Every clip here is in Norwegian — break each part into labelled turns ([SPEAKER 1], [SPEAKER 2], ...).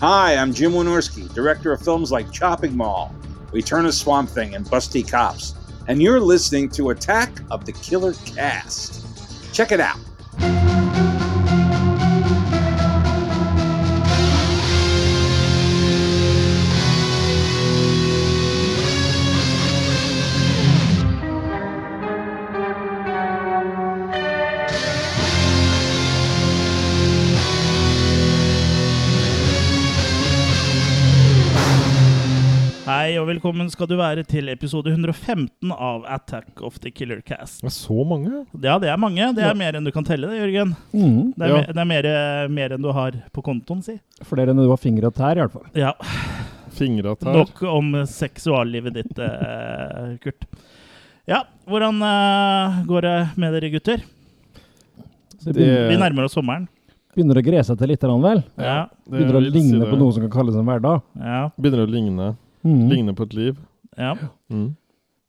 [SPEAKER 1] Hi, I'm Jim Wynorski, director of films like Chopping Mall, Return of Swamp Thing, and Busty Cops. And you're listening to Attack of the Killer Cast. Check it out.
[SPEAKER 2] Skal du være til episode 115 av Attack of the Killer Cast.
[SPEAKER 3] Det er så mange.
[SPEAKER 2] Ja, det er mange. Det er
[SPEAKER 4] Ja.
[SPEAKER 2] mer enn du kan telle, det, Jørgen.
[SPEAKER 4] Mm.
[SPEAKER 2] Det er,
[SPEAKER 3] Ja.
[SPEAKER 2] mer, det er mer, mer enn du har på kontoen, si.
[SPEAKER 4] Flere enn du har fingre og tær, i hvert fall.
[SPEAKER 2] Ja.
[SPEAKER 3] Fingra tar.
[SPEAKER 2] Nok om seksuallivet ditt, eh, Kurt. Ja, hvordan eh, går det med dere gutter?
[SPEAKER 4] Det
[SPEAKER 2] Vi nærmer oss sommeren.
[SPEAKER 4] begynner å gre seg til litt, vel?
[SPEAKER 2] Ja.
[SPEAKER 4] Begynner å ligne
[SPEAKER 3] si
[SPEAKER 4] på noe som kan kalles en hverdag.
[SPEAKER 2] ja,
[SPEAKER 3] Begynner å ligne.
[SPEAKER 4] Mm.
[SPEAKER 3] Ligne på et liv.
[SPEAKER 2] Ja.
[SPEAKER 3] Mm.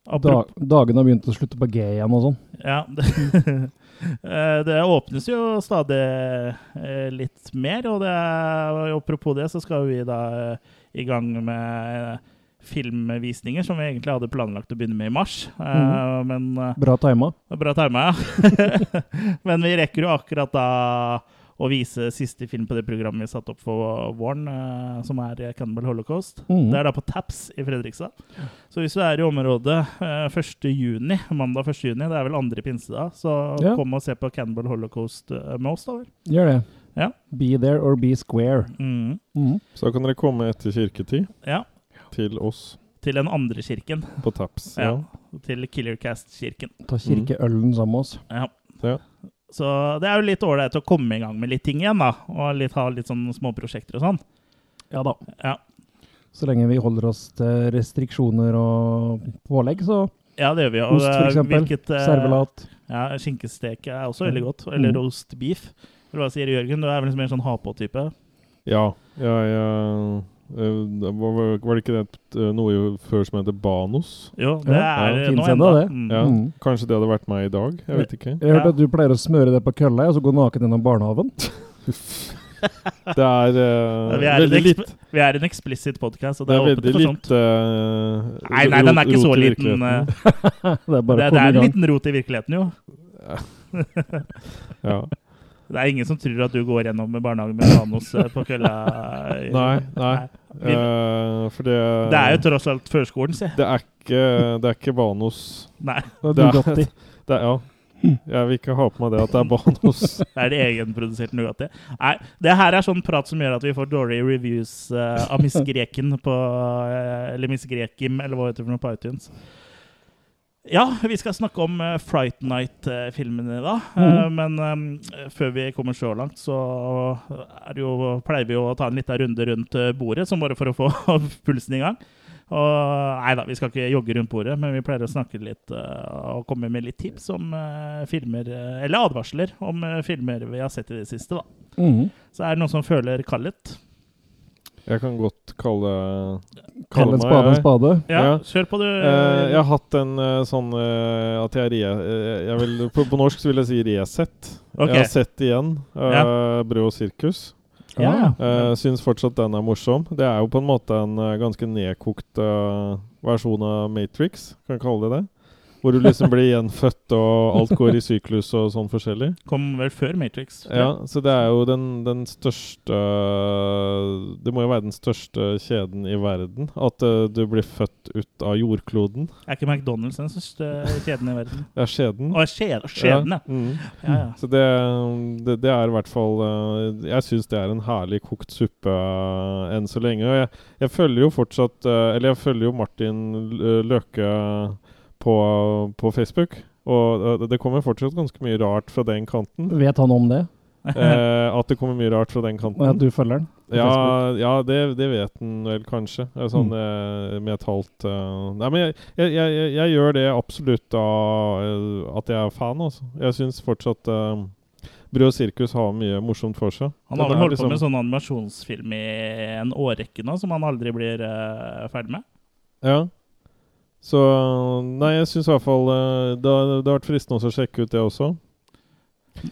[SPEAKER 4] Da,
[SPEAKER 2] dagene
[SPEAKER 4] dagen har begynt å slutte på G igjen og sånn.
[SPEAKER 2] Ja. Det, eh, åpnes jo stadig eh, litt mer, og det apropos det, så skal vi da eh, i gang med filmvisninger, som vi egentlig hadde planlagt å begynne med i mars.
[SPEAKER 4] Mhm.
[SPEAKER 2] Men
[SPEAKER 4] Bra tima.
[SPEAKER 2] Bra tima, ja. Men vi rekker jo akkurat da å vise siste film på det programmet vi satte opp for våren, uh, som er Cannibal Holocaust.
[SPEAKER 4] Mm.
[SPEAKER 2] Det er da på Taps i Fredrikstad. Så hvis du er i området uh, 1. juni, mandag 1. juni, det er vel andre pinse da, så
[SPEAKER 4] Ja.
[SPEAKER 2] kom og se på Cannibal Holocaust eh, med oss, da vel.
[SPEAKER 4] Gjør det.
[SPEAKER 2] Ja.
[SPEAKER 4] Be there or be square.
[SPEAKER 2] Mm.
[SPEAKER 4] Mm.
[SPEAKER 3] Så kan dere komme etter kirketid
[SPEAKER 2] Ja.
[SPEAKER 3] til oss
[SPEAKER 2] Til den andre kirken.
[SPEAKER 3] på Taps.
[SPEAKER 2] Ja.
[SPEAKER 3] Ja.
[SPEAKER 2] Til Killercast-kirken.
[SPEAKER 4] Ta kirkeølen sammen med oss.
[SPEAKER 2] Ja. Så det er jo litt ålreit å komme i gang med litt ting igjen, da. Og litt, ha litt sånn småprosjekter og sånn.
[SPEAKER 4] Ja da.
[SPEAKER 2] Ja.
[SPEAKER 4] Så lenge vi holder oss til restriksjoner og pålegg, så
[SPEAKER 2] Ja, det gjør vi. Og
[SPEAKER 4] Ost, for eksempel.
[SPEAKER 2] hvilket, eh,
[SPEAKER 4] servelat.
[SPEAKER 2] Ja, skinkestek er også veldig godt. Eller
[SPEAKER 4] Mm.
[SPEAKER 2] roast beef. Eller hva sier Jørgen? Du er vel liksom en sånn ha-på-type?
[SPEAKER 3] Ja. ja, ja eh, det var, var det ikke det eh, noe før som heter Banos?
[SPEAKER 2] Jo, det
[SPEAKER 4] Ja,
[SPEAKER 2] er
[SPEAKER 3] ja,
[SPEAKER 2] nå
[SPEAKER 4] finnes
[SPEAKER 2] ennå.
[SPEAKER 4] ennå det.
[SPEAKER 2] Mm.
[SPEAKER 3] Ja.
[SPEAKER 4] Mm.
[SPEAKER 3] Kanskje det hadde vært meg i dag? Jeg vet ikke.
[SPEAKER 4] Jeg har hørt
[SPEAKER 2] Ja.
[SPEAKER 4] at du pleier å smøre det på kølla, og så gå naken gjennom barnehagen.
[SPEAKER 3] Det er uh,
[SPEAKER 2] Vi er,
[SPEAKER 3] veldig litt
[SPEAKER 2] vi er en eksplisitt podcast, og
[SPEAKER 3] Det
[SPEAKER 2] det
[SPEAKER 3] er
[SPEAKER 2] er åpent
[SPEAKER 3] veldig litt eh,
[SPEAKER 2] Nei, nei, den er ikke så liten. eh,
[SPEAKER 4] det er bare
[SPEAKER 2] Det, det er en liten rot i virkeligheten, jo.
[SPEAKER 3] Ja.
[SPEAKER 2] Det er ingen som tror at du går gjennom med barnehagen med eh, på kølla.
[SPEAKER 3] Nei, nei.
[SPEAKER 2] Vi-
[SPEAKER 3] Eh, for det
[SPEAKER 2] Det er jo tross alt førskolen, si.
[SPEAKER 3] Det er ikke, det er ikke Banos.
[SPEAKER 2] Nei,
[SPEAKER 3] Det er-
[SPEAKER 4] Bugatti.
[SPEAKER 3] Det er, ja. Jeg vil ikke ha på meg det at det er Banos.
[SPEAKER 2] det er det egenprodusert Nugatti. Nei, det her er sånn prat som gjør at vi får dårlige reviews uh, av Miss Greken på uh, Eller Miss Grekim, eller hva heter det for noe på iTunes. Ja, vi skal snakke om uh, Fright Night-filmene da. dag. Eh, men um, før vi kommer så langt, så er det jo, pleier vi å ta en liten runde rundt eh, bordet, som bare for å få pulsen i gang. Og, nei da, vi skal ikke jogge rundt bordet, men vi pleier å snakke litt uh, og komme med litt tips om uh, filmer eh, Eller advarsler om uh, filmer vi har sett i det siste, da.
[SPEAKER 4] Mm.
[SPEAKER 2] Så er det noen som føler kallet.
[SPEAKER 3] Jeg kan godt kalle,
[SPEAKER 4] Kall en
[SPEAKER 3] meg-
[SPEAKER 4] spade en spade.
[SPEAKER 2] Ja,
[SPEAKER 3] Ja.
[SPEAKER 2] kjør på, du.
[SPEAKER 3] Eh, jeg har hatt en eh, sånn eh, at jeg, re, eh, jeg vil, på, på norsk så vil jeg si resett.
[SPEAKER 2] Okay.
[SPEAKER 3] Jeg har sett igjen uh, Brød og sirkus.
[SPEAKER 2] ja, ja.
[SPEAKER 3] Uh, syns fortsatt den er morsom. Det er jo på en måte en ganske nedkokt uh, versjon av Matrix, kan jeg kalle det det. Hvor du liksom blir gjenfødt, og alt går i syklus og sånn forskjellig.
[SPEAKER 2] Kom vel før Matrix.
[SPEAKER 3] Ja, så det er jo den, den største Det må jo være den største kjeden i verden. At uh, du blir født ut av jordkloden.
[SPEAKER 2] Er ikke McDonald's den største kjeden i verden?
[SPEAKER 3] Det er skjeden.
[SPEAKER 2] Å, skjed, skjeden, ja.
[SPEAKER 3] Mm.
[SPEAKER 2] ja, ja.
[SPEAKER 3] Så det, det, det er i hvert fall uh, Jeg syns det er en herlig kokt suppe uh, enn så lenge. Og jeg, jeg følger jo fortsatt Eller jeg følger jo Martin Løke på, på Facebook. Og det kommer fortsatt ganske mye rart fra den kanten.
[SPEAKER 4] Vet han om det?
[SPEAKER 3] Eh, at det kommer mye rart fra den
[SPEAKER 4] Og at du følger den?
[SPEAKER 3] Ja, ja det, det vet han vel kanskje. Sånn, eh, med et halvt uh, Nei, men jeg, jeg, jeg, jeg, gjør det absolutt av eh, at jeg er fan, altså. Jeg syns fortsatt uh, Brød og sirkus har mye morsomt for seg.
[SPEAKER 2] Han har vel holdt
[SPEAKER 3] liksom-
[SPEAKER 2] på med sånn animasjonsfilm i en årrekke nå, som han aldri blir uh, ferdig med.
[SPEAKER 3] Ja. Så Nei, jeg syns i hvert fall eh, det, har- det har vært fristende å sjekke ut det også.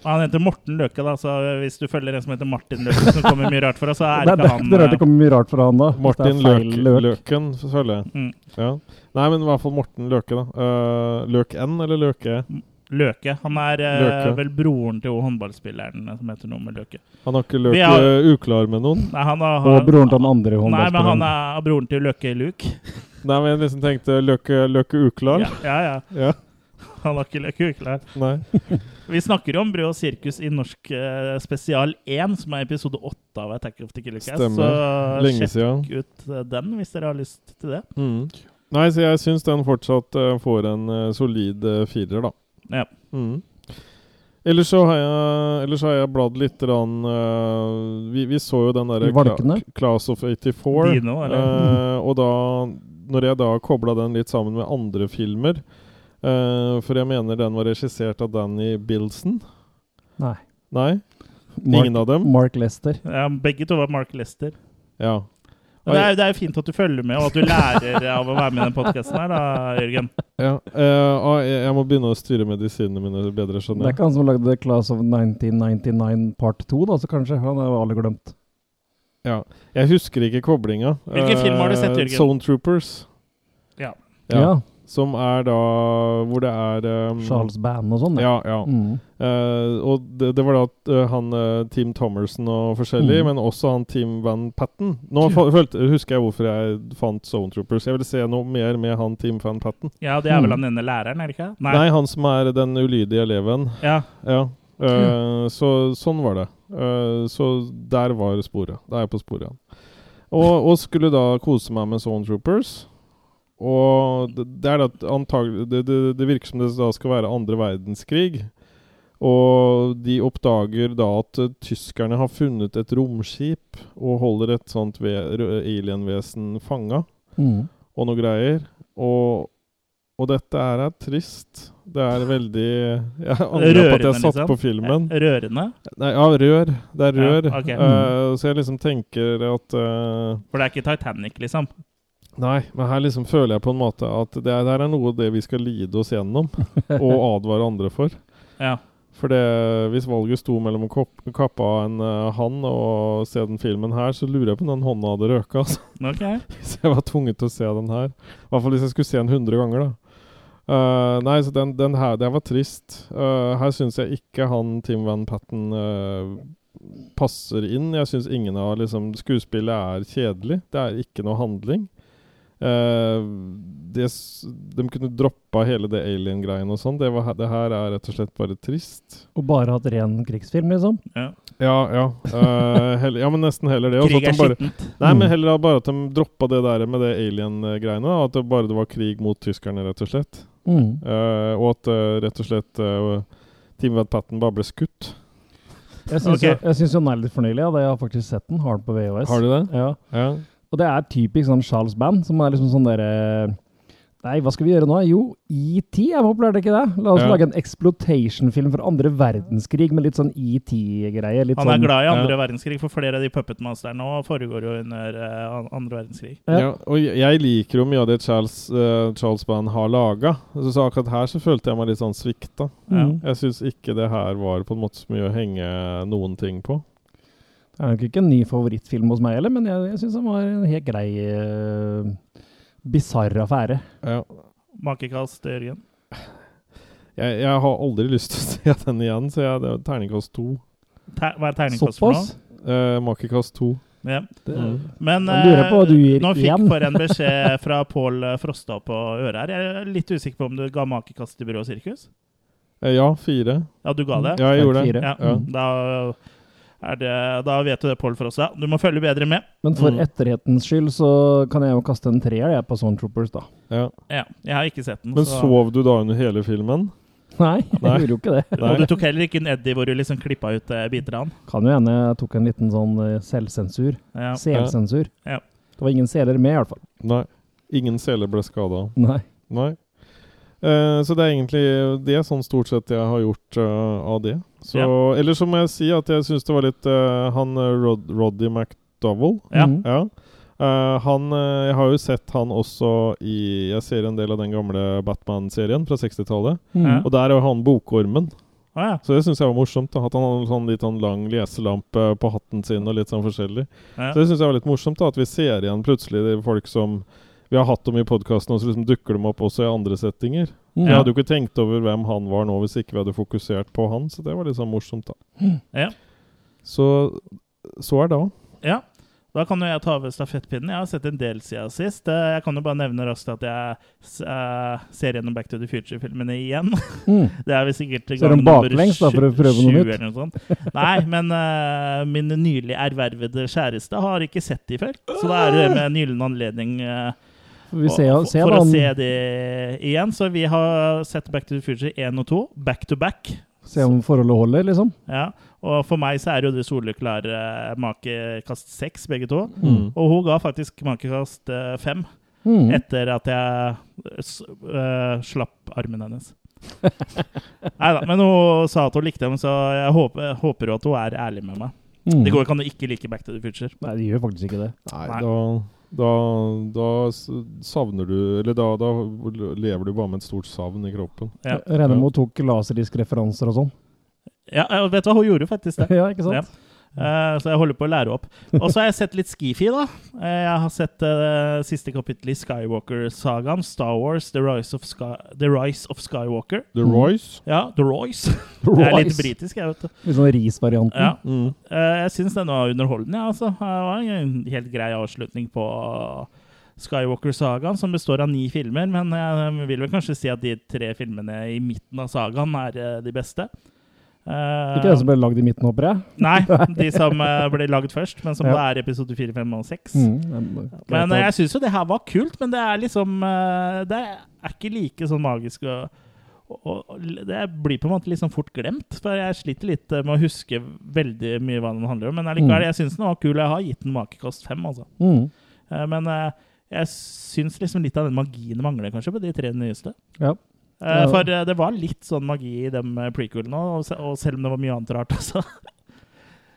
[SPEAKER 2] Han heter Morten Løke, da, så hvis du følger en som heter Martin Løke, som kommer mye rart for oss, så er
[SPEAKER 4] Det
[SPEAKER 2] ikke han
[SPEAKER 4] det er rart
[SPEAKER 2] eh,
[SPEAKER 4] det kommer mye rart fra han da.
[SPEAKER 3] Martin
[SPEAKER 4] er
[SPEAKER 3] Løk, Løken, føler jeg.
[SPEAKER 2] mm,
[SPEAKER 3] Ja. Nei, men i hvert fall Morten Løke, da. Uh, Løk N eller Løke?
[SPEAKER 2] Løke. Han er
[SPEAKER 3] Løke.
[SPEAKER 2] vel broren til håndballspilleren som heter noe med Løke.
[SPEAKER 3] Han har ikke Løke
[SPEAKER 2] har-
[SPEAKER 3] uklar med noen?
[SPEAKER 2] Nei, han har,
[SPEAKER 4] Og broren til den andre håndballspilleren.
[SPEAKER 2] Nei, men han er broren til Løke Luke.
[SPEAKER 3] Nei, men jeg liksom tenkte Løke, løke uklar.
[SPEAKER 2] Ja, ja, ja. Han har ikke Løke uklar.
[SPEAKER 3] Nei.
[SPEAKER 2] Vi snakker jo om Brød og sirkus i Norsk eh, spesial 1, som er episode 8 av Attack of the Killer Cast. Så
[SPEAKER 3] Lenge
[SPEAKER 2] sjekk
[SPEAKER 3] siden.
[SPEAKER 2] ut eh, den hvis dere har lyst til det.
[SPEAKER 3] Mm. Nei, så jeg syns den fortsatt eh, får en eh, solid uh, firer, da.
[SPEAKER 2] Ja.
[SPEAKER 3] Mm. Ellers så har jeg, ellers har jeg bladd litt rann, uh, vi, vi så jo den derre
[SPEAKER 4] valkene?
[SPEAKER 3] Class of 84.
[SPEAKER 2] Dino,
[SPEAKER 3] eh, og da Når jeg da kobla den litt sammen med andre filmer uh, For jeg mener den var regissert av Danny Bilson.
[SPEAKER 4] Nei.
[SPEAKER 3] Nei?
[SPEAKER 4] Mark,
[SPEAKER 3] Ingen av dem?
[SPEAKER 4] Mark Lester.
[SPEAKER 2] Ja, begge to var Mark Lester.
[SPEAKER 3] Ja.
[SPEAKER 2] Men det er, det er jo fint at du følger med, og at du lærer av å være med i den podkasten her, da, Jørgen.
[SPEAKER 3] ja. uh, jeg, må begynne å styre medisinene mine bedre,
[SPEAKER 4] Det er
[SPEAKER 3] skjønner jeg.
[SPEAKER 4] ikke han som lagde Class of 1999 part 2, da, så kanskje. Han er jo alle glemt.
[SPEAKER 3] Ja. Jeg husker ikke koblinga.
[SPEAKER 2] Hvilken film har du sett,
[SPEAKER 3] Eh,
[SPEAKER 2] Jørgen?
[SPEAKER 3] Zone Troopers.
[SPEAKER 2] Ja.
[SPEAKER 3] Ja. Ja. Som er da Hvor det er um,
[SPEAKER 4] Charles Band og sånn.
[SPEAKER 3] Ja, ja.
[SPEAKER 4] Mm.
[SPEAKER 3] Uh, og det, det var da eh, han eh, Team Thomerson og forskjellig,
[SPEAKER 4] Mm.
[SPEAKER 3] men også han Team Van Patten. Nå følte, husker jeg hvorfor jeg fant Zone Troopers. Jeg ville se noe mer med han Team Van Patten.
[SPEAKER 2] Ja, det er vel
[SPEAKER 4] Mm.
[SPEAKER 2] han denne læreren, er det ikke?
[SPEAKER 3] Nei. han som er den ulydige eleven.
[SPEAKER 2] Ja.
[SPEAKER 3] Ja. Eh, Så sånn var det. Uh, så der var sporet. Da er jeg på sporet igjen. Og, og skulle da kose meg med Zone Troopers. Og det, er antagelig det, det, det virker som det da skal være andre verdenskrig. Og de oppdager da at eh, tyskerne har funnet et romskip og holder et sånt alienvesen fanga
[SPEAKER 4] Mm.
[SPEAKER 3] og noe greier. Og, og dette er, er trist. Det er veldig Jeg angrer på at jeg satte
[SPEAKER 2] liksom.
[SPEAKER 3] på filmen.
[SPEAKER 2] Rørende.
[SPEAKER 3] Nei, ja, rør. Det er
[SPEAKER 2] Ja,
[SPEAKER 3] rør.
[SPEAKER 2] ok.
[SPEAKER 3] Eh, så jeg liksom tenker at uh,
[SPEAKER 2] For det er ikke Titanic, liksom.
[SPEAKER 3] Nei, men her liksom føler jeg på en måte at det, er- her er noe av det vi skal lide oss gjennom, og advare andre for.
[SPEAKER 2] Ja.
[SPEAKER 3] For det, hvis valget sto mellom å kappe av en uh, hann og se den filmen her, så lurer jeg på om den hånda hadde røka. Altså.
[SPEAKER 2] Ok.
[SPEAKER 3] Hvis jeg var tvunget til å se den her. I hvert fall hvis jeg skulle se den 100 ganger, da. Uh, nei, så den, den her Det var trist. Uh, her syns jeg ikke han Tim Van Patten eh, passer inn. Jeg syns ingen av liksom Skuespillet er kjedelig. Det er ikke noe handling. Eh, det, de kunne droppa hele det alien-greien og sånn. Det, det her er rett og slett bare trist.
[SPEAKER 4] Og bare hatt ren krigsfilm, liksom.
[SPEAKER 2] Ja.
[SPEAKER 3] Ja, ja. uh, heller, ja, men nesten heller det.
[SPEAKER 2] Krig er
[SPEAKER 3] de bare,
[SPEAKER 2] skittent.
[SPEAKER 3] Nei, men
[SPEAKER 4] Mm.
[SPEAKER 3] heller bare at de droppa det der med det alien-greiene. At det bare det var krig mot tyskerne, rett og slett.
[SPEAKER 4] Mm.
[SPEAKER 3] Uh, og at eh, rett og slett uh, Team Van Patten bare ble skutt.
[SPEAKER 4] Jeg syns
[SPEAKER 2] okay.
[SPEAKER 4] jo, jo den er litt fornøyelig. Ja. Det- Jeg har faktisk sett den. hard på VHS.
[SPEAKER 3] Har du det?
[SPEAKER 4] Ja.
[SPEAKER 3] Ja.
[SPEAKER 4] Og det er typisk sånn Charles Band, som er liksom sånn derre Nei, hva skal vi gjøre nå? Jo, ET er populært, ikke det? La oss
[SPEAKER 3] Ja.
[SPEAKER 4] lage en exploitation-film fra andre verdenskrig med litt sånn ET-greie.
[SPEAKER 2] Han er
[SPEAKER 4] sånn
[SPEAKER 2] glad i andre
[SPEAKER 3] Ja.
[SPEAKER 2] verdenskrig, for flere av de puppetmasterne nå foregår jo under uh, andre verdenskrig.
[SPEAKER 4] Ja.
[SPEAKER 3] Ja, og jeg liker jo mye av det Charles, uh, Charles Band har laga. Så, så akkurat her så følte jeg meg litt sånn svikta.
[SPEAKER 4] Mm.
[SPEAKER 3] Jeg syns ikke det her var på en måte så mye å henge noen ting på.
[SPEAKER 4] Det er nok ikke en ny favorittfilm hos meg heller, men jeg, jeg syns den var en helt grei uh, bisarr affære.
[SPEAKER 3] Ja.
[SPEAKER 2] Makekast, Jørgen.
[SPEAKER 3] Jeg, jeg har aldri lyst til å se den igjen, så jeg, det er terningkast to.
[SPEAKER 2] Ter hva er terningkast for
[SPEAKER 4] Såpass?
[SPEAKER 2] noe?
[SPEAKER 3] Eh, Makekast to.
[SPEAKER 2] Ja.
[SPEAKER 4] Det,
[SPEAKER 3] Mm.
[SPEAKER 2] Men
[SPEAKER 4] uh, lurer på hva du gir
[SPEAKER 2] nå fikk
[SPEAKER 4] igjen.
[SPEAKER 2] for en beskjed fra Pål Frosta på øret her. Jeg er litt usikker på om du ga makekast til Byrå Sirkus?
[SPEAKER 3] Ja, fire.
[SPEAKER 2] Ja, du ga det?
[SPEAKER 3] Ja, jeg gjorde det.
[SPEAKER 2] Ja,
[SPEAKER 3] Ja.
[SPEAKER 2] Da, det, da vet du det, Pål Frosta. Du må følge bedre med.
[SPEAKER 4] Men for
[SPEAKER 3] Mm.
[SPEAKER 4] etterhetens skyld så kan jeg jo kaste en treer jeg, på Zone Troopers, da.
[SPEAKER 3] Ja.
[SPEAKER 2] Ja, jeg har ikke sett den.
[SPEAKER 3] Men
[SPEAKER 2] så-
[SPEAKER 3] sov du da under hele filmen?
[SPEAKER 4] Nei, jeg
[SPEAKER 3] Nei.
[SPEAKER 4] gjorde jo ikke det.
[SPEAKER 3] Nei.
[SPEAKER 2] Og du tok heller ikke en Eddie hvor du liksom klippa ut eh, biter av han?
[SPEAKER 4] Kan jo hende jeg tok en liten sånn eh, selvsensur.
[SPEAKER 2] Ja.
[SPEAKER 4] Selsensur.
[SPEAKER 2] Ja.
[SPEAKER 4] Det var ingen seler med, i hvert fall.
[SPEAKER 3] Nei. Ingen seler ble skada.
[SPEAKER 4] Nei.
[SPEAKER 3] Nei. Eh, så det er egentlig det sånn stort sett jeg har gjort uh, av det. Så,
[SPEAKER 2] Ja.
[SPEAKER 3] Eller så må jeg si at jeg syns det var litt uh, Han Rod, Roddy McDowell
[SPEAKER 2] Ja.
[SPEAKER 4] Mm.
[SPEAKER 3] Ja. Eh, han Jeg har jo sett han også i Jeg ser en del av den gamle Batman-serien fra 60-tallet.
[SPEAKER 2] Mm.
[SPEAKER 3] Og der er han bokormen.
[SPEAKER 2] Ah, ja.
[SPEAKER 3] Så det syns jeg var morsomt. da At han hadde en sånn litt sånn lang leselampe på hatten sin og litt sånn forskjellig.
[SPEAKER 2] Ja.
[SPEAKER 3] Så det syns jeg var litt morsomt, da at vi ser igjen plutselig de folk som vi har hatt dem i podkasten, og så liksom dukker de opp også i andre settinger.
[SPEAKER 4] Mm.
[SPEAKER 3] Jeg hadde jo ikke tenkt over hvem han var nå, hvis ikke vi hadde fokusert på han. Så det var litt sånn morsomt, da.
[SPEAKER 2] Ja.
[SPEAKER 3] Så så er det òg.
[SPEAKER 2] Ja. Da kan jo jeg ta over stafettpinnen. Jeg har sett en del siden sist. Eh, Jeg kan jo bare nevne raskt at jeg eh, ser gjennom Back to the Future-filmene igjen.
[SPEAKER 4] Mm.
[SPEAKER 2] Det er vel sikkert
[SPEAKER 4] Ser du baklengs da, for å prøve noe nytt?
[SPEAKER 2] noe sånt. Nei, men uh, min nylig ervervede kjæreste har ikke sett de før. Så da er det med en gyllen anledning eh,
[SPEAKER 4] Vi
[SPEAKER 2] å-
[SPEAKER 4] ser,
[SPEAKER 2] for,
[SPEAKER 4] ser
[SPEAKER 2] for
[SPEAKER 4] da
[SPEAKER 2] å se det igjen. Så vi har sett Back to the Future 1 og 2 back to back.
[SPEAKER 4] se om forholdet holder, liksom.
[SPEAKER 2] Ja. Og for meg så er jo det soleklare makekast seks, begge to.
[SPEAKER 3] Mm.
[SPEAKER 2] Og hun ga faktisk makekast eh, fem
[SPEAKER 4] Mm.
[SPEAKER 2] etter at jeg øh, slapp armen hennes. Nei da, men hun sa at hun likte dem, så jeg håper, håper jo at hun er ærlig med meg.
[SPEAKER 4] Mm.
[SPEAKER 2] Det går ikke an å ikke like Back to the Future.
[SPEAKER 4] Nei, de gjør faktisk ikke det.
[SPEAKER 3] Nei,
[SPEAKER 2] Nei.
[SPEAKER 3] da, da, da savner du Eller da, da lever du bare med et stort savn i kroppen.
[SPEAKER 2] Ja.
[SPEAKER 4] Hun tok laserdisk-referanser og sånn.
[SPEAKER 2] Ja, vet du hva, hun gjorde faktisk det.
[SPEAKER 4] ja, ikke sant?
[SPEAKER 2] Ja. Eh, så jeg holder på å lære opp. Og så har jeg sett litt Skifi, da. Uh, jeg har sett uh, siste kapittel i Skywalker-sagaen. Star Wars, The Rise of, Sky The Rise of Skywalker.
[SPEAKER 3] The
[SPEAKER 4] Mm.
[SPEAKER 3] Royce.
[SPEAKER 2] Ja, The Royce. Jeg er litt britisk, jeg, vet du.
[SPEAKER 4] Litt sånn risvarianten.
[SPEAKER 2] Ja.
[SPEAKER 3] Mm.
[SPEAKER 2] Eh, jeg syns den var underholdende. Ja, altså. Det var en helt grei avslutning på Skywalker-sagaen, som består av ni filmer. Men jeg vil vel kanskje si at de tre filmene i midten av sagaen er de beste. Eh,
[SPEAKER 4] Ikke den som ble lagd i midten, håper jeg.
[SPEAKER 2] Nei, de som uh, ble lagd først, men som
[SPEAKER 4] Ja.
[SPEAKER 2] da er episode 4, 5 og 6.
[SPEAKER 4] Mm. Men,
[SPEAKER 2] Men eh, jeg syns jo det her var kult, men det er liksom uh, Det er ikke like sånn magisk og, og, og Det blir på en måte litt sånn fort glemt. For jeg sliter litt med å huske veldig mye hva den handler om. Men allikevel,
[SPEAKER 4] Mm.
[SPEAKER 2] jeg syns den var kul. Jeg har gitt den makekast fem, altså.
[SPEAKER 4] mm.
[SPEAKER 2] Men jeg syns liksom litt av den magien mangler, kanskje, på de tre nyeste.
[SPEAKER 4] Ja.
[SPEAKER 2] Eh,
[SPEAKER 4] Ja.
[SPEAKER 2] For eh, det var litt sånn magi i de eh, prequelene, og se- og selv om det var mye annet rart også.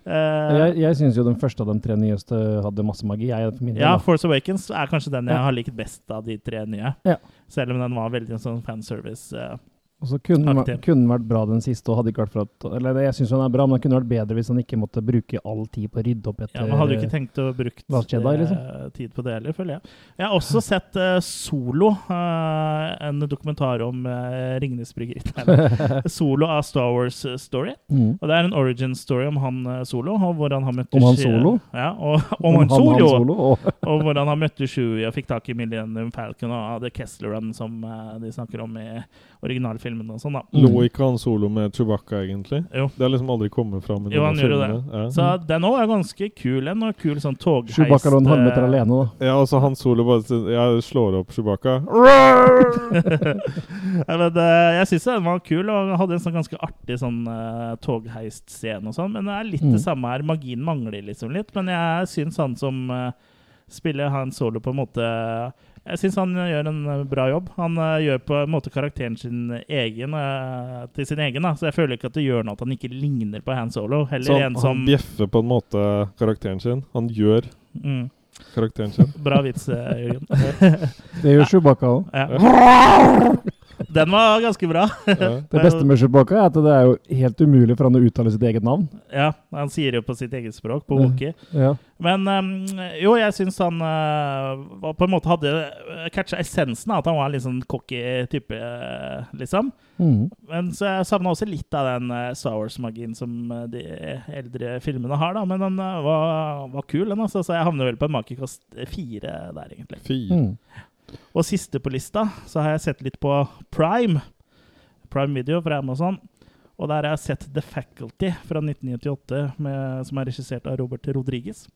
[SPEAKER 4] Jeg, jeg syns jo den første av de tre nyeste hadde masse magi. Jeg, for min
[SPEAKER 2] Ja,
[SPEAKER 4] da.
[SPEAKER 2] Force Awakens er kanskje den jeg har likt best av de tre nye.
[SPEAKER 4] Ja.
[SPEAKER 2] Selv om den var veldig en sånn fanservice. eh.
[SPEAKER 4] Og så kunne den vært bra, den siste. og hadde ikke vært for at, eller Jeg syns den er bra, men den kunne vært bedre hvis han ikke måtte bruke all tid på å rydde opp etter
[SPEAKER 2] Ja, Man hadde jo ikke tenkt å bruke
[SPEAKER 4] Jedi, liksom.
[SPEAKER 2] tid på det heller, føler jeg. Jeg har også sett uh, Solo, uh, en dokumentar om uh, Ringnes bryggeri. Solo av Star Wars eh, Story.
[SPEAKER 4] mm.
[SPEAKER 2] Og Det er en origin story om han eh, Solo. Og hvordan han møtte
[SPEAKER 4] Om han Solo?
[SPEAKER 2] Ja, og, om, han Solo!
[SPEAKER 4] Han solo og,
[SPEAKER 2] Og hvordan han møtte Shui og fikk tak i Millennium Falcon og The Kessler Run, som eh, de snakker om i originalfilmen og sånn, da.
[SPEAKER 3] Lo ikke han solo med Chewbacca, egentlig?
[SPEAKER 2] Jo.
[SPEAKER 3] Det har liksom aldri kommet fram
[SPEAKER 2] Jo, han gjorde det.
[SPEAKER 3] Ja.
[SPEAKER 2] Så den òg er ganske kul. En og kul sånn togheist
[SPEAKER 4] Chewbacca lå en halvmeter
[SPEAKER 2] eh,
[SPEAKER 4] alene, da.
[SPEAKER 3] Ja, altså han solo bare Jeg slår opp Chewbacca.
[SPEAKER 2] ja, men, eh, jeg syns den var kul, og hadde en sånn ganske artig sånn uh, togheist-scene og sånn. Men det er litt
[SPEAKER 4] Mm.
[SPEAKER 2] det samme her. Magien mangler liksom litt. Men jeg syns han som uh, spiller Han Solo på en måte Jeg syns han gjør en eh, bra jobb. Han uh, gjør på en måte karakteren sin egen uh, til sin egen. da Så jeg føler ikke at det gjør noe at han ikke ligner på Han Solo. Heller
[SPEAKER 3] Så han,
[SPEAKER 2] en
[SPEAKER 3] han bjeffer på en måte karakteren sin. Han gjør
[SPEAKER 2] mm,
[SPEAKER 3] karakteren sin.
[SPEAKER 2] Bra vits, eh, Jørgen.
[SPEAKER 4] Det gjør Chewbacca òg.
[SPEAKER 2] ja. Den var ganske bra.
[SPEAKER 4] Det beste med Chewbacca er at det er jo helt umulig for han å uttale sitt eget navn.
[SPEAKER 2] Ja, han sier jo på sitt eget språk, på. Wookie.
[SPEAKER 4] Ja.
[SPEAKER 2] Men um, jo, jeg syns han var på en måte hadde uh, catcha essensen av at han var en litt sånn cocky type, uh, liksom.
[SPEAKER 4] Mm.
[SPEAKER 2] Men så jeg savna også litt av den Star Wars-magien som de eldre filmene har, da. Men den var, var kul, den, altså. Så jeg havner vel på en makekast fire der, egentlig.
[SPEAKER 3] Fire.
[SPEAKER 4] Mm.
[SPEAKER 2] Og siste på lista, så har jeg sett litt på Prime. Prime Video fra Amazon. Og der har jeg sett The Faculty fra 1998, med, som er regissert av Robert Rodriguez.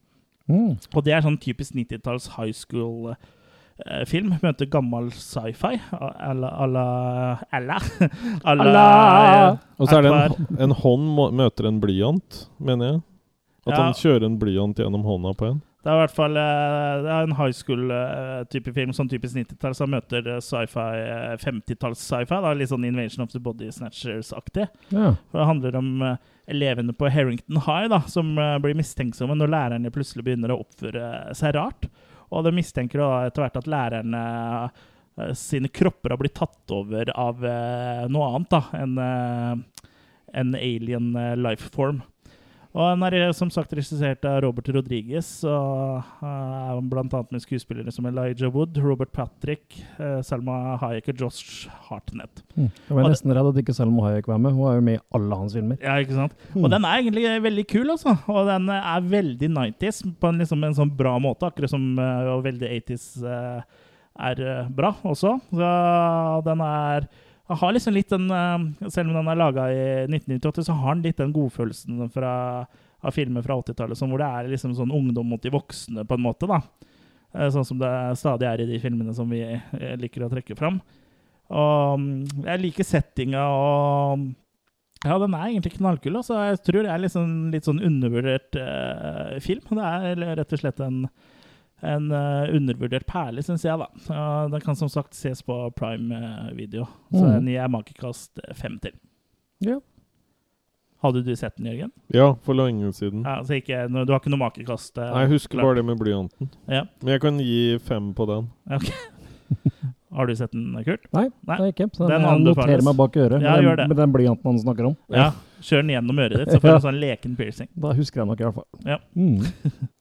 [SPEAKER 4] Mm.
[SPEAKER 2] Og det er sånn typisk 90-talls high school-film. Møter gammel sci-fi à la à!
[SPEAKER 3] Og så er det en, en hånd møter en blyant, mener jeg. At
[SPEAKER 2] Ja.
[SPEAKER 3] han kjører en blyant gjennom hånda på en.
[SPEAKER 2] Det er i hvert fall eh, det er en high school-type film, sånn typisk 90-tall, som møter eh, sci-fi, eh, 50-talls sci-fi. Litt sånn Invasion of the Body Snatchers-aktig.
[SPEAKER 4] Ja.
[SPEAKER 2] For Det handler om eh, elevene på Harrington High da, som eh, blir mistenksomme når lærerne plutselig begynner å oppføre seg rart. Og de mistenker da etter hvert at lærerne eh, sine kropper har blitt tatt over av eh, noe annet da, enn eh, en alien eh, life form. Og den er eh, som sagt regissert av Robert Rodriguez, og eh, er annet med skuespillere som Elijah Wood, Robert Patrick, eh, Selma Hayek og Josh Hartnett.
[SPEAKER 4] Mm. Jeg var nesten redd at ikke Selma Hayek var med. Hun er jo med i alle hans filmer.
[SPEAKER 2] Ja, ikke sant?
[SPEAKER 4] Mm.
[SPEAKER 2] Og den er egentlig veldig kul, altså. Og den er veldig 90s på en, liksom, en sånn bra måte, akkurat som uh, veldig 80s uh, er eh, bra også. Så den er jeg har liksom litt den eh, Selv om den er laga i 1998, så har den litt den godfølelsen fra, av filmer fra 80-tallet sånn, hvor det er liksom sånn ungdom mot de voksne, på en måte. da. Eh, Sånn som det stadig er i de filmene som vi eh, liker å trekke fram. Og mm, jeg liker settinga og ja, den er egentlig knallkul. Så Jeg tror det er liksom litt sånn undervurdert eh, film. Det er rett og slett en, en uh, undervurdert perle, syns jeg. da. Uh, den kan som sagt ses på prime uh, video. Så
[SPEAKER 4] Mm.
[SPEAKER 2] den gir jeg makekast fem til.
[SPEAKER 4] Ja.
[SPEAKER 2] Hadde du sett den, Jørgen?
[SPEAKER 3] Ja, for lenge siden.
[SPEAKER 2] Ja, så ikke, du har ikke noe makekast? eh,
[SPEAKER 3] Nei, jeg husker
[SPEAKER 2] klart.
[SPEAKER 3] bare det med blyanten.
[SPEAKER 2] Ja.
[SPEAKER 3] Men jeg kan gi fem på den.
[SPEAKER 2] Ok. Har du sett den, Kurt?
[SPEAKER 4] Nei,
[SPEAKER 2] Nei.
[SPEAKER 4] det er ikke. Så
[SPEAKER 2] Den
[SPEAKER 4] den jeg noterer meg bak øret
[SPEAKER 2] Ja,
[SPEAKER 4] med, den, med den blyanten han snakker om.
[SPEAKER 2] Ja. Kjør den gjennom øret ditt, så får du en sånn leken piercing.
[SPEAKER 4] Da husker jeg nok i hvert fall.
[SPEAKER 2] Ja.
[SPEAKER 4] Mm.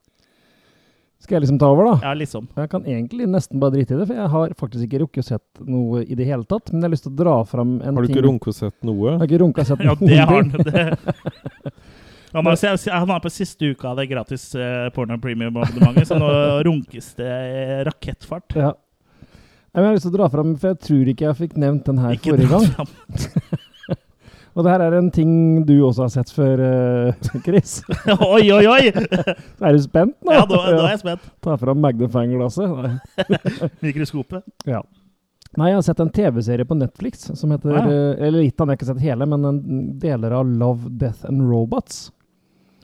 [SPEAKER 4] Skal jeg liksom ta over, da?
[SPEAKER 2] Ja, liksom.
[SPEAKER 4] Jeg kan egentlig nesten bare drite i det, for jeg har faktisk ikke rukket å sett noe i det hele tatt. Men jeg har lyst til å dra fram en ting
[SPEAKER 3] Har du ikke runket sett noe?
[SPEAKER 4] Jeg har ikke runka sett
[SPEAKER 2] Ja, det har han. Det. Han, har, han har på siste uka av det gratis eh, porno premium-abonnementet, så nå runkes det i rakettfart.
[SPEAKER 4] Ja. Jeg har lyst til å dra fram, for jeg tror ikke jeg fikk nevnt den her
[SPEAKER 2] Ikke
[SPEAKER 4] forrige gang. Og det her er en ting du også har sett før, eh, Chris.
[SPEAKER 2] Oi, oi, oi!
[SPEAKER 4] Er du spent nå?
[SPEAKER 2] Ja, da, da er jeg spent.
[SPEAKER 4] Ta fram magnifying-glasset.
[SPEAKER 2] Mikroskopet.
[SPEAKER 4] Ja. Nei, jeg har sett en TV-serie på Netflix som heter
[SPEAKER 2] Ah, ja.
[SPEAKER 4] eh, Eller litt av den, jeg har ikke sett hele, men en deler av Love, Death and Robots.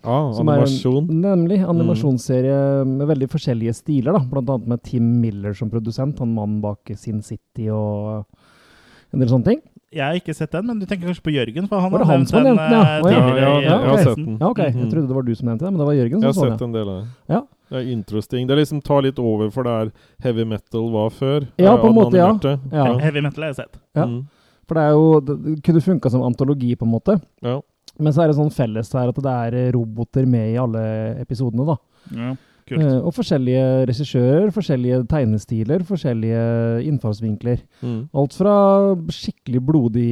[SPEAKER 3] Ah,
[SPEAKER 4] Som er en-
[SPEAKER 3] animasjon.
[SPEAKER 4] Nemlig. Animasjonsserie med veldig forskjellige stiler, da. Blant annet med Tim Miller som produsent, han mannen bak Sin City og en del sånne ting.
[SPEAKER 2] Jeg har ikke sett den, men du tenker kanskje på Jørgen? For han
[SPEAKER 4] Var det
[SPEAKER 2] har
[SPEAKER 4] han som
[SPEAKER 2] den
[SPEAKER 4] nevnte den, ja?
[SPEAKER 2] eh,
[SPEAKER 4] ja.
[SPEAKER 3] Ja,
[SPEAKER 2] i
[SPEAKER 3] ja, jeg har sett den.
[SPEAKER 4] Ja, ok.
[SPEAKER 3] Mhm.
[SPEAKER 4] Jeg trodde det var du som nevnte den, men det var Jørgen
[SPEAKER 3] Jeg har
[SPEAKER 4] som så
[SPEAKER 3] sett
[SPEAKER 4] det.
[SPEAKER 3] en del av det.
[SPEAKER 4] Ja.
[SPEAKER 3] Det er interesting. Det liksom tar litt over for der heavy metal var før.
[SPEAKER 4] Ja, på en måte, ja. Ja.
[SPEAKER 2] Heavy metal har jeg sett.
[SPEAKER 4] Ja.
[SPEAKER 3] Mm.
[SPEAKER 4] For det er jo Det det kunne funka som antologi, på en måte.
[SPEAKER 3] ja.
[SPEAKER 4] Men så er det sånn felles her at det er roboter med i alle episodene, da.
[SPEAKER 2] Ja,
[SPEAKER 4] Eh, og forskjellige regissører, forskjellige tegnestiler, forskjellige innfallsvinkler.
[SPEAKER 3] Mm.
[SPEAKER 4] Alt fra skikkelig blodig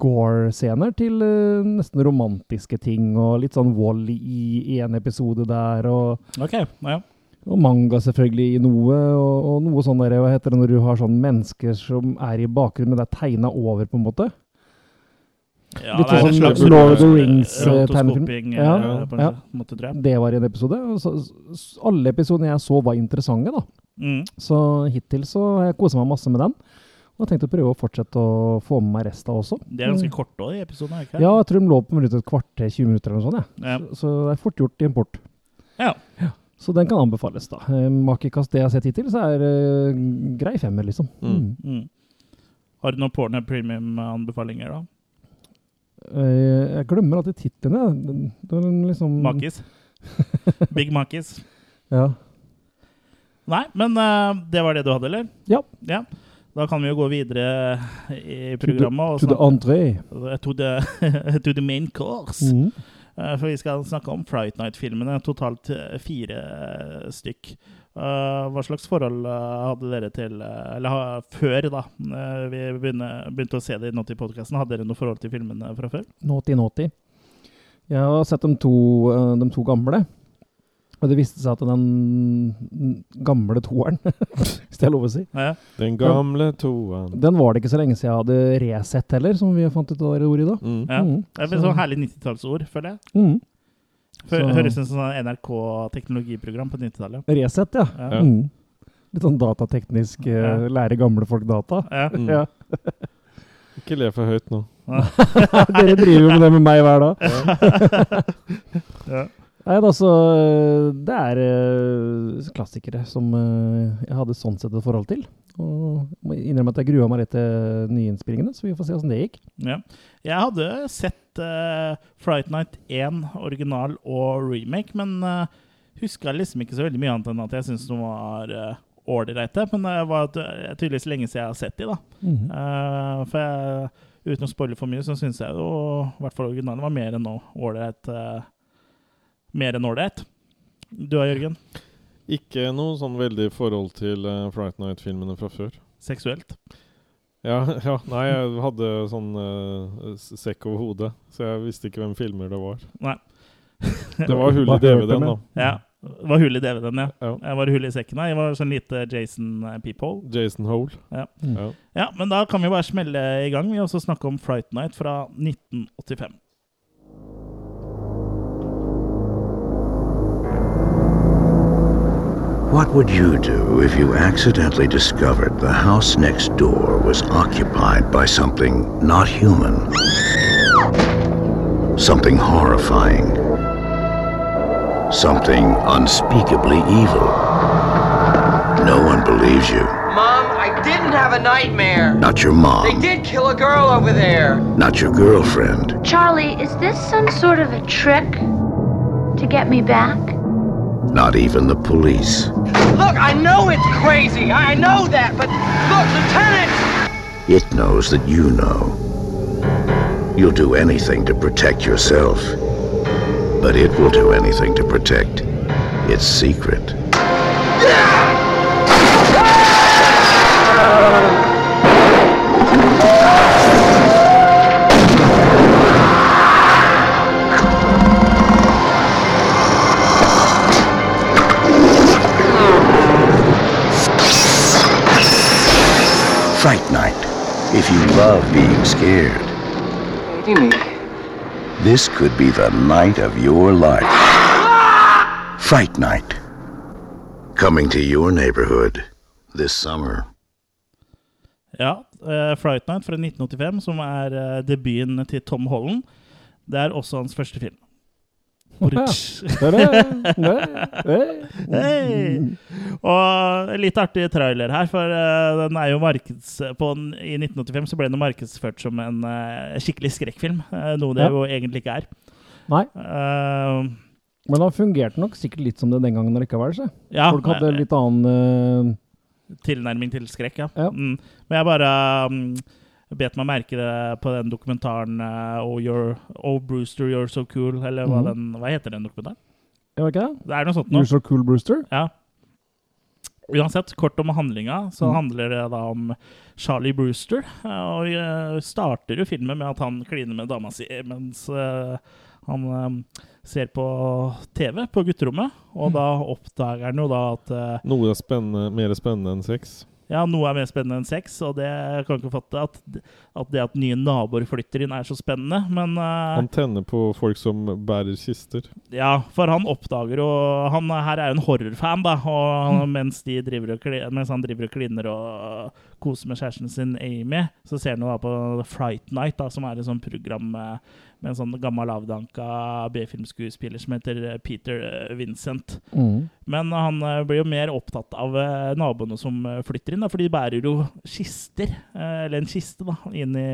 [SPEAKER 4] gore-scener til uh, nesten romantiske ting, og litt sånn vold i, en episode der, og,
[SPEAKER 2] Ok, ja.
[SPEAKER 4] og manga selvfølgelig i noe, og, og noe sånn der, hva heter det når du har sånn mennesker som er i bakgrunnen, men det er tegna over, på en måte?
[SPEAKER 2] Ja
[SPEAKER 4] Litt
[SPEAKER 2] det
[SPEAKER 4] sånn Lord of the
[SPEAKER 2] eh,
[SPEAKER 4] Rings-tegnefilm.
[SPEAKER 2] rotoskoping, eh,
[SPEAKER 4] Ja, ja.
[SPEAKER 2] jeg.
[SPEAKER 4] Det var i en episode. Så, alle episodene jeg så var interessante, da.
[SPEAKER 2] Mm.
[SPEAKER 4] Så hittil så har jeg kosa meg masse med den. Og har tenkt å prøve å fortsette å få med meg resten også.
[SPEAKER 2] De er ganske korte òg, de episodene? ikke?
[SPEAKER 4] Ja, jeg tror de lå på rundt et kvarter, 20 minutter eller noe sånt. Ja.
[SPEAKER 2] Ja.
[SPEAKER 4] Så, så det er fort gjort i import.
[SPEAKER 2] Ja.
[SPEAKER 4] Så den kan anbefales, da. Makikast det jeg har sett hittil, så er uh, grei femmer, liksom.
[SPEAKER 3] Mm.
[SPEAKER 4] Mm.
[SPEAKER 2] Mm. Har du noen porno premium-anbefalinger, da?
[SPEAKER 4] Eh, jeg glemmer alltid titlene. Liksom
[SPEAKER 2] Makis? Big Makis?
[SPEAKER 4] Ja.
[SPEAKER 2] Nei, men eh, det var det du hadde, eller?
[SPEAKER 4] Ja.
[SPEAKER 2] ja. Da kan vi jo gå videre i programmet. og
[SPEAKER 4] To the
[SPEAKER 2] snakke-
[SPEAKER 4] entrée.
[SPEAKER 2] to, the, to the main course.
[SPEAKER 4] Mm.
[SPEAKER 2] Eh, For vi skal snakke om Fright Night-filmene. Totalt eh, fire eh, stykk. Eh, hva slags forhold eh, hadde dere til eh, Eller ha- før, da. vi begynne, begynte å se det i til podkasten. Hadde dere noe forhold til filmene fra før?
[SPEAKER 4] Naughty Naughty. Jeg har sett de to, de to gamle. Og det viste seg at den gamle toeren, hvis det er lov å si,
[SPEAKER 2] Ja.
[SPEAKER 3] Den gamle toeren.
[SPEAKER 4] den var det ikke så lenge siden jeg hadde resett heller, som vi fant ut av det ordet i dag.
[SPEAKER 3] Mm.
[SPEAKER 2] ja.
[SPEAKER 4] Mm,
[SPEAKER 2] Det er et
[SPEAKER 4] så-
[SPEAKER 2] sånn herlig 90-tallsord, føler jeg.
[SPEAKER 4] Mm. Så-
[SPEAKER 2] Høres ut som sånn NRK-teknologiprogram på 90-tallet.
[SPEAKER 4] Resett, ja.
[SPEAKER 2] Ja.
[SPEAKER 3] Ja.
[SPEAKER 4] Mm. Litt sånn datateknisk, uh,
[SPEAKER 2] Ja.
[SPEAKER 4] lære gamle folk data.
[SPEAKER 2] Ja.
[SPEAKER 3] Mm.
[SPEAKER 4] Ja.
[SPEAKER 3] Ikke le for høyt nå.
[SPEAKER 4] Dere driver jo med det med meg hver dag.
[SPEAKER 2] Ja.
[SPEAKER 4] Nei, altså, Det er uh, klassikere som uh, jeg hadde sånn sett et forhold til. Og må innrømme at jeg grua meg litt til nyinnspillingene, så vi får se åssen det gikk.
[SPEAKER 2] Ja. Jeg hadde sett uh, Fright Night 1, original og remake, men uh, huska liksom ikke så veldig mye annet enn at jeg syntes de var ålreite. Uh, men det var tydeligvis lenge siden jeg har sett de, da.
[SPEAKER 4] Mhm.
[SPEAKER 2] Eh, for jeg uten å spoile for mye, så syns jeg jo i hvert fall originalen var mer enn nå ålreit. eh, mer enn ålreit. Du da, Jørgen?
[SPEAKER 3] Ikke noe sånn veldig forhold til uh, Fright Night-filmene fra før.
[SPEAKER 2] Seksuelt?
[SPEAKER 3] Ja, ja, nei, jeg hadde sånn uh, sekk over hodet, så jeg visste ikke hvem filmer det var.
[SPEAKER 2] Nei.
[SPEAKER 3] Det var hull i DVD-en, da.
[SPEAKER 2] Ja. Det var hull i DVD-en, ja.
[SPEAKER 3] Ja.
[SPEAKER 2] Jeg var hull i sekken. jeg var sånn lite Jason eh, Peephole.
[SPEAKER 3] Jason Hole.
[SPEAKER 2] Ja.
[SPEAKER 4] Mm.
[SPEAKER 3] Ja.
[SPEAKER 2] Men da kan vi bare smelle i gang. Vi også snakke om Fright Night fra 1985.
[SPEAKER 5] What would you do if you accidentally discovered the house next door was occupied by something not human? Something horrifying. Something unspeakably evil. No one believes you.
[SPEAKER 6] Mom, I didn't have a nightmare.
[SPEAKER 5] Not your mom.
[SPEAKER 6] They did kill a girl over there.
[SPEAKER 5] Not your girlfriend.
[SPEAKER 7] Charlie, is this some sort of a trick to get me back?
[SPEAKER 5] Not even the police.
[SPEAKER 6] Look, I know it's crazy. I know that, but look, Lieutenant!
[SPEAKER 5] It knows that you know. You'll do anything to protect yourself. But it will do anything to protect its secret. If you love being scared, this could be the night of your life. Fright Night. Coming to your neighborhood this summer.
[SPEAKER 2] Ja, uh, Fright Night fra 1985, som er uh, debuten til Tom Holland. Det er også hans første film. Og litt artig trailer her, for eh, den er jo markeds... På, I 1985 så ble den markedsført som en eh, skikkelig skrekkfilm, eh, noe det
[SPEAKER 4] Ja.
[SPEAKER 2] jo egentlig ikke er.
[SPEAKER 4] Nei,
[SPEAKER 2] Uh,
[SPEAKER 4] men han fungerte nok sikkert litt som det den gangen likevel. Så.
[SPEAKER 2] ja,
[SPEAKER 4] Folk hadde litt annen uh...
[SPEAKER 2] tilnærming til skrekk, ja.
[SPEAKER 4] Ja.
[SPEAKER 2] Mm. Men jeg bare um, bet meg merke det på den dokumentaren uh, oh, you're, oh, Brewster, you're so cool, eller hva,
[SPEAKER 4] mm.
[SPEAKER 2] den, hva heter den dokumentaren?
[SPEAKER 4] Jeg vet ikke det?
[SPEAKER 2] Det er noe sånt nå.
[SPEAKER 4] You're so cool, Brewster.
[SPEAKER 2] Ja. Uansett, kort om handlinga, så
[SPEAKER 4] mm.
[SPEAKER 2] handler det da om Charlie Brewster. eh, Og vi starter jo filmen med at han kliner med dama si mens eh, han eh, ser på TV på gutterommet. Og da oppdager han jo da at eh,
[SPEAKER 3] Noe spennende, mer spennende enn sex.
[SPEAKER 2] Ja, noe er mer spennende enn sex, og det kan jeg ikke fatte. At, at det at nye naboer flytter inn, er så spennende. Men uh,
[SPEAKER 3] Han tenner på folk som bærer kister.
[SPEAKER 2] ja, for han oppdager jo Han her er jo en horrorfan, da. Og mm. mens, de driver og, mens han driver og kliner og koser med kjæresten sin Amy, så ser han jo da på Fright Night, da, som er et sånt program med, med en sånn gammel avdanka B-filmskuespiller som heter eh, Peter eh, Vincent.
[SPEAKER 4] Mm.
[SPEAKER 2] Men han eh, blir jo mer opptatt av naboene som flytter inn, da, for de bærer jo kister, eller en kiste, da, inn i,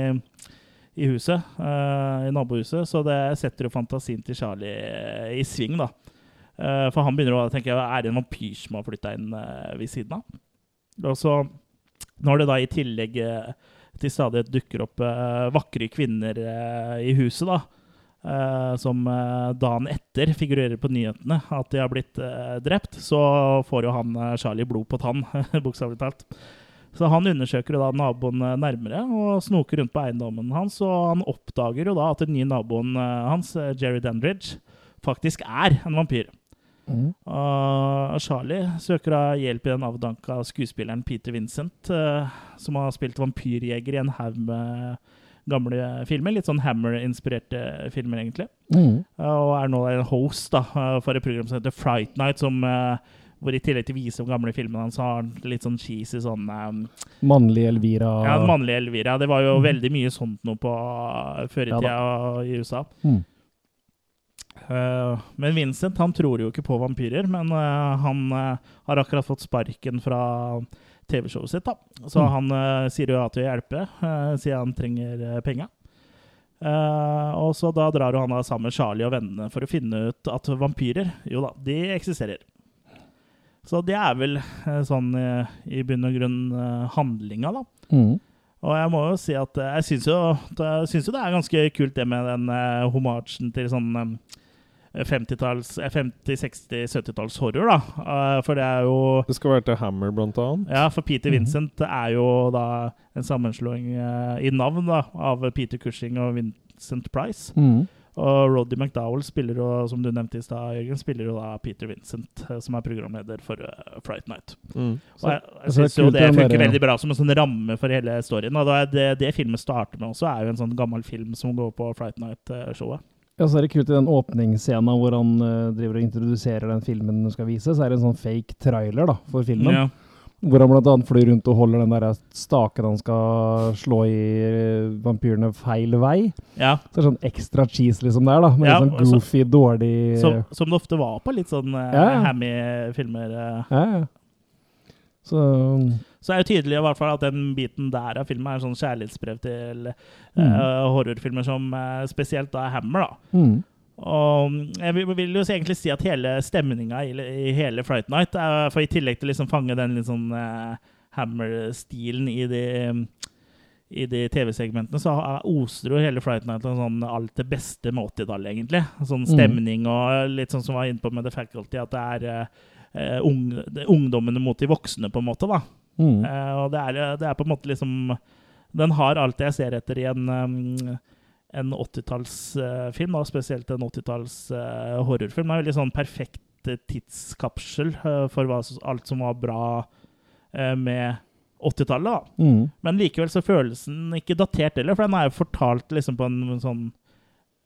[SPEAKER 2] i huset, i nabohuset. Så det setter jo fantasien til Charlie i sving, da. For han begynner å tenke er det en vampyr som har flytta inn ved siden av? Og så, når det da i tillegg eh, til stadighet dukker opp eh, vakre kvinner eh, i huset, da, eh, som dagen etter figurerer på nyhetene at de har blitt drept, så får jo han Charlie blod på tann, bokstavelig talt. Så han undersøker jo da naboen nærmere og snoker rundt på eiendommen hans, og han oppdager jo da at den nye naboen hans, Jerry Dendridge, faktisk er en vampyr.
[SPEAKER 4] Mm.
[SPEAKER 2] Og Charlie søker da hjelp i den avdanka skuespilleren Peter Vincent, eh, som har spilt vampyrjeger i en haug med gamle filmer. Litt sånn Hammer-inspirerte filmer, egentlig.
[SPEAKER 4] Mm.
[SPEAKER 2] Og er nå en host da, eh, for et program som heter Fright Night, som, eh, hvor i tillegg til å vise de gamle filmene hans, har han litt sånn cheesy sånn um,
[SPEAKER 4] Mannlig Elvira.
[SPEAKER 2] Ja, mannlig Elvira. Det var jo veldig mye sånt noe på eh, før i
[SPEAKER 4] Ja da.
[SPEAKER 2] i USA.
[SPEAKER 4] Mm.
[SPEAKER 2] Eh, men Vincent han tror jo ikke på vampyrer, men eh, han eh, har akkurat fått sparken fra TV-showet sitt. da. Så
[SPEAKER 4] Mm.
[SPEAKER 2] han sier jo ja til å hjelpe, siden han trenger penga. Og så da drar jo han da sammen med Charlie og vennene for å finne ut at vampyrer, jo da, de eksisterer. Så det er vel sånn i bunn og grunn handlinga, da.
[SPEAKER 4] Mm.
[SPEAKER 2] Og jeg må jo si at jeg syns jo, jo det er ganske kult det med den homasjen til sånn eh, 50-talls, eh, 50-, 60-, 70-talls horror, da. Eh, for det er jo
[SPEAKER 3] Det skal være til Hammer, blant annet.
[SPEAKER 2] Ja, for Peter Vincent er jo da en sammenslåing eh, i navn da, av Peter Cushing og Vincent Price.
[SPEAKER 4] Mm.
[SPEAKER 2] Og Roddy McDowell spiller jo, som du nevnte i stad, Jørgen, spiller jo da Peter Vincent, eh, som er programleder for Fright Night.
[SPEAKER 3] Mm.
[SPEAKER 2] Og jeg, jeg
[SPEAKER 4] syns er
[SPEAKER 2] synes jo det funker veldig bra som en sånn ramme for hele storyen. Og det, det, det filmen starter med også, er jo en sånn gammel film som går på Fright Night-showet.
[SPEAKER 4] Ja, så er det kult i den åpningsscenen hvor han uh, driver og introduserer den filmen den skal vise, så er det en sånn fake trailer da, for filmen.
[SPEAKER 2] Ja.
[SPEAKER 4] Hvor han annet flyr rundt og holder den der staken han skal slå i eh, vampyrene feil vei.
[SPEAKER 2] ja.
[SPEAKER 4] Så det er sånn ekstra cheese liksom der, da. Med
[SPEAKER 2] Ja,
[SPEAKER 4] sånn
[SPEAKER 2] så-
[SPEAKER 4] goofy, dårlig
[SPEAKER 2] Som, som det ofte var på litt sånn uh, hammy filmer. Uh.
[SPEAKER 4] Ja, ja. Så
[SPEAKER 2] Så er det tydelig i hvert fall at den biten der av filmen er en sånn kjærlighetsbrev til
[SPEAKER 4] mm.
[SPEAKER 2] uh, horrorfilmer som uh, spesielt da er Hammer, da.
[SPEAKER 4] mm.
[SPEAKER 2] Og jeg vil, vil jo egentlig si at hele stemninga i, i hele Fright Night er, For i tillegg til å liksom fange den litt sånn uh, Hammer-stilen i de i de TV-segmentene så oser jo hele Fright Night av sånn alt det beste med 80-tallet, egentlig. Sånn
[SPEAKER 4] Mm.
[SPEAKER 2] stemning og litt sånn som var inne på med The Faculty, at det er eh, eh, ung, det er ungdommene mot de voksne, på en måte, da.
[SPEAKER 4] Mm.
[SPEAKER 2] Eh, og det er, det er på en måte liksom Den har alt jeg ser etter i en, um, en 80-tallsfilm, og spesielt en 80-talls eh, horrorfilm. Det er veldig sånn perfekt eh, tidskapsel eh, for hva, alt som var bra eh, med 80-tallet.
[SPEAKER 4] Mm.
[SPEAKER 2] Men likevel så føles den ikke datert heller, for den er jo fortalt liksom på en sånn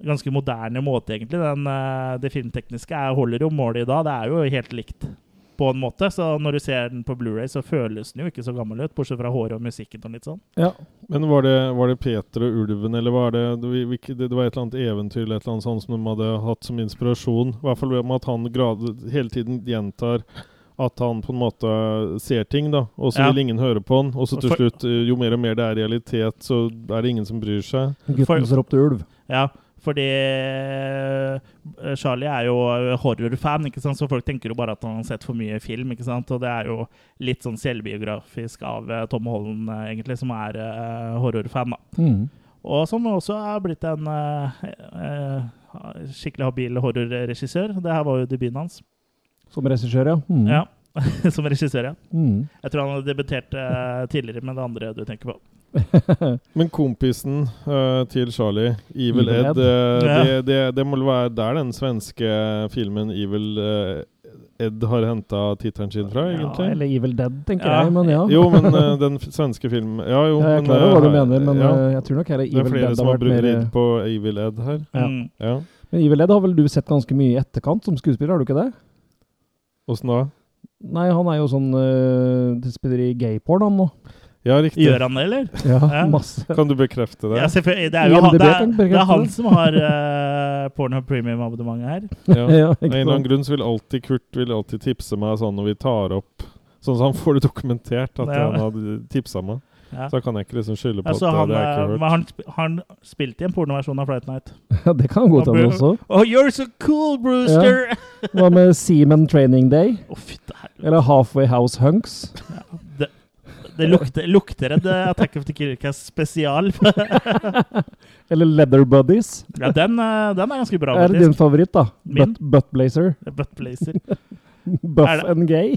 [SPEAKER 2] ganske moderne måte, egentlig. Den, eh, det filmtekniske er, holder jo målet i dag. Det er jo helt likt på en måte. Så når du ser den på Blu-ray, så føles den jo ikke så gammel ut, bortsett fra håret og musikken og litt sånn.
[SPEAKER 4] Ja.
[SPEAKER 3] Men var det, var det Peter og ulven, eller var det det, var et eller annet eventyr eller et eller annet sånt som de hadde hatt som inspirasjon? I hvert fall med at han grad, hele tiden gjentar at han på en måte ser ting, da, og så
[SPEAKER 2] Ja.
[SPEAKER 3] vil ingen høre på han. Og så til slutt, eh, jo mer og mer det er realitet, så er det ingen som bryr seg.
[SPEAKER 4] Gutten som ropte ulv.
[SPEAKER 2] Ja, fordi eh, Charlie er jo horrorfan, ikke sant? så folk tenker jo bare at han har sett for mye film. ikke sant? Og det er jo litt sånn selvbiografisk av eh, Tom Holland, eh, egentlig, som er eh, horrorfan. da.
[SPEAKER 4] Mm.
[SPEAKER 2] Og som også er blitt en eh, eh, skikkelig habil horrorregissør. Det her var jo debuten hans.
[SPEAKER 4] Som regissør, ja. Mm.
[SPEAKER 2] Ja, Som regissør, ja.
[SPEAKER 4] Mm.
[SPEAKER 2] Jeg tror han hadde debutert eh, tidligere med det andre du tenker på.
[SPEAKER 3] Men kompisen uh, til Charlie, Evil,
[SPEAKER 4] Evil
[SPEAKER 3] Ed,
[SPEAKER 4] Ed.
[SPEAKER 3] Uh,
[SPEAKER 2] Ja.
[SPEAKER 3] det, det, det må vel være der den svenske filmen Evil uh, Ed har henta tittelen sin fra,
[SPEAKER 4] Ja, eller Evil Dead, tenker
[SPEAKER 2] Ja.
[SPEAKER 4] jeg. Men ja.
[SPEAKER 3] Jo, men uh, den svenske filmen Ja, jo.
[SPEAKER 4] jeg er
[SPEAKER 3] men,
[SPEAKER 4] klarer hva du mener, men
[SPEAKER 3] ja,
[SPEAKER 4] jeg tror nok her er
[SPEAKER 3] Det er flere
[SPEAKER 4] Dead
[SPEAKER 3] som
[SPEAKER 4] har brukt mer
[SPEAKER 3] på Evil Ed her.
[SPEAKER 4] Ja.
[SPEAKER 2] Mm.
[SPEAKER 3] Ja.
[SPEAKER 4] Men Evil Ed har vel du sett ganske mye i etterkant som skuespiller, har du ikke det?
[SPEAKER 3] Åssen da?
[SPEAKER 4] Nei, han er jo sånn uh, Spiller i gayporn, han nå.
[SPEAKER 3] Ja, riktig.
[SPEAKER 2] Gjør han det, eller?
[SPEAKER 4] Ja,
[SPEAKER 2] Ja.
[SPEAKER 4] masse.
[SPEAKER 3] Kan du bekrefte det?
[SPEAKER 2] Ja, selvfølgelig. Det er jo han, det er, det er han som har uh, Pornhub Premium-abonnementet her.
[SPEAKER 3] Ja.
[SPEAKER 4] Ja,
[SPEAKER 3] Av en eller annen grunn så vil alltid Kurt vil alltid tipse meg sånn når vi tar opp Sånn så han får det dokumentert at
[SPEAKER 2] Ja.
[SPEAKER 3] han hadde tipsa meg.
[SPEAKER 2] Ja.
[SPEAKER 3] Så kan jeg ikke liksom skylde på
[SPEAKER 2] Altså,
[SPEAKER 3] at
[SPEAKER 2] han,
[SPEAKER 3] det har jeg
[SPEAKER 2] eh,
[SPEAKER 3] ikke hørt.
[SPEAKER 2] men han, han spilte i en pornoversjon av Flight Night.
[SPEAKER 4] Ja, det kan godt hende også.
[SPEAKER 2] Oh, you're so cool, Brewster!
[SPEAKER 4] Hva med Seaman Training Day?
[SPEAKER 2] Det helvete.
[SPEAKER 4] Eller Halfway House Hunks?
[SPEAKER 2] Det, det lukter, lukter en eh, Attack of the Kirkas spesial.
[SPEAKER 4] Eller Leather Buddies?
[SPEAKER 2] ja, den, eh, den er ganske bra,
[SPEAKER 4] Er det din favoritt, da?
[SPEAKER 2] Min?
[SPEAKER 4] Butt, butt
[SPEAKER 2] blazer.
[SPEAKER 4] Buff
[SPEAKER 2] Er det-
[SPEAKER 4] and gay?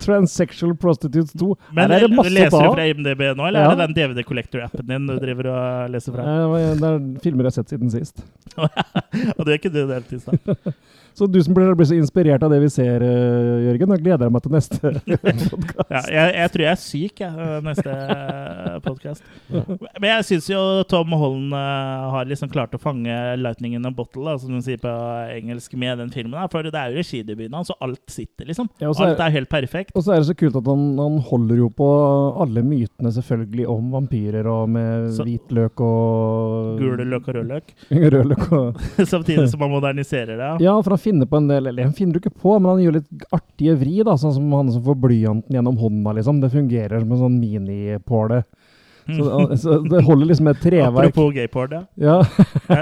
[SPEAKER 4] Transsexual Prostitutes 2.
[SPEAKER 2] Men
[SPEAKER 4] Her er det masse
[SPEAKER 2] leser du fra IMDb nå, eller
[SPEAKER 4] Ja.
[SPEAKER 2] er det den DVD Collector-appen din du driver og leser fra?
[SPEAKER 4] Eh, Det er filmer jeg har sett siden sist.
[SPEAKER 2] Og det er ikke du det hele tiden.
[SPEAKER 4] Så du som blir, blir så inspirert av det vi ser, eh, Jørgen, da gleder jeg meg til neste podkast.
[SPEAKER 2] Ja, jeg, jeg tror jeg er syk, jeg, øh, neste podkast. Men jeg syns jo Tom Holland har liksom klart å fange 'lightning in a bottle', da, som hun sier på engelsk, med den filmen. Da, For det er jo regidebuten hans, og alt sitter, liksom.
[SPEAKER 4] Ja, er-
[SPEAKER 2] alt er helt perfekt.
[SPEAKER 4] Og så er det så kult at han, han holder jo på alle mytene selvfølgelig om vampyrer og med
[SPEAKER 2] Så-
[SPEAKER 4] hvitløk og
[SPEAKER 2] Gule løk og rødløk.
[SPEAKER 4] Rødløk og
[SPEAKER 2] Samtidig som man moderniserer det.
[SPEAKER 4] Ja, for han finner på en del Eller han finner jo ikke på, men han gjør litt artige vri, da. Sånn som han som får blyanten gjennom hånda, liksom. Det fungerer som en sånn minipåle. Så, så det holder liksom et treverk.
[SPEAKER 2] Apropos gayport, ja.
[SPEAKER 4] Ja.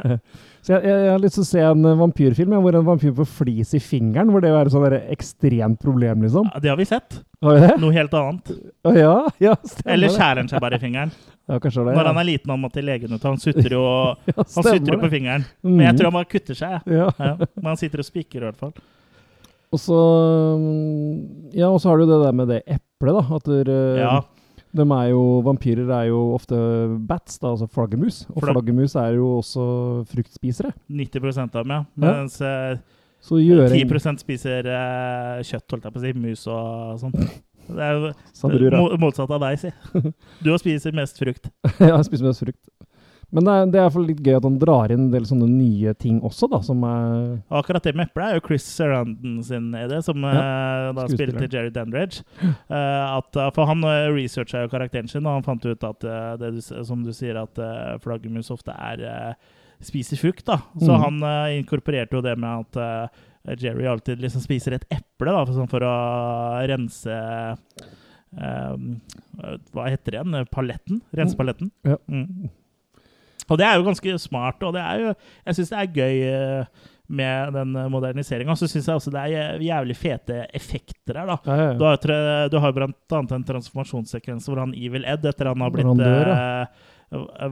[SPEAKER 4] så jeg, jeg, jeg har lyst til å se en eh, vampyrfilm hvor en vampyr får flis i fingeren. Hvor det er et sånn ekstremt problem, liksom.
[SPEAKER 2] Ja, Det har vi sett.
[SPEAKER 4] Har vi det?
[SPEAKER 2] Noe helt annet.
[SPEAKER 4] Ja, ja,
[SPEAKER 2] Eller skjærer han seg bare i fingeren.
[SPEAKER 4] Ja, kanskje det.
[SPEAKER 2] Når
[SPEAKER 4] ja.
[SPEAKER 2] han er liten han må til legen, han sutter jo
[SPEAKER 4] Ja,
[SPEAKER 2] Han sutter på fingeren. Men jeg
[SPEAKER 4] Mhm.
[SPEAKER 2] tror han bare kutter seg. Men han sitter og spiker i hvert fall.
[SPEAKER 4] Og så mm, Ja, og så har du det der med det eplet, da. At der,
[SPEAKER 2] Ja.
[SPEAKER 4] de er jo Vampyrer er jo ofte bats, da, altså flaggermus. Og
[SPEAKER 2] Flagg-
[SPEAKER 4] flaggermus er jo også fruktspisere.
[SPEAKER 2] 90% av dem, ja. Mens eh,
[SPEAKER 4] Så gjøre
[SPEAKER 2] 10% spiser eh, kjøtt, holdt jeg på å si. Mus og sånn. Det er jo
[SPEAKER 4] Sa brura.
[SPEAKER 2] motsatt av deg, si. Du spiser mest frukt.
[SPEAKER 4] ja, jeg spiser mest frukt. Men det er, det er litt gøy at han drar inn en del sånne nye ting også, da, som er
[SPEAKER 2] akkurat det med eplet er jo Chris Sarandon sin idé, som ja, da
[SPEAKER 4] spiller
[SPEAKER 2] spilte Jerry Dandridge. Eh, at, eh, for han researcha jo karakteren sin, og han fant ut at eh, det du, som du sier, at flaggermus ofte er eh, spiser frukt. da. Så
[SPEAKER 4] mm.
[SPEAKER 2] han eh, inkorporerte jo det med at eh, Jerry alltid liksom spiser et eple da, for, sånn for å rense eh, Hva heter det igjen? Paletten? Rense paletten.
[SPEAKER 4] Ja.
[SPEAKER 2] Mm. Og det er jo ganske smart, og det er jo Jeg syns det er gøy eh, med den moderniseringa. Så syns jeg også det er jævlig fete effekter her, da.
[SPEAKER 4] ja, ja,
[SPEAKER 2] Du har, du har blant annet en transformasjonssekvens hvor han Evil Ed, etter han har blitt
[SPEAKER 4] han dør,
[SPEAKER 2] eh,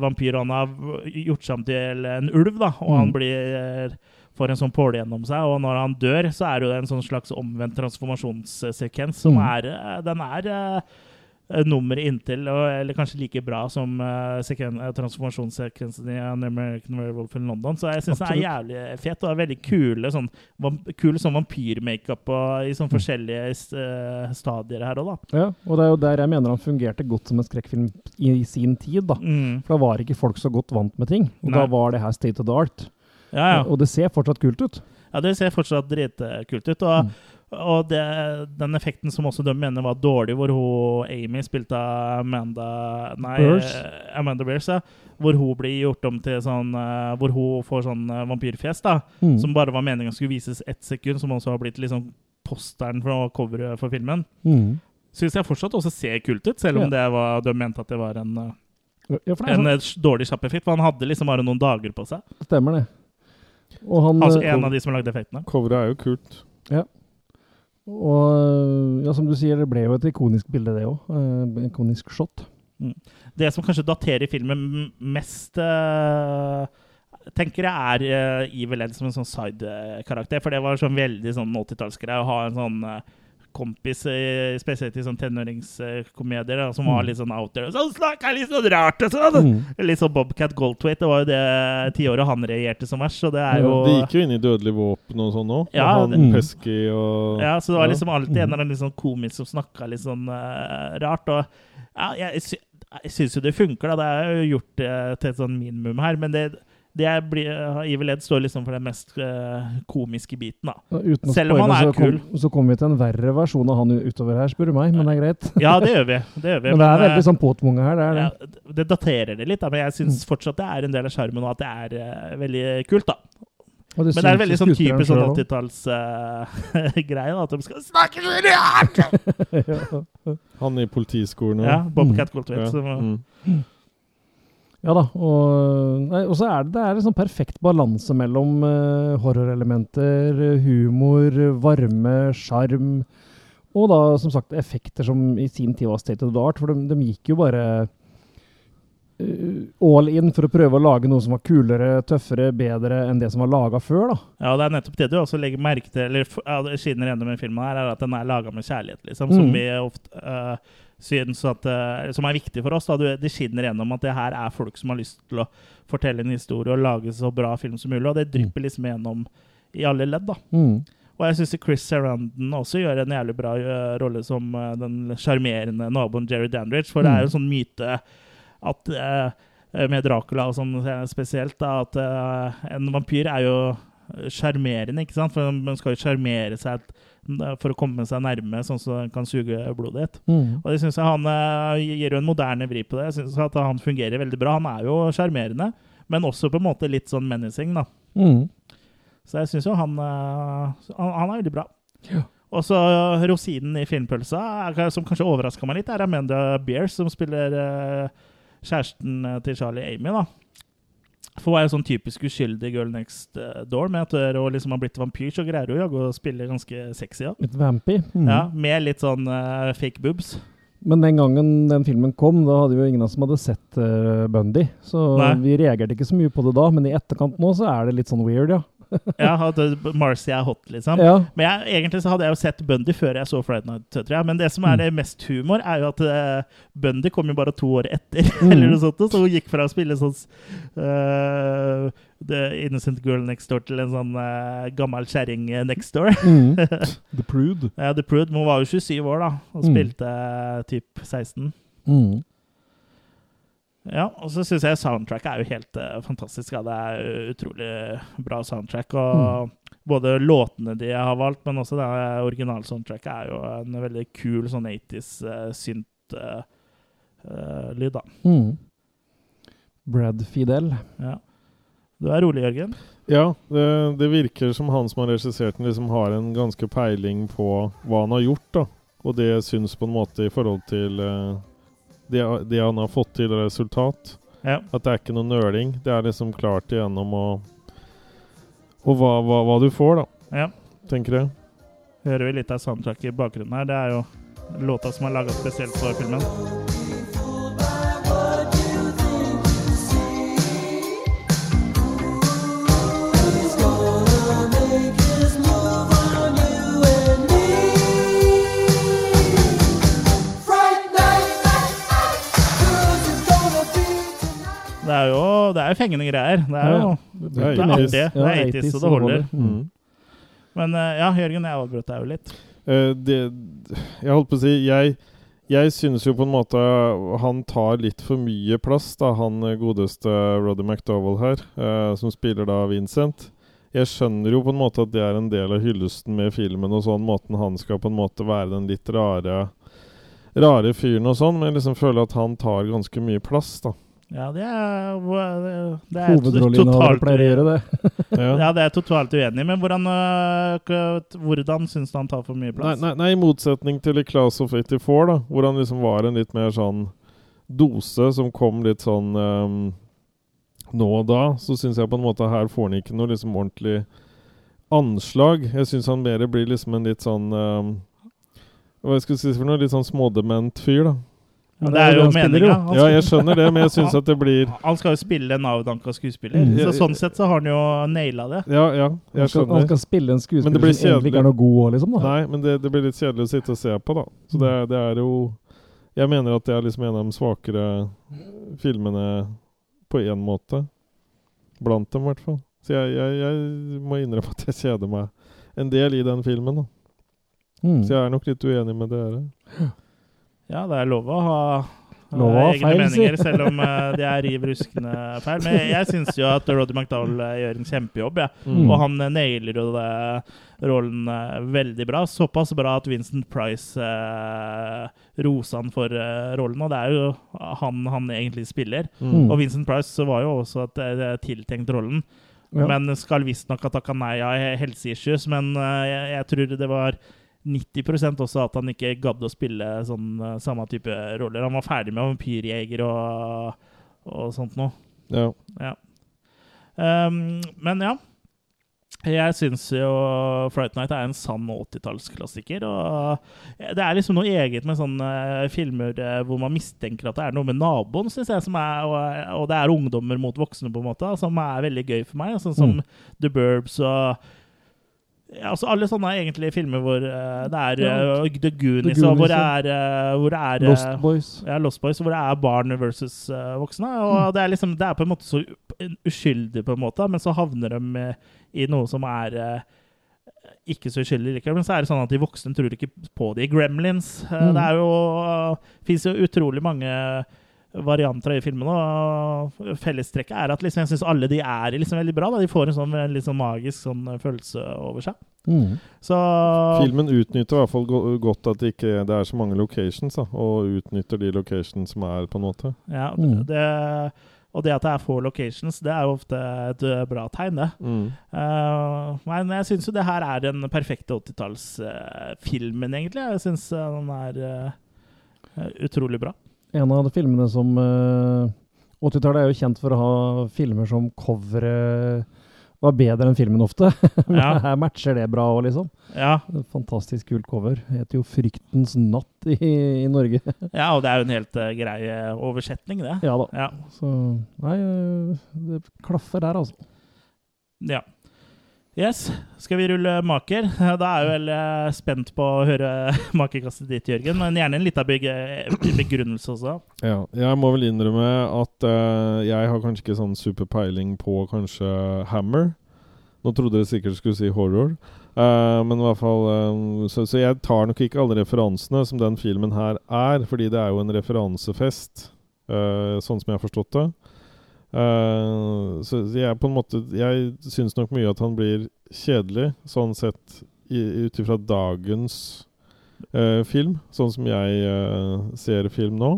[SPEAKER 2] vampyr, og han har gjort seg om til en ulv, da, og han
[SPEAKER 4] blir
[SPEAKER 2] blir får en sånn påle gjennom seg, og når han dør, så er det jo en sånn slags omvendt transformasjonssekvens som
[SPEAKER 4] Mm.
[SPEAKER 2] er eh, Den er eh, nummeret inntil, eller kanskje like bra som uh, transformasjonssekvensen i An American Werewolf in London. Så jeg syns den er jævlig fet, og er veldig kule sånn, kul sånn vampyrmakeup i sånn forskjellige eh, stadier her òg, da.
[SPEAKER 4] ja. Og det er jo der jeg mener han fungerte godt som en skrekkfilm i, i sin tid, da.
[SPEAKER 2] Mm.
[SPEAKER 4] For da var ikke folk så godt vant med ting. Og
[SPEAKER 2] Nei.
[SPEAKER 4] da var det her state of the art.
[SPEAKER 2] Ja, ja.
[SPEAKER 4] Og det ser fortsatt kult ut.
[SPEAKER 2] Ja, det ser fortsatt dritkult ut. Og,
[SPEAKER 4] Mm.
[SPEAKER 2] og det, den effekten som også de mener var dårlig, hvor hun Amy spilte Amanda Nei,
[SPEAKER 4] Bears.
[SPEAKER 2] Amanda Bears, ja. Hvor hun blir gjort om til sånn eh, Hvor hun får sånn eh, vampyrfjes, da.
[SPEAKER 4] Mm.
[SPEAKER 2] Som bare var meningen skulle vises ett sekund, som også har blitt liksom posteren for coveret for filmen.
[SPEAKER 4] Mm.
[SPEAKER 2] Syns jeg fortsatt også ser kult ut, selv om
[SPEAKER 4] Ja.
[SPEAKER 2] det var, de mente at det var en, eh,
[SPEAKER 4] Ja,
[SPEAKER 2] en
[SPEAKER 4] sånn,
[SPEAKER 2] dårlig kjapp effekt. For han hadde liksom bare noen dager på seg.
[SPEAKER 4] stemmer det. Og han
[SPEAKER 2] Altså
[SPEAKER 4] eh,
[SPEAKER 2] en av de som lagde effektene.
[SPEAKER 3] Coveret er jo kult.
[SPEAKER 4] Og ja, som du sier, det ble jo et ikonisk bilde, det òg. ikonisk shot.
[SPEAKER 2] Det som kanskje daterer filmen mest uh, tenker jeg er uh, Evil Ed som en sånn side-karakter. For det var sånn veldig sånn 80-tallsgreie å ha en sånn eh, kompis, eh, spesielt i sånn tenåringskomedier, som var
[SPEAKER 4] Mm.
[SPEAKER 2] litt sånn out there. Og så snakka litt sånn rart og sånn!
[SPEAKER 4] Mm.
[SPEAKER 2] Litt sånn Bobcat Goldthwait. Det var jo det tiåret han regjerte som verst, så det er jo
[SPEAKER 3] Det gikk jo inn i Dødelig våpen og sånn òg.
[SPEAKER 2] Ja,
[SPEAKER 3] han
[SPEAKER 4] det-
[SPEAKER 3] Pesky og
[SPEAKER 2] Ja, så det var liksom alltid en eller annen litt sånn komisk som snakka litt sånn uh, rart. Og ja, jeg, sy syns jo det funker, da. Det er jo gjort uh, til et sånn minimum her. Men det, det er Evil Ed står liksom for den mest eh, komiske biten, da.
[SPEAKER 4] Å
[SPEAKER 2] Selv om han er
[SPEAKER 4] så kom, så kommer vi til en verre versjon av han utover her, spør du meg. Men det er greit.
[SPEAKER 2] Ja, det gjør vi. Det gjør vi.
[SPEAKER 4] Men det er
[SPEAKER 2] eh,
[SPEAKER 4] veldig sånn påtvunget her. Det er det.
[SPEAKER 2] ja, det daterer det litt, da, men jeg syns fortsatt det er en del av sjarmen, og at det er uh, veldig kult, da.
[SPEAKER 4] Og
[SPEAKER 2] Men det er veldig sånn typisk sånn
[SPEAKER 4] selv også.
[SPEAKER 2] 80-talls-greie, da. At de skal snakke så rart!
[SPEAKER 3] Han i politiskolen
[SPEAKER 2] Ja,
[SPEAKER 3] Bobcat
[SPEAKER 2] Bobcat Goldtvedt.
[SPEAKER 3] Ja. Mm.
[SPEAKER 4] Ja da. Og, nei, så er det, det er en sånn perfekt balanse mellom uh, horrorelementer, eh, humor, varme, sjarm og da som sagt effekter som i sin tid var state of the art. For de, de gikk jo bare eh, all in for å prøve å lage noe som var kulere, tøffere, bedre enn det som var laga før. da.
[SPEAKER 2] Ja, det er nettopp det du også legger merke til, eller skinner gjennom i filmen her, er at den er laga med kjærlighet, liksom. Som
[SPEAKER 4] Mm.
[SPEAKER 2] vi ofte syns at øh, Som er viktig for oss. da, Det skinner gjennom at det her er folk som har lyst til å fortelle en historie og lage så bra film som mulig, og det drypper liksom gjennom i alle ledd, da.
[SPEAKER 4] Mm.
[SPEAKER 2] Og jeg syns Chris Sarandon også gjør en jævlig bra øh, rolle som øh, den sjarmerende naboen Jerry Dandridge, for det er jo en sånn myte at med Dracula og sånn spesielt, da, at en vampyr er jo sjarmerende, ikke sant? For man skal jo sjarmere seg for å komme seg nærme, sånn som den kan suge blodet ditt.
[SPEAKER 4] Mm.
[SPEAKER 2] Og det synes jeg han øh, gir jo en moderne vri på det. Jeg synes at han fungerer veldig bra. Han er jo sjarmerende, men også på en måte litt sånn menacing, da.
[SPEAKER 4] Mm.
[SPEAKER 2] Så jeg syns jo han, øh, han Han er veldig bra.
[SPEAKER 4] Ja.
[SPEAKER 2] Og så rosinen i filmpølsa, er- som kanskje overraska meg litt, er Amanda Bears, som spiller kjæresten eh, til Charlie Amy, da. For hun er jo sånn typisk uskyldig girl next eh, door. Med at hun liksom har blitt vampyr, så greier hun jo å spille ganske sexy. Ja.
[SPEAKER 4] Litt vampy. Mm.
[SPEAKER 2] Ja, med litt sånn uh, fake boobs.
[SPEAKER 4] Men den gangen den filmen kom, da hadde jo ingen av oss som hadde sett uh, Bundy. Så
[SPEAKER 2] Nei.
[SPEAKER 4] vi reagerte ikke så mye på det da, men i etterkant nå så er det litt sånn weird, ja.
[SPEAKER 2] Ja, at Marcy er hot, liksom.
[SPEAKER 4] Ja,
[SPEAKER 2] Men jeg, egentlig så hadde jeg jo sett Bundy før jeg så Friday Night, jeg. Men det som
[SPEAKER 4] Mm.
[SPEAKER 2] er det mest humor, er jo at uh, Bundy kom jo bare to år etter,
[SPEAKER 4] Mm.
[SPEAKER 2] eller noe sånt. Så hun gikk fra å spille sånn uh, The Innocent Girl Next Door til en sånn uh, gammel kjerring eh, next door.
[SPEAKER 4] mm.
[SPEAKER 3] The Prude.
[SPEAKER 2] Ja, The Prude. Men hun var jo 27 år, da, og
[SPEAKER 4] Mm.
[SPEAKER 2] spilte uh, typ 16.
[SPEAKER 4] Mm.
[SPEAKER 2] Ja, og så syns jeg soundtracket er jo helt uh, fantastisk. Ja. Det er utrolig bra soundtrack. Og både låtene de har valgt, men også det originalsoundtracket er jo en veldig kul sånn 80s uh, synt-lyd, da.
[SPEAKER 4] Mm. Brad Fidel.
[SPEAKER 2] Ja. Du er rolig, Jørgen?
[SPEAKER 3] Ja, det, det virker som han som har regissert den, liksom har en ganske peiling på hva han har gjort, da. Og det syns på en måte i forhold til eh, det, det han har fått til resultat.
[SPEAKER 2] Ja.
[SPEAKER 3] At det er ikke noe nøling. Det er liksom klart igjennom og Og hva, hva, hva du får, da,
[SPEAKER 2] ja.
[SPEAKER 3] tenker jeg.
[SPEAKER 2] Hører vi litt av soundtracket i bakgrunnen her. Det er jo låta som er laga spesielt for filmen. Det er jo, det er fengende greier. Det er jo
[SPEAKER 3] Det er
[SPEAKER 2] det er artig. Det er 80s, så det holder.
[SPEAKER 4] Mm.
[SPEAKER 2] Men eh, ja, Jørgen, jeg avbrøt deg jo litt.
[SPEAKER 3] Uh, det, jeg holdt på å si Jeg, jeg synes jo på en måte han tar litt for mye plass, da, han godeste Roddy McDowell her, uh, som spiller da Vincent. Jeg skjønner jo på en måte at det er en del av hyllesten med filmen, og sånn måten han skal på en måte være den litt rare Rare fyren og sånn, men jeg liksom føler at han tar ganske mye plass, da.
[SPEAKER 2] Ja, det er, det er
[SPEAKER 4] Hovedrolleinnehavere
[SPEAKER 2] totalt-
[SPEAKER 4] pleier å gjøre det.
[SPEAKER 3] Ja.
[SPEAKER 2] Det er jeg totalt uenig i, men hvordan, øh, hvordan syns du han tar for mye plass?
[SPEAKER 3] nei, nei, i motsetning til i Class of 84, da, hvor han liksom var en litt mer sånn dose som kom litt sånn um, nå og da, så syns jeg på en måte her får han ikke noe liksom ordentlig anslag. Jeg syns han mer blir liksom en litt sånn um, Hva skal jeg si for noe? Litt sånn smådement fyr, da.
[SPEAKER 2] Men det er jo meninga.
[SPEAKER 3] Ja, jeg skjønner det, men jeg syns at det blir
[SPEAKER 2] han skal jo spille en avdanka skuespiller,
[SPEAKER 4] Mm.
[SPEAKER 2] så sånn sett så har han jo naila det.
[SPEAKER 3] Ja, ja, jeg
[SPEAKER 4] skjønner. han skal spille en skuespiller som egentlig ikke er noe god òg, liksom. da.
[SPEAKER 3] Nei, men det, det blir litt kjedelig å sitte og se på, da. Så det, er- det er jo Jeg mener at det er liksom en av de svakere filmene på én måte. Blant dem, i hvert fall. Så jeg, jeg, jeg må innrømme at jeg kjeder meg en del i den filmen, da.
[SPEAKER 4] Mm.
[SPEAKER 3] Så jeg er nok litt uenig med dere.
[SPEAKER 2] Ja, det er lov å ha ha
[SPEAKER 4] Lov å
[SPEAKER 2] egne
[SPEAKER 4] feil,
[SPEAKER 2] meninger, selv om uh, det er riv ruskende feil. Men jeg syns jo at Roddy McDowell eh, gjør en kjempejobb, ja.
[SPEAKER 3] Mm.
[SPEAKER 2] Og han eh, nailer jo det, rollen veldig bra. Såpass bra at Vincent Price uh, rosa han for uh, rollen, og det er jo han han egentlig spiller.
[SPEAKER 4] Mm.
[SPEAKER 2] Og Vincent Price var jo også et, eh, tiltenkt rollen,
[SPEAKER 4] Ja.
[SPEAKER 2] men skal visstnok ha takka nei av helseissues. Men jeg, jeg tror det var 90% også at han ikke gadd å spille sånn eh, samme type roller. Han var ferdig med vampyrjeger og, og sånt noe.
[SPEAKER 3] Ja.
[SPEAKER 2] Ja. Um, men ja. Jeg syns jo Fright Night er en sann 80-tallsklassiker. Og det er liksom noe eget med sånne filmer eh, hvor man mistenker at det er noe med naboen, synes jeg, som er, og, og det er ungdommer mot voksne, på en måte, som er veldig gøy for meg. Sånn som The Burbs og altså Alle sånne egentlig filmer hvor uh, det er uh, The Goonies,
[SPEAKER 4] The
[SPEAKER 2] og hvor det er, uh, hvor det er
[SPEAKER 4] Lost Boys.
[SPEAKER 2] ja, Lost Boys, hvor det er barn versus voksne. Og det er liksom, det er på en måte så uskyldig, på en måte, men så havner de i noe som er ikke så uskyldig likevel. Men så er det sånn at de voksne tror ikke på det. I Gremlins
[SPEAKER 4] Mm.
[SPEAKER 2] Det er jo fins jo utrolig mange varianter i filmene. Og fellestrekket er at liksom, jeg syns alle de er liksom veldig bra. Da. De får en sånn litt sånn magisk sånn følelse over seg.
[SPEAKER 4] Mm.
[SPEAKER 2] Så
[SPEAKER 3] Filmen utnytter i hvert fall godt at det ikke det er så mange locations, da, og utnytter de locations som er, på en måte.
[SPEAKER 2] Ja,
[SPEAKER 4] Mm.
[SPEAKER 2] det, og det at det er få locations, det er jo ofte et uh, bra tegn, det.
[SPEAKER 3] Mm.
[SPEAKER 2] Uh, men jeg syns jo det her er den perfekte 80-tallsfilmen, egentlig. Jeg syns uh, den er uh, utrolig bra.
[SPEAKER 4] En av de filmene som eh, 80-tallet er jo kjent for å ha filmer som coveret var bedre enn filmen ofte.
[SPEAKER 2] Ja.
[SPEAKER 4] her matcher det bra òg, liksom.
[SPEAKER 2] Ja,
[SPEAKER 4] Fantastisk kult cover. Heter jo 'Fryktens natt' i, i Norge.
[SPEAKER 2] ja, og det er jo en helt uh, grei eh, oversetning, det.
[SPEAKER 4] ja da.
[SPEAKER 2] Ja.
[SPEAKER 4] Så nei, eh, det klaffer der, altså.
[SPEAKER 2] ja. Yes. Skal vi rulle maker? Da er jeg vel eh, spent på å høre makerkastet ditt, Jørgen. Men gjerne en liten begrunnelse også.
[SPEAKER 3] Ja, jeg må vel innrømme at uh, jeg har kanskje ikke sånn super peiling på kanskje Hammer. Nå trodde dere sikkert skulle si horror. uh, men i hvert fall uh, så, så jeg tar nok ikke alle referansene som den filmen her er, fordi det er jo en referansefest, eh, sånn som jeg har forstått det. Eh, så jeg på en måte Jeg syns nok mye at han blir kjedelig, sånn sett ut ifra dagens uh, film, sånn som jeg uh, ser film nå.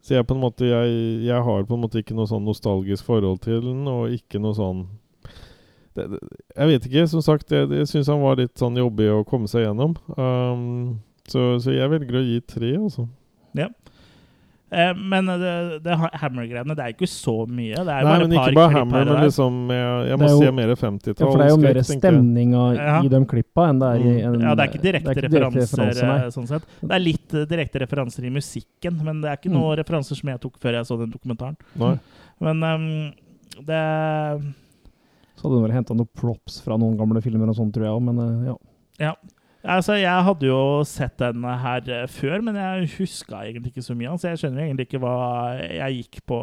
[SPEAKER 3] Så jeg på en måte jeg, jeg har på en måte ikke noe sånn nostalgisk forhold til den, og ikke noe sånn Jeg vet ikke. Som sagt, jeg, jeg syns han var litt sånn jobbig å komme seg gjennom. Um, så, så jeg velger å gi tre, altså.
[SPEAKER 2] Eh, men det, det Hammer-greiene, det er ikke så mye. Det er
[SPEAKER 3] Nei,
[SPEAKER 2] bare
[SPEAKER 3] men
[SPEAKER 2] par
[SPEAKER 3] ikke bare Hammer, men liksom Jeg, jeg må
[SPEAKER 4] jo-
[SPEAKER 3] si mer
[SPEAKER 4] Ja,
[SPEAKER 3] 50-tall.
[SPEAKER 4] for det er jo mer stemninga
[SPEAKER 2] Ja.
[SPEAKER 4] i de klippa enn det er i en
[SPEAKER 2] Ja, det er ikke direkte,
[SPEAKER 4] er
[SPEAKER 2] referanser,
[SPEAKER 4] referanser,
[SPEAKER 2] eh, sånn sett. Det er litt eh, direkte referanser i musikken, men det er ikke
[SPEAKER 4] Mm.
[SPEAKER 2] noen referanser som jeg tok før jeg så den dokumentaren.
[SPEAKER 3] Nei.
[SPEAKER 2] Men um, det
[SPEAKER 4] Så hadde hun vel henta noen props fra noen gamle filmer og sånn, tror jeg òg, men eh, ja.
[SPEAKER 2] Ja. Altså, jeg hadde jo sett den her eh, før, men jeg huska egentlig ikke så mye. Så jeg skjønner egentlig ikke hva jeg gikk på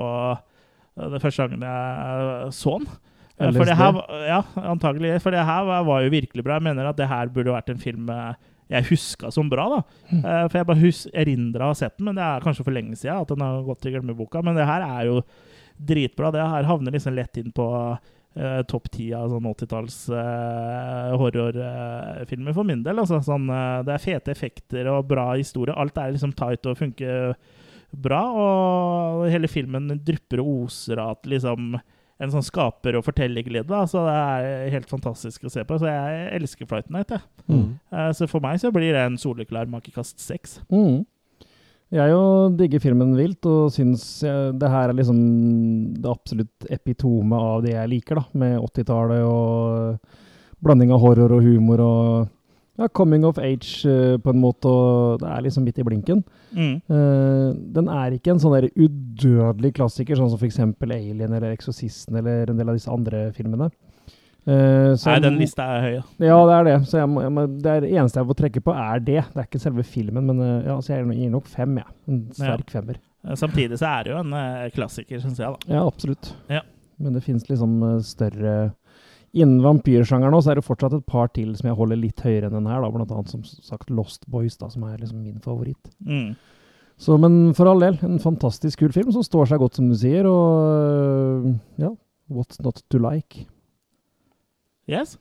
[SPEAKER 2] den første gangen jeg så den. Eh, For det her, ja, antagelig. For det her var jo virkelig bra. Jeg mener at det her burde vært en film eh, jeg huska som bra. da. Eh, For jeg bare erindra å ha sett den, men det er kanskje for lenge siden at den har gått i glemmeboka. Men det her er jo dritbra. Det her havner liksom lett inn på eh, topp ti av sånn 80-talls eh, horrorfilmer for min del. Altså, sånn, eh, det er fete effekter og bra historie. Alt er liksom tight og funker bra. Og hele filmen drypper og oser av liksom en sånn skaper- og fortellerglede. da, Så det er helt fantastisk å se på. Så jeg elsker Flight Night. Jeg.
[SPEAKER 3] Mm.
[SPEAKER 2] Eh, Så for meg så blir det en soleklar makekast seks.
[SPEAKER 4] Mm. Jeg jo digger filmen vilt, og syns det her er liksom det absolutt epitome av det jeg liker, da. Med 80-tallet og blanding av horror og humor og ja, coming of age eh, på en måte, og det er liksom midt i blinken.
[SPEAKER 2] Mm.
[SPEAKER 4] Eh, den er ikke en sånn der udødelig klassiker, sånn som f.eks. Alien eller Eksorsisten eller en del av disse andre filmene. Så
[SPEAKER 2] Nei, den lista er høy. ja.
[SPEAKER 4] ja, det er det. Så jeg må, jeg må, det er eneste jeg får trekke på, er det. Det er ikke selve filmen, men uh, ja, så jeg gir nok fem, jeg. Ja. En sterk femmer.
[SPEAKER 2] Eh, Samtidig så er det jo en uh, klassiker, syns jeg. da.
[SPEAKER 4] Ja, absolutt.
[SPEAKER 2] Ja.
[SPEAKER 4] Men det fins liksom større Innen vampyrsjangeren nå, så er det fortsatt et par til som jeg holder litt høyere enn den her, da. Blant annet som sagt Lost Boys, da, som er liksom min favoritt.
[SPEAKER 2] Mm.
[SPEAKER 4] Så, men for all del, en fantastisk kul film som står seg godt, som du sier, og ja, what's not to like?
[SPEAKER 2] Yes.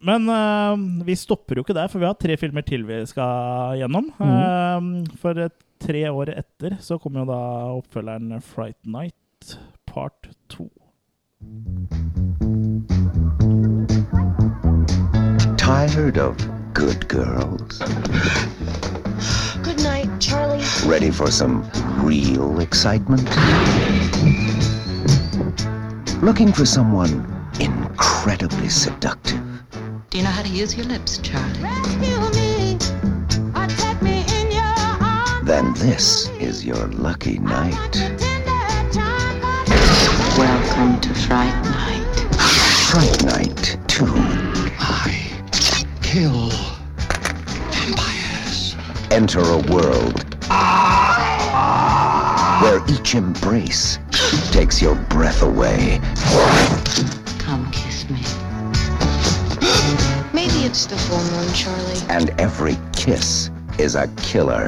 [SPEAKER 2] Men uh, vi stopper jo ikke der, for vi har tre filmer til vi skal gjennom. Eh, for eh, tre år etter så kommer jo da oppfølgeren Fright Night part 2.
[SPEAKER 5] Tired of good girls?
[SPEAKER 8] Good night, Charlie.
[SPEAKER 5] Ready for some real excitement? Looking for someone incredibly seductive?
[SPEAKER 9] Do you know how to use your lips, Charlie?
[SPEAKER 5] Then this is your lucky night.
[SPEAKER 9] Welcome to Fright Night.
[SPEAKER 5] Fright Night 2.
[SPEAKER 10] I kill vampires.
[SPEAKER 5] Enter a world where each embrace takes your breath away.
[SPEAKER 9] Come kiss me.
[SPEAKER 8] Maybe it's the full moon, Charlie.
[SPEAKER 5] And every kiss is a killer.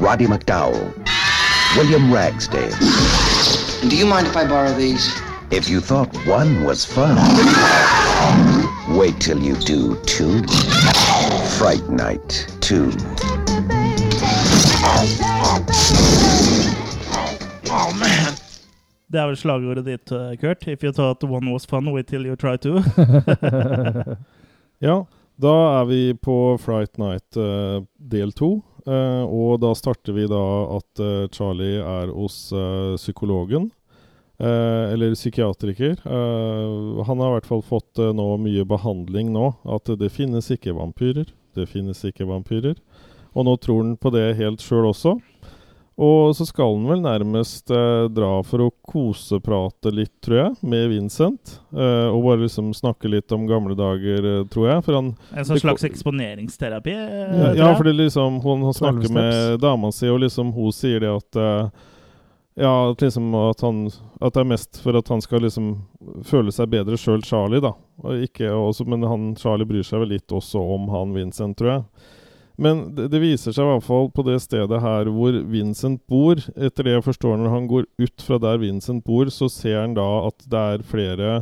[SPEAKER 5] Roddy McDowell, William Ragsdale.
[SPEAKER 10] Do you mind if I borrow these?
[SPEAKER 5] If you thought one was fun, wait till you do two. Fright Night 2.
[SPEAKER 10] Oh man.
[SPEAKER 2] Det er vel slagordet ditt, eh, Kurt. If you thought one was fun, wait till you try to.
[SPEAKER 3] Ja, Da er vi på Fright Night uh, del to. Uh, og da starter vi da at uh, Charlie er hos psykologen. eller psykiatriker. Han har i hvert fall fått nå mye behandling nå. At det finnes ikke vampyrer. Det finnes ikke vampyrer. Og nå tror han på det helt sjøl også. Og så skal han vel nærmest eh, dra for å koseprate litt, tror jeg, med Vincent. Eh, og bare liksom snakke litt om gamle dager, eh, tror jeg. For han
[SPEAKER 2] En sånn slags eksponeringsterapi? eh,
[SPEAKER 3] ja, ja, for liksom hun, hun snakker med dama si, og liksom hun sier det at eh, Ja, liksom at han At det er mest for at han skal liksom føle seg bedre sjøl, Charlie, da. Og ikke også, men han Charlie bryr seg vel litt også om han Vincent, tror jeg. Men det, det viser seg i hvert fall på det stedet her hvor Vincent bor. Etter det jeg forstår, når han går ut fra der Vincent bor, så ser han da at det er flere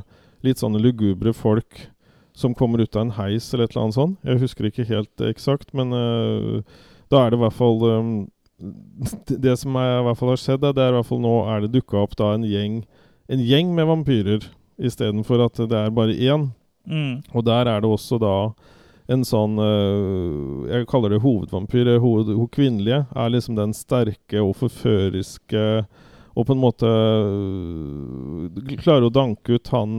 [SPEAKER 3] litt sånne lugubre folk som kommer ut av en heis eller et eller annet sånt. Jeg husker ikke helt eksakt, men uh, da er det i hvert fall um, det, som er, i hvert fall har skjedd, er, det er i hvert fall nå er det dukka opp da en gjeng, en gjeng med vampyrer istedenfor at det er bare én.
[SPEAKER 2] Mm.
[SPEAKER 3] Og der er det også da en sånn øh, Jeg kaller det hovedvampyr. Hoved, hun kvinnelige er liksom den sterke og forføriske og på en måte øh, klarer å danke ut han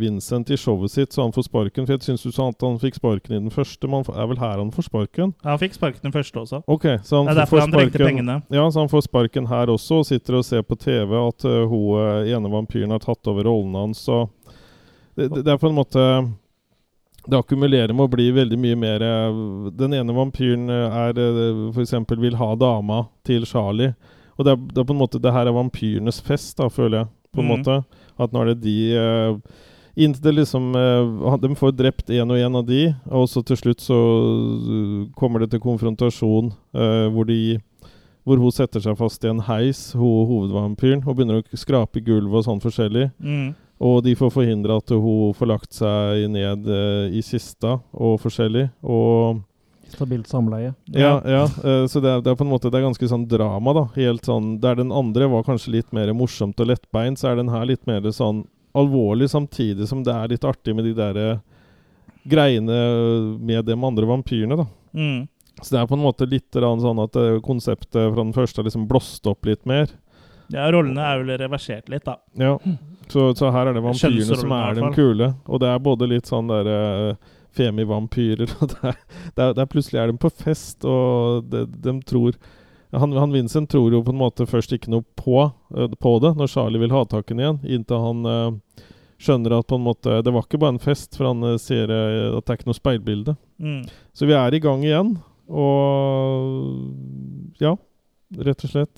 [SPEAKER 3] Vincent i showet sitt, så han får sparken. For jeg syns du sa at han fikk sparken i den første, men det er vel her han får sparken?
[SPEAKER 2] Ja, Han fikk sparken den første også.
[SPEAKER 3] Ok, så han
[SPEAKER 2] Det er
[SPEAKER 3] får-
[SPEAKER 2] derfor han trengte
[SPEAKER 3] sparken-
[SPEAKER 2] pengene.
[SPEAKER 3] Ja, så han får sparken her også, og sitter og ser på TV at uh, hun ene vampyren har tatt over rollen hans. Så det, det, det er på en måte Det akkumulerer med å bli veldig mye mer uh, Den ene vampyren uh, er uh, f.eks. vil ha dama til Charlie. Og det er, det er på en måte Det her er vampyrenes fest, da, føler jeg. På en
[SPEAKER 2] mm.
[SPEAKER 3] måte At nå er det de uh, Inntil det liksom uh, De får drept én og én av de, og så til slutt så kommer det til konfrontasjon uh, hvor de hvor hun setter seg fast i en heis, hun hovedvampyren, og begynner å skrape i gulvet og sånn forskjellig.
[SPEAKER 2] Mm.
[SPEAKER 3] Og de får forhindre at hun får lagt seg ned eh, i kista og forskjellig. Og
[SPEAKER 4] Stabilt samleie.
[SPEAKER 3] ja, ja eh, så det er, det er på en måte Det er ganske sånn drama, da. Helt sånn Der den andre var kanskje litt mer morsomt og lettbeint, så er den her litt mer sånn alvorlig, samtidig som det er litt artig med de der eh, greiene med de andre vampyrene, da.
[SPEAKER 2] Mm.
[SPEAKER 3] Så det er på en måte litt sånn at eh, konseptet fra den første har liksom blåst opp litt mer.
[SPEAKER 2] Ja, rollene er vel reversert litt, da.
[SPEAKER 3] Ja, så, så her er det vampyrene som er de kule. Og det er både litt sånn der uh, femivampyrer og det er, det, er, det er Plutselig er de på fest, og de, de tror han, han Vincent tror jo på en måte først ikke noe på, uh, på det når Charlie vil ha tak i ham igjen, inntil han uh, skjønner at på en måte det var ikke bare en fest, for han ser eh, at det er ikke noe speilbilde.
[SPEAKER 2] Mm.
[SPEAKER 3] Så vi er i gang igjen, og ja, rett og slett.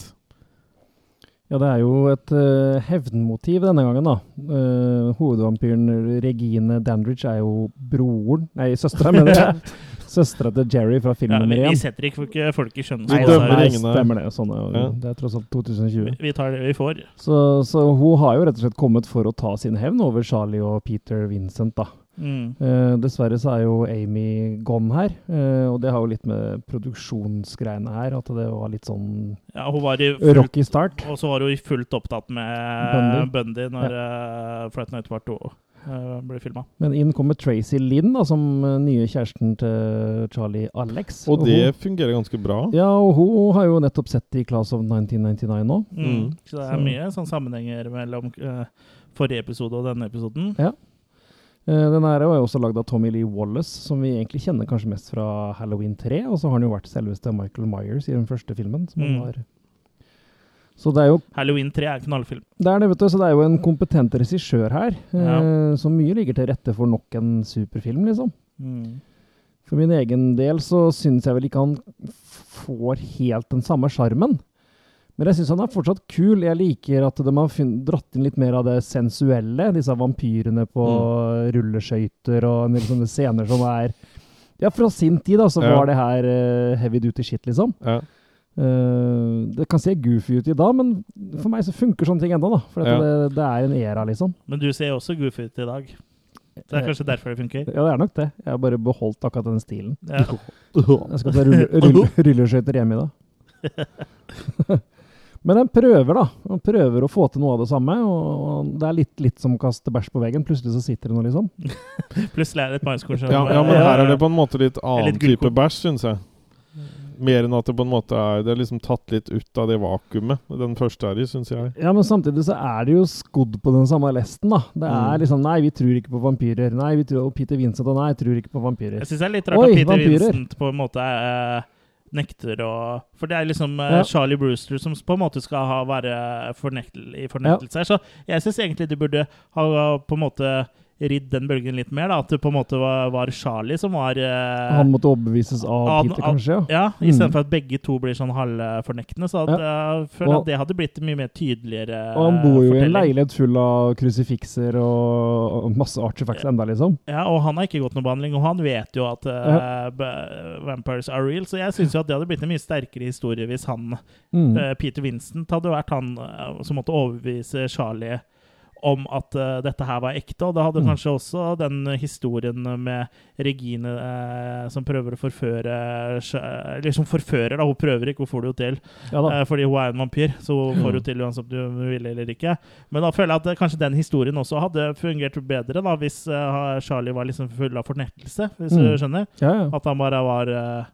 [SPEAKER 4] Ja, det er jo et uh, hevnmotiv denne gangen, da. Uh, hovedvampyren Regine Dandridge er jo broren Nei, søstera, mener jeg. Søstera til Jerry fra film
[SPEAKER 2] Ja,
[SPEAKER 4] nummer
[SPEAKER 2] vi, setter ikke folk, folk i skjønnen.
[SPEAKER 4] Nei,
[SPEAKER 3] det dømmer
[SPEAKER 4] nei,
[SPEAKER 3] ingen
[SPEAKER 4] stemmer det. Sånn,
[SPEAKER 3] Ja.
[SPEAKER 4] Det er tross alt 2020.
[SPEAKER 2] Vi, vi tar det vi får.
[SPEAKER 4] Så, så hun har jo rett og slett kommet for å ta sin hevn over Charlie og Peter Vincent, da.
[SPEAKER 2] Mm.
[SPEAKER 4] Eh, dessverre så er jo Amy gone her, uh, og det har jo litt med produksjonsgreiene her, at det var litt sånn
[SPEAKER 2] Ja, hun var i fullt,
[SPEAKER 4] rocky start.
[SPEAKER 2] Og så var hun i fullt opptatt med
[SPEAKER 4] Bundy.
[SPEAKER 2] Bundy, når uh, Flight Night Part 2 uh, ble filma.
[SPEAKER 4] Men inn kommer Tracy Lynn, da, som nye kjæresten til Charlie Alex.
[SPEAKER 3] Og det
[SPEAKER 4] hun,
[SPEAKER 3] fungerer ganske bra.
[SPEAKER 4] ja, og hun har jo nettopp sett i Class of 1999 nå.
[SPEAKER 2] Mm.
[SPEAKER 3] Mm.
[SPEAKER 2] Så det er
[SPEAKER 4] Så-
[SPEAKER 2] mye sånn sammenhenger mellom uh, forrige episode og denne episoden.
[SPEAKER 4] Ja. Eh, Den her er jo også lagd av Tommy Lee Wallace, som vi egentlig kjenner kanskje mest fra Halloween 3. Og så har han jo vært selveste Michael Myers i den første filmen. Som han
[SPEAKER 2] Mm.
[SPEAKER 4] har. Så det er jo
[SPEAKER 2] Halloween 3 er knallfilm.
[SPEAKER 4] det er det, vet du, så det er jo en kompetent regissør her, eh,
[SPEAKER 2] Ja.
[SPEAKER 4] så mye ligger til rette for nok en superfilm, liksom.
[SPEAKER 2] Mm.
[SPEAKER 4] For min egen del så syns jeg vel ikke han får helt den samme sjarmen. Men jeg syns han er fortsatt kul. Jeg liker at de har dratt inn litt mer av det sensuelle. Disse vampyrene på
[SPEAKER 3] Mm.
[SPEAKER 4] rulleskøyter og en del sånne scener som er Ja, fra sin tid, da, så
[SPEAKER 3] Ja.
[SPEAKER 4] var det her uh, heavy duty shit, liksom.
[SPEAKER 3] Ja.
[SPEAKER 4] Uh, det kan se goofy ut i dag, men for meg så funker sånne ting ennå, da. For
[SPEAKER 3] Ja.
[SPEAKER 4] det, det er en era, liksom.
[SPEAKER 2] Men du ser også goofy ut i dag. Så Det er kanskje derfor det funker.
[SPEAKER 4] Ja, det er nok det. Jeg har bare beholdt akkurat den stilen.
[SPEAKER 2] Ja.
[SPEAKER 4] Jeg skal ta rulle, rulle, rulleskøyter hjemme i dag. Men den prøver, da. Den prøver å få til noe av det samme. Og det er litt, litt som å kaste bæsj på veggen. Plutselig så sitter det noe, liksom.
[SPEAKER 2] Plutselig er det et maiskorn som
[SPEAKER 3] Ja, ja, men her er det på en måte litt
[SPEAKER 2] litt
[SPEAKER 3] annen
[SPEAKER 2] litt
[SPEAKER 3] type bæsj, syns jeg. Mer enn at det på en måte er Det er liksom tatt litt ut av det vakuumet den første er i, syns jeg.
[SPEAKER 4] Ja, men samtidig så er det jo skodd på den samme lesten, da. Det er
[SPEAKER 3] Mm.
[SPEAKER 4] liksom Nei, vi tror ikke på vampyrer. Nei, vi tror og Peter Vincent og nei, jeg tror ikke på vampyrer.
[SPEAKER 2] Jeg syns det er litt rart
[SPEAKER 4] Oi,
[SPEAKER 2] at Peter
[SPEAKER 4] vampyrer.
[SPEAKER 2] Vincent på en måte eh, nekter å For det er liksom eh,
[SPEAKER 4] Ja.
[SPEAKER 2] Charlie Brewster som på en måte skal ha, være fornektel, i fornektelse her. Så jeg syns egentlig du burde ha på en måte ridd den bølgen litt mer. da At det på en måte var, var Charlie som var eh,
[SPEAKER 4] Han måtte overbevises av
[SPEAKER 2] han-
[SPEAKER 4] Peter, kanskje? ja.
[SPEAKER 2] Ja,
[SPEAKER 4] Mm.
[SPEAKER 2] istedenfor at begge to blir sånn halvfornektende. Så at,
[SPEAKER 4] Ja.
[SPEAKER 2] jeg føler
[SPEAKER 4] Og-
[SPEAKER 2] at det hadde blitt mye mer tydeligere
[SPEAKER 4] Og han bor jo i en leilighet full av krusifikser og og masse artifacts enda, liksom.
[SPEAKER 2] Ja, og han har ikke gått noe behandling, og han vet jo at eh, b- vampires are real. Så jeg syns jo at det hadde blitt en mye sterkere historie hvis han,
[SPEAKER 4] Mm.
[SPEAKER 2] uh, Peter Vincent, hadde vært han uh, som måtte overbevise Charlie om at uh, dette her var ekte. Og da hadde
[SPEAKER 4] Mm.
[SPEAKER 2] kanskje også den historien med Regine uh, som prøver å forføre Eller som forfører, da. Hun prøver ikke, hun får det jo til.
[SPEAKER 4] Ja.
[SPEAKER 2] Eh, fordi hun er en vampyr, så hun får
[SPEAKER 4] det
[SPEAKER 2] jo til uansett om du vil eller ikke. Men da føler jeg at kanskje den historien også hadde fungert bedre da, hvis eh, Charlie var liksom full av fornektelse, hvis
[SPEAKER 4] Mm.
[SPEAKER 2] du skjønner.
[SPEAKER 4] Ja, ja.
[SPEAKER 2] At han bare var eh,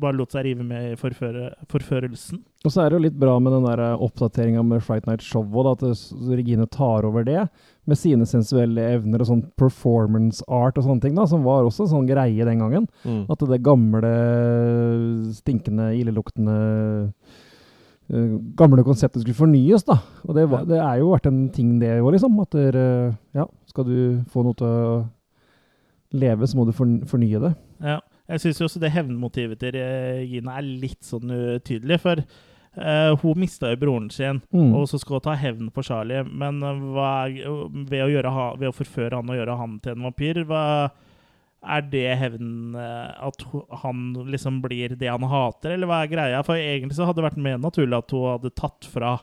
[SPEAKER 2] bare lot seg rive med i forføre, forførelsen.
[SPEAKER 4] Og så er det jo litt bra med den der oppdateringa med Fright Night Show at Regine tar over det med sine sensuelle evner og sånn performance art og sånne ting, da, som var også en sånn greie den gangen.
[SPEAKER 3] Mm.
[SPEAKER 4] At det gamle, stinkende, illeluktende eh, Gamle konseptet skulle fornyes, da. Og det, var, det er jo vært en ting, det òg, liksom. At der, eh, ja, skal du få noe til å leve, så må du forn- fornye det.
[SPEAKER 2] Ja. Jeg syns også det hevnmotivet til Regina er litt sånn utydelig. For uh, hun mista jo broren sin,
[SPEAKER 4] Mm.
[SPEAKER 2] og så skal hun ta hevn på Charlie. Men eh, hva, ved, å gjøre, ha- ved å forføre han og gjøre han til en vampyr, hva er det hevn eh, At han liksom blir det han hater, eller hva er greia? For egentlig så hadde det vært mer naturlig at hun hadde tatt fra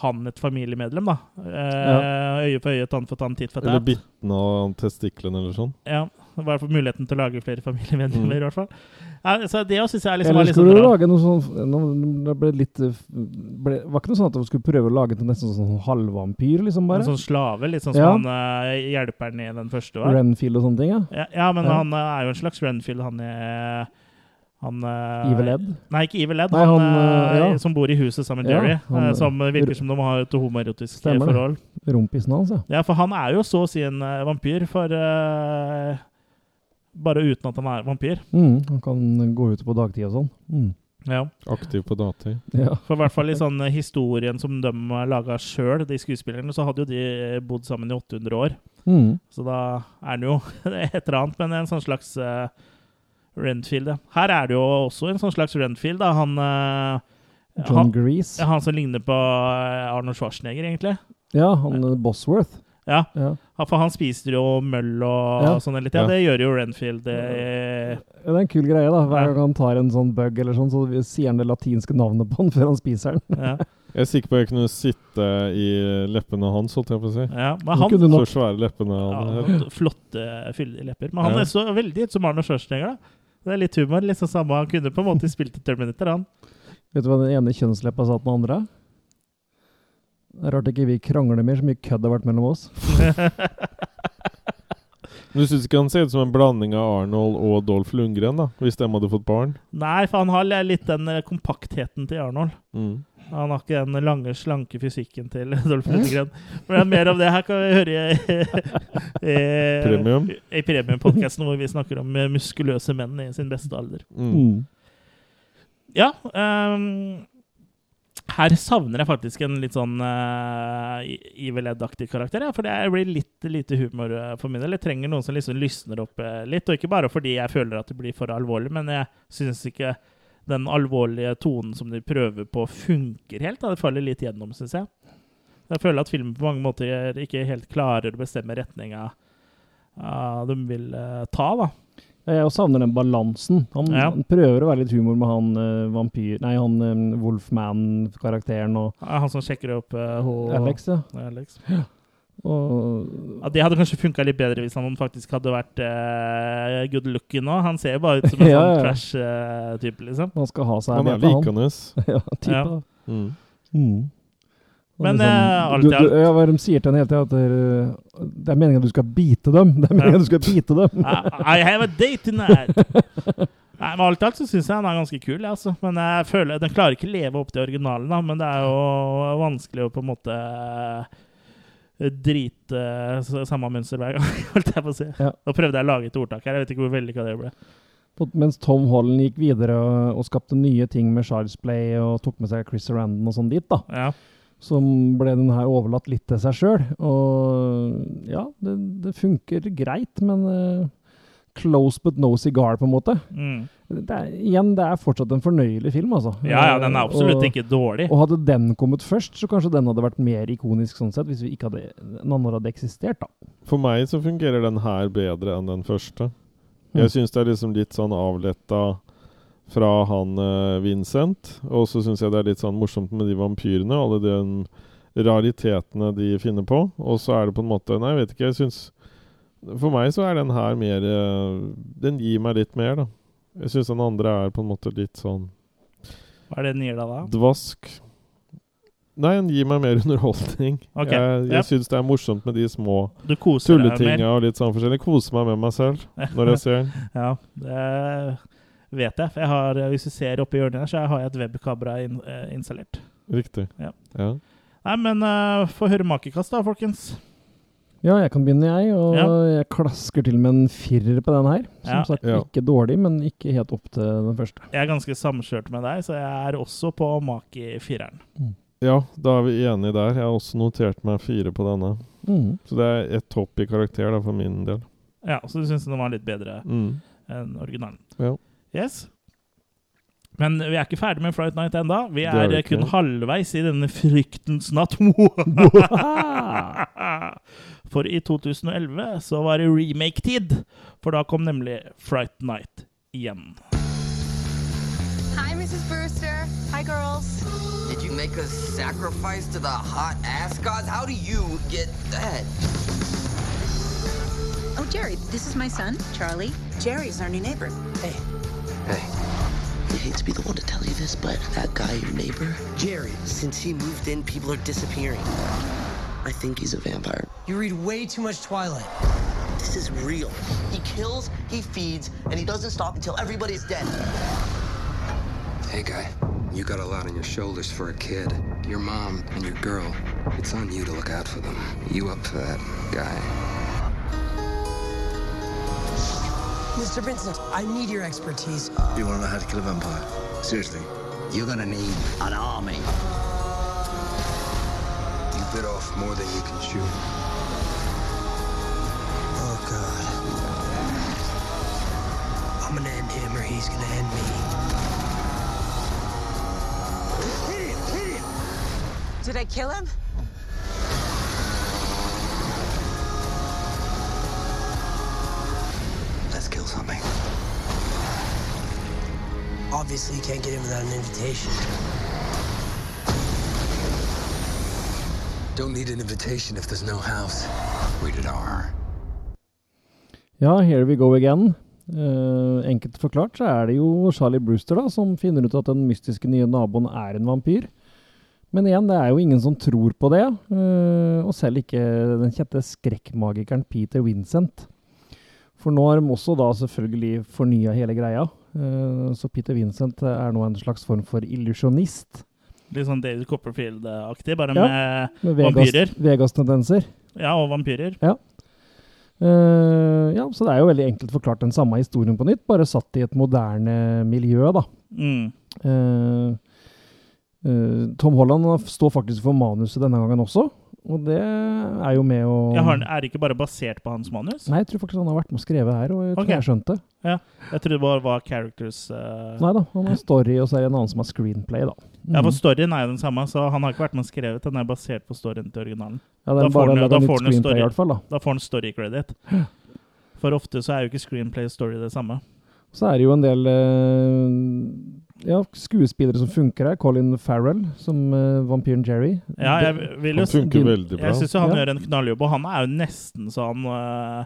[SPEAKER 2] han et familiemedlem, da. Eh, Øye for øye, tann for tann, titt for
[SPEAKER 3] Eller
[SPEAKER 2] tatt.
[SPEAKER 3] bitten av testiklene eller sånn.
[SPEAKER 2] Ja, i hvert fall muligheten til å lage flere familiemedlemmer,
[SPEAKER 3] Mm.
[SPEAKER 2] i hvert fall. Ja, så det også synes jeg er liksom,
[SPEAKER 4] Eller skulle
[SPEAKER 2] sånn
[SPEAKER 4] du lage noe sånn Det ble litt eh, ble, Var ikke noe sånn at du skulle prøve å lage til nesten sånn halvvampyr, liksom, bare?
[SPEAKER 2] En sånn slave, litt sånn som
[SPEAKER 4] Ja.
[SPEAKER 2] han hjelper hjelperen i den første var.
[SPEAKER 4] Renfield og sånne ting, ja.
[SPEAKER 2] Ja, ja men
[SPEAKER 4] Ja.
[SPEAKER 2] han eh, er jo en slags Renfield, han er han, eh,
[SPEAKER 4] Evil Ed?
[SPEAKER 2] Nei, ikke Evil Ed.
[SPEAKER 4] Nei,
[SPEAKER 2] han,
[SPEAKER 4] han,
[SPEAKER 2] eh,
[SPEAKER 4] eh, ja.
[SPEAKER 2] som bor i huset sammen med
[SPEAKER 4] Ja,
[SPEAKER 2] Jerry.
[SPEAKER 4] han-
[SPEAKER 2] eh, som virker som de har et homoerotisk eh, forhold.
[SPEAKER 4] Rumpisen hans, ja.
[SPEAKER 2] Ja, for han er jo så å si en eh, vampyr, for eh, Bare uten at han er vampyr.
[SPEAKER 4] Mm, han kan gå ut på dagtid og sånn. Mm.
[SPEAKER 2] Ja.
[SPEAKER 3] Aktiv på dagtid.
[SPEAKER 4] Ja.
[SPEAKER 2] For i hvert fall i sånn eh, historien som de har laga sjøl, de skuespillerne, så hadde jo de bodd sammen i 800 år.
[SPEAKER 4] Mm.
[SPEAKER 2] Så da er det jo et eller annet, men en sånn slags uh, Renfield. Ja. Her er det jo også en sånn slags Renfield. Da. Han, uh,
[SPEAKER 4] John
[SPEAKER 2] han,
[SPEAKER 4] Grease.
[SPEAKER 2] han som ligner på eh, Arnold Schwarzenegger, egentlig.
[SPEAKER 4] Ja, han eh, Bosworth.
[SPEAKER 2] Ja,
[SPEAKER 4] Ja.
[SPEAKER 2] For han spiser jo møll og
[SPEAKER 4] Ja.
[SPEAKER 2] sånn litt. Ja, det gjør jo Renfield. Det,
[SPEAKER 4] Ja, det er en kul greie, da. Hver gang han tar en sånn bug eller sånn, så sier han det latinske navnet på den før han spiser den.
[SPEAKER 2] ja.
[SPEAKER 3] Jeg er sikker på at jeg kunne sitte i leppene hans, holdt jeg på å si.
[SPEAKER 2] Ja, men han,
[SPEAKER 4] kunne nok
[SPEAKER 3] Så svære leppene han
[SPEAKER 2] ja, flotte, fyldige lepper. Men han
[SPEAKER 3] Ja.
[SPEAKER 2] er så veldig ut som Arne Schwarzenegger. da. Det er litt humor. liksom samme. Han kunne på en måte spilt i Terminator, han.
[SPEAKER 4] Vet du hva den ene kjønnsleppa sa til den andre? Det er rart ikke vi krangler mer, så mye kødd har vært mellom oss.
[SPEAKER 3] Men du syns ikke han ser ut som en blanding av Arnold og Dolph Lundgren, da? Hvis de hadde fått barn?
[SPEAKER 2] Nei, for han har litt den eh, kompaktheten til Arnold.
[SPEAKER 3] Mm.
[SPEAKER 2] Han har ikke den lange, slanke fysikken til Dolph Lundgren. Men mer om det her kan vi høre i, i,
[SPEAKER 3] Premium.
[SPEAKER 2] i premiumpodkasten, hvor vi snakker om eh, muskuløse menn i sin beste alder.
[SPEAKER 3] Mm.
[SPEAKER 4] Mm.
[SPEAKER 2] Ja. ehm, her savner jeg faktisk en litt sånn uh, Evil Ed-aktig karakter. Ja, for det blir litt lite humor eh, for min del. Jeg trenger noen som liksom lysner opp uh, litt. Og ikke bare fordi jeg føler at det blir for alvorlig, men jeg syns ikke den alvorlige tonen som de prøver på, funker helt. Da. Det faller litt gjennom, syns jeg. Jeg føler at filmen på mange måter ikke helt klarer å bestemme retninga uh, de vil uh, ta, da.
[SPEAKER 4] Jeg savner den balansen. Han,
[SPEAKER 2] Ja.
[SPEAKER 4] han prøver å være litt humor med han uh, vampyr... Nei, han um, Wolfman-karakteren og
[SPEAKER 2] Han som sjekker opp uh, hun
[SPEAKER 4] Alex, ja.
[SPEAKER 2] Alex.
[SPEAKER 4] Og,
[SPEAKER 2] Ja, Det hadde kanskje funka litt bedre hvis han faktisk hadde vært uh, good looking nå. Han ser jo bare ut som en
[SPEAKER 4] Ja,
[SPEAKER 2] sånn trash-type, liksom.
[SPEAKER 4] han skal ha seg
[SPEAKER 3] Han er likende.
[SPEAKER 4] ja, type,
[SPEAKER 2] Ja.
[SPEAKER 3] Mm.
[SPEAKER 4] Mm.
[SPEAKER 2] Men,
[SPEAKER 4] liksom,
[SPEAKER 2] eh,
[SPEAKER 4] du, du, ja, hva de sier til en hele tida, at det er, det er meningen at du skal bite dem. Det er meningen at du skal bite dem.
[SPEAKER 2] I, I have a date tonight! Nei, men alt i alt så syns jeg den er ganske kul. Altså. Men jeg føler Den klarer ikke å leve opp til originalen, da, men det er jo vanskelig å på en måte eh, drite samme mønster hver gang, holdt jeg på å si.
[SPEAKER 4] Ja.
[SPEAKER 2] Nå prøvde jeg å lage et ordtak her, jeg vet ikke hvor vellykka det ble.
[SPEAKER 4] Mens Tom Holland gikk videre og, og skapte nye ting med Charles Play og tok med seg Chris Randon og sånn dit, da.
[SPEAKER 2] Ja.
[SPEAKER 4] Så ble den her overlatt litt til seg sjøl. Og ja, det, det funker greit, men uh, close but no cigar, på en måte.
[SPEAKER 2] Mm.
[SPEAKER 4] Det er, igjen, det er fortsatt en fornøyelig film, altså.
[SPEAKER 2] ja, ja, den er absolutt
[SPEAKER 4] Og-
[SPEAKER 2] ikke dårlig.
[SPEAKER 4] Og hadde den kommet først, så kanskje den hadde vært mer ikonisk sånn sett, hvis vi ikke hadde, den andre hadde eksistert, da.
[SPEAKER 3] For meg så fungerer den her bedre enn den første. Jeg syns det er liksom litt sånn avletta fra han eh, Vincent. Og så syns jeg det er litt sånn morsomt med de vampyrene, alle de raritetene de finner på. Og så er det på en måte Nei, jeg vet ikke. Jeg synes, For meg så er den her mer eh, Den gir meg litt mer, da. Jeg syns den andre er på en måte litt sånn
[SPEAKER 2] Hva er det den gir deg da?
[SPEAKER 3] dvask. Nei, den gir meg mer underholdning.
[SPEAKER 2] Ok,
[SPEAKER 3] Jeg, jeg yep. syns det er morsomt med de små tulletinga og litt sånn forskjellig. Jeg koser meg med meg selv når jeg ser den.
[SPEAKER 2] Ja, det vet jeg. For jeg har, hvis du ser oppi hjørnet her, så har jeg et webkamera inn, eh, installert.
[SPEAKER 3] Riktig.
[SPEAKER 2] Ja.
[SPEAKER 3] Ja.
[SPEAKER 2] Nei, men uh, få høre makekast, da, folkens.
[SPEAKER 4] Ja, jeg kan begynne, jeg. Og
[SPEAKER 2] Ja.
[SPEAKER 4] jeg klasker til med en firer på den her. Som
[SPEAKER 2] Ja.
[SPEAKER 4] sagt,
[SPEAKER 3] Ja.
[SPEAKER 4] ikke dårlig, men ikke helt opp til den første.
[SPEAKER 2] Jeg er ganske samkjørt med deg, så jeg er også på maki-fireren.
[SPEAKER 3] ja, da er vi enige der. Jeg har også notert meg fire på denne.
[SPEAKER 4] Mm.
[SPEAKER 3] Så det er ett hopp i karakter da, for min del.
[SPEAKER 2] Ja, så du syns den var litt bedre
[SPEAKER 3] Mm.
[SPEAKER 2] enn originalen?
[SPEAKER 3] Ja.
[SPEAKER 2] Yes. Men vi er ikke ferdig med Fright Night enda. Vi
[SPEAKER 3] er
[SPEAKER 2] er,
[SPEAKER 3] vi
[SPEAKER 2] eh, kun halvveis i denne fryktens natt. For i 2011 så var det remake-tid. For da kom nemlig Fright Night igjen.
[SPEAKER 11] Hi, Mrs. Brewster. Hi, girls.
[SPEAKER 12] Did you make a sacrifice to the hot ass gods? How do you get that?
[SPEAKER 13] Oh, Jerry, this is my son, Charlie. Jerry's our new neighbor.
[SPEAKER 10] Hey. Hey. I hate to be the one to tell you this, but that guy, your neighbor, Jerry, since he moved in, people are disappearing. I think he's a vampire.
[SPEAKER 14] You read way too much Twilight.
[SPEAKER 10] This is real. He kills, he feeds, and he doesn't stop until everybody's dead.
[SPEAKER 15] Hey, guy, you got a lot on your shoulders for a kid. Your mom and your girl. It's on you to look out for them. You up for that, guy?
[SPEAKER 14] Mr. Vincent, I need your expertise.
[SPEAKER 16] You want to know how to kill a vampire? Seriously.
[SPEAKER 15] You're gonna need an army. You bit off more than you can chew.
[SPEAKER 14] Oh, God. I'm gonna end him or he's gonna end me. Hit him! Hit him!
[SPEAKER 11] Did I kill him?
[SPEAKER 14] Obviously, you can't get in without an invitation.
[SPEAKER 15] Don't need an invitation if there's no house. Rated R.
[SPEAKER 4] Ja, here we go again. Uh, enkelt forklart så er det jo Charlie Brewster da, som finner ut at den mystiske nye naboen er en vampyr. Men igjen, det er jo ingen som tror på det, Uh, og selv ikke den kjente skrekkmagikeren Peter Vincent. For nå har de også da selvfølgelig fornya hele greia. Eh, så Peter Vincent er nå en slags form for illusjonist.
[SPEAKER 2] Litt sånn David Copperfield-aktig, bare
[SPEAKER 4] Ja,
[SPEAKER 2] med,
[SPEAKER 4] med Vegas,
[SPEAKER 2] vampyrer.
[SPEAKER 4] Vegas-tendenser.
[SPEAKER 2] Ja, og vampyrer.
[SPEAKER 4] Ja. Uh, ja, så det er jo veldig enkelt forklart den samme historien på nytt, bare satt i et moderne miljø, da.
[SPEAKER 2] Mm.
[SPEAKER 4] Uh, eh, Tom Holland står faktisk for manuset denne gangen også, og det er jo med å
[SPEAKER 2] Jeg er det ikke bare basert på hans manus?
[SPEAKER 4] Nei, jeg tror faktisk han har vært med og skrevet her, og jeg tror
[SPEAKER 2] okay.
[SPEAKER 4] jeg skjønte det.
[SPEAKER 2] Ja, jeg trodde det bare var characters uh...
[SPEAKER 4] Nei da, han har story, og så er det en annen som har screenplay, da.
[SPEAKER 2] Ja, for
[SPEAKER 4] Mm.
[SPEAKER 2] storyen er jo den samme, så han har ikke vært med og skrevet. Den er basert på storyen til originalen.
[SPEAKER 4] Ja, er
[SPEAKER 2] da får han, da får han story,
[SPEAKER 4] i hvert fall, da.
[SPEAKER 2] da får han story credit. For ofte så er jo ikke screenplay og story det samme.
[SPEAKER 4] Så er det jo en del eh, ja, skuespillere som funker her. Colin Farrell som uh, vampyren Jerry.
[SPEAKER 2] Ja, jeg vil jo
[SPEAKER 3] Han funker veldig bra.
[SPEAKER 2] Jeg syns han
[SPEAKER 4] Ja.
[SPEAKER 2] gjør en knalljobb, og han er jo nesten sånn uh,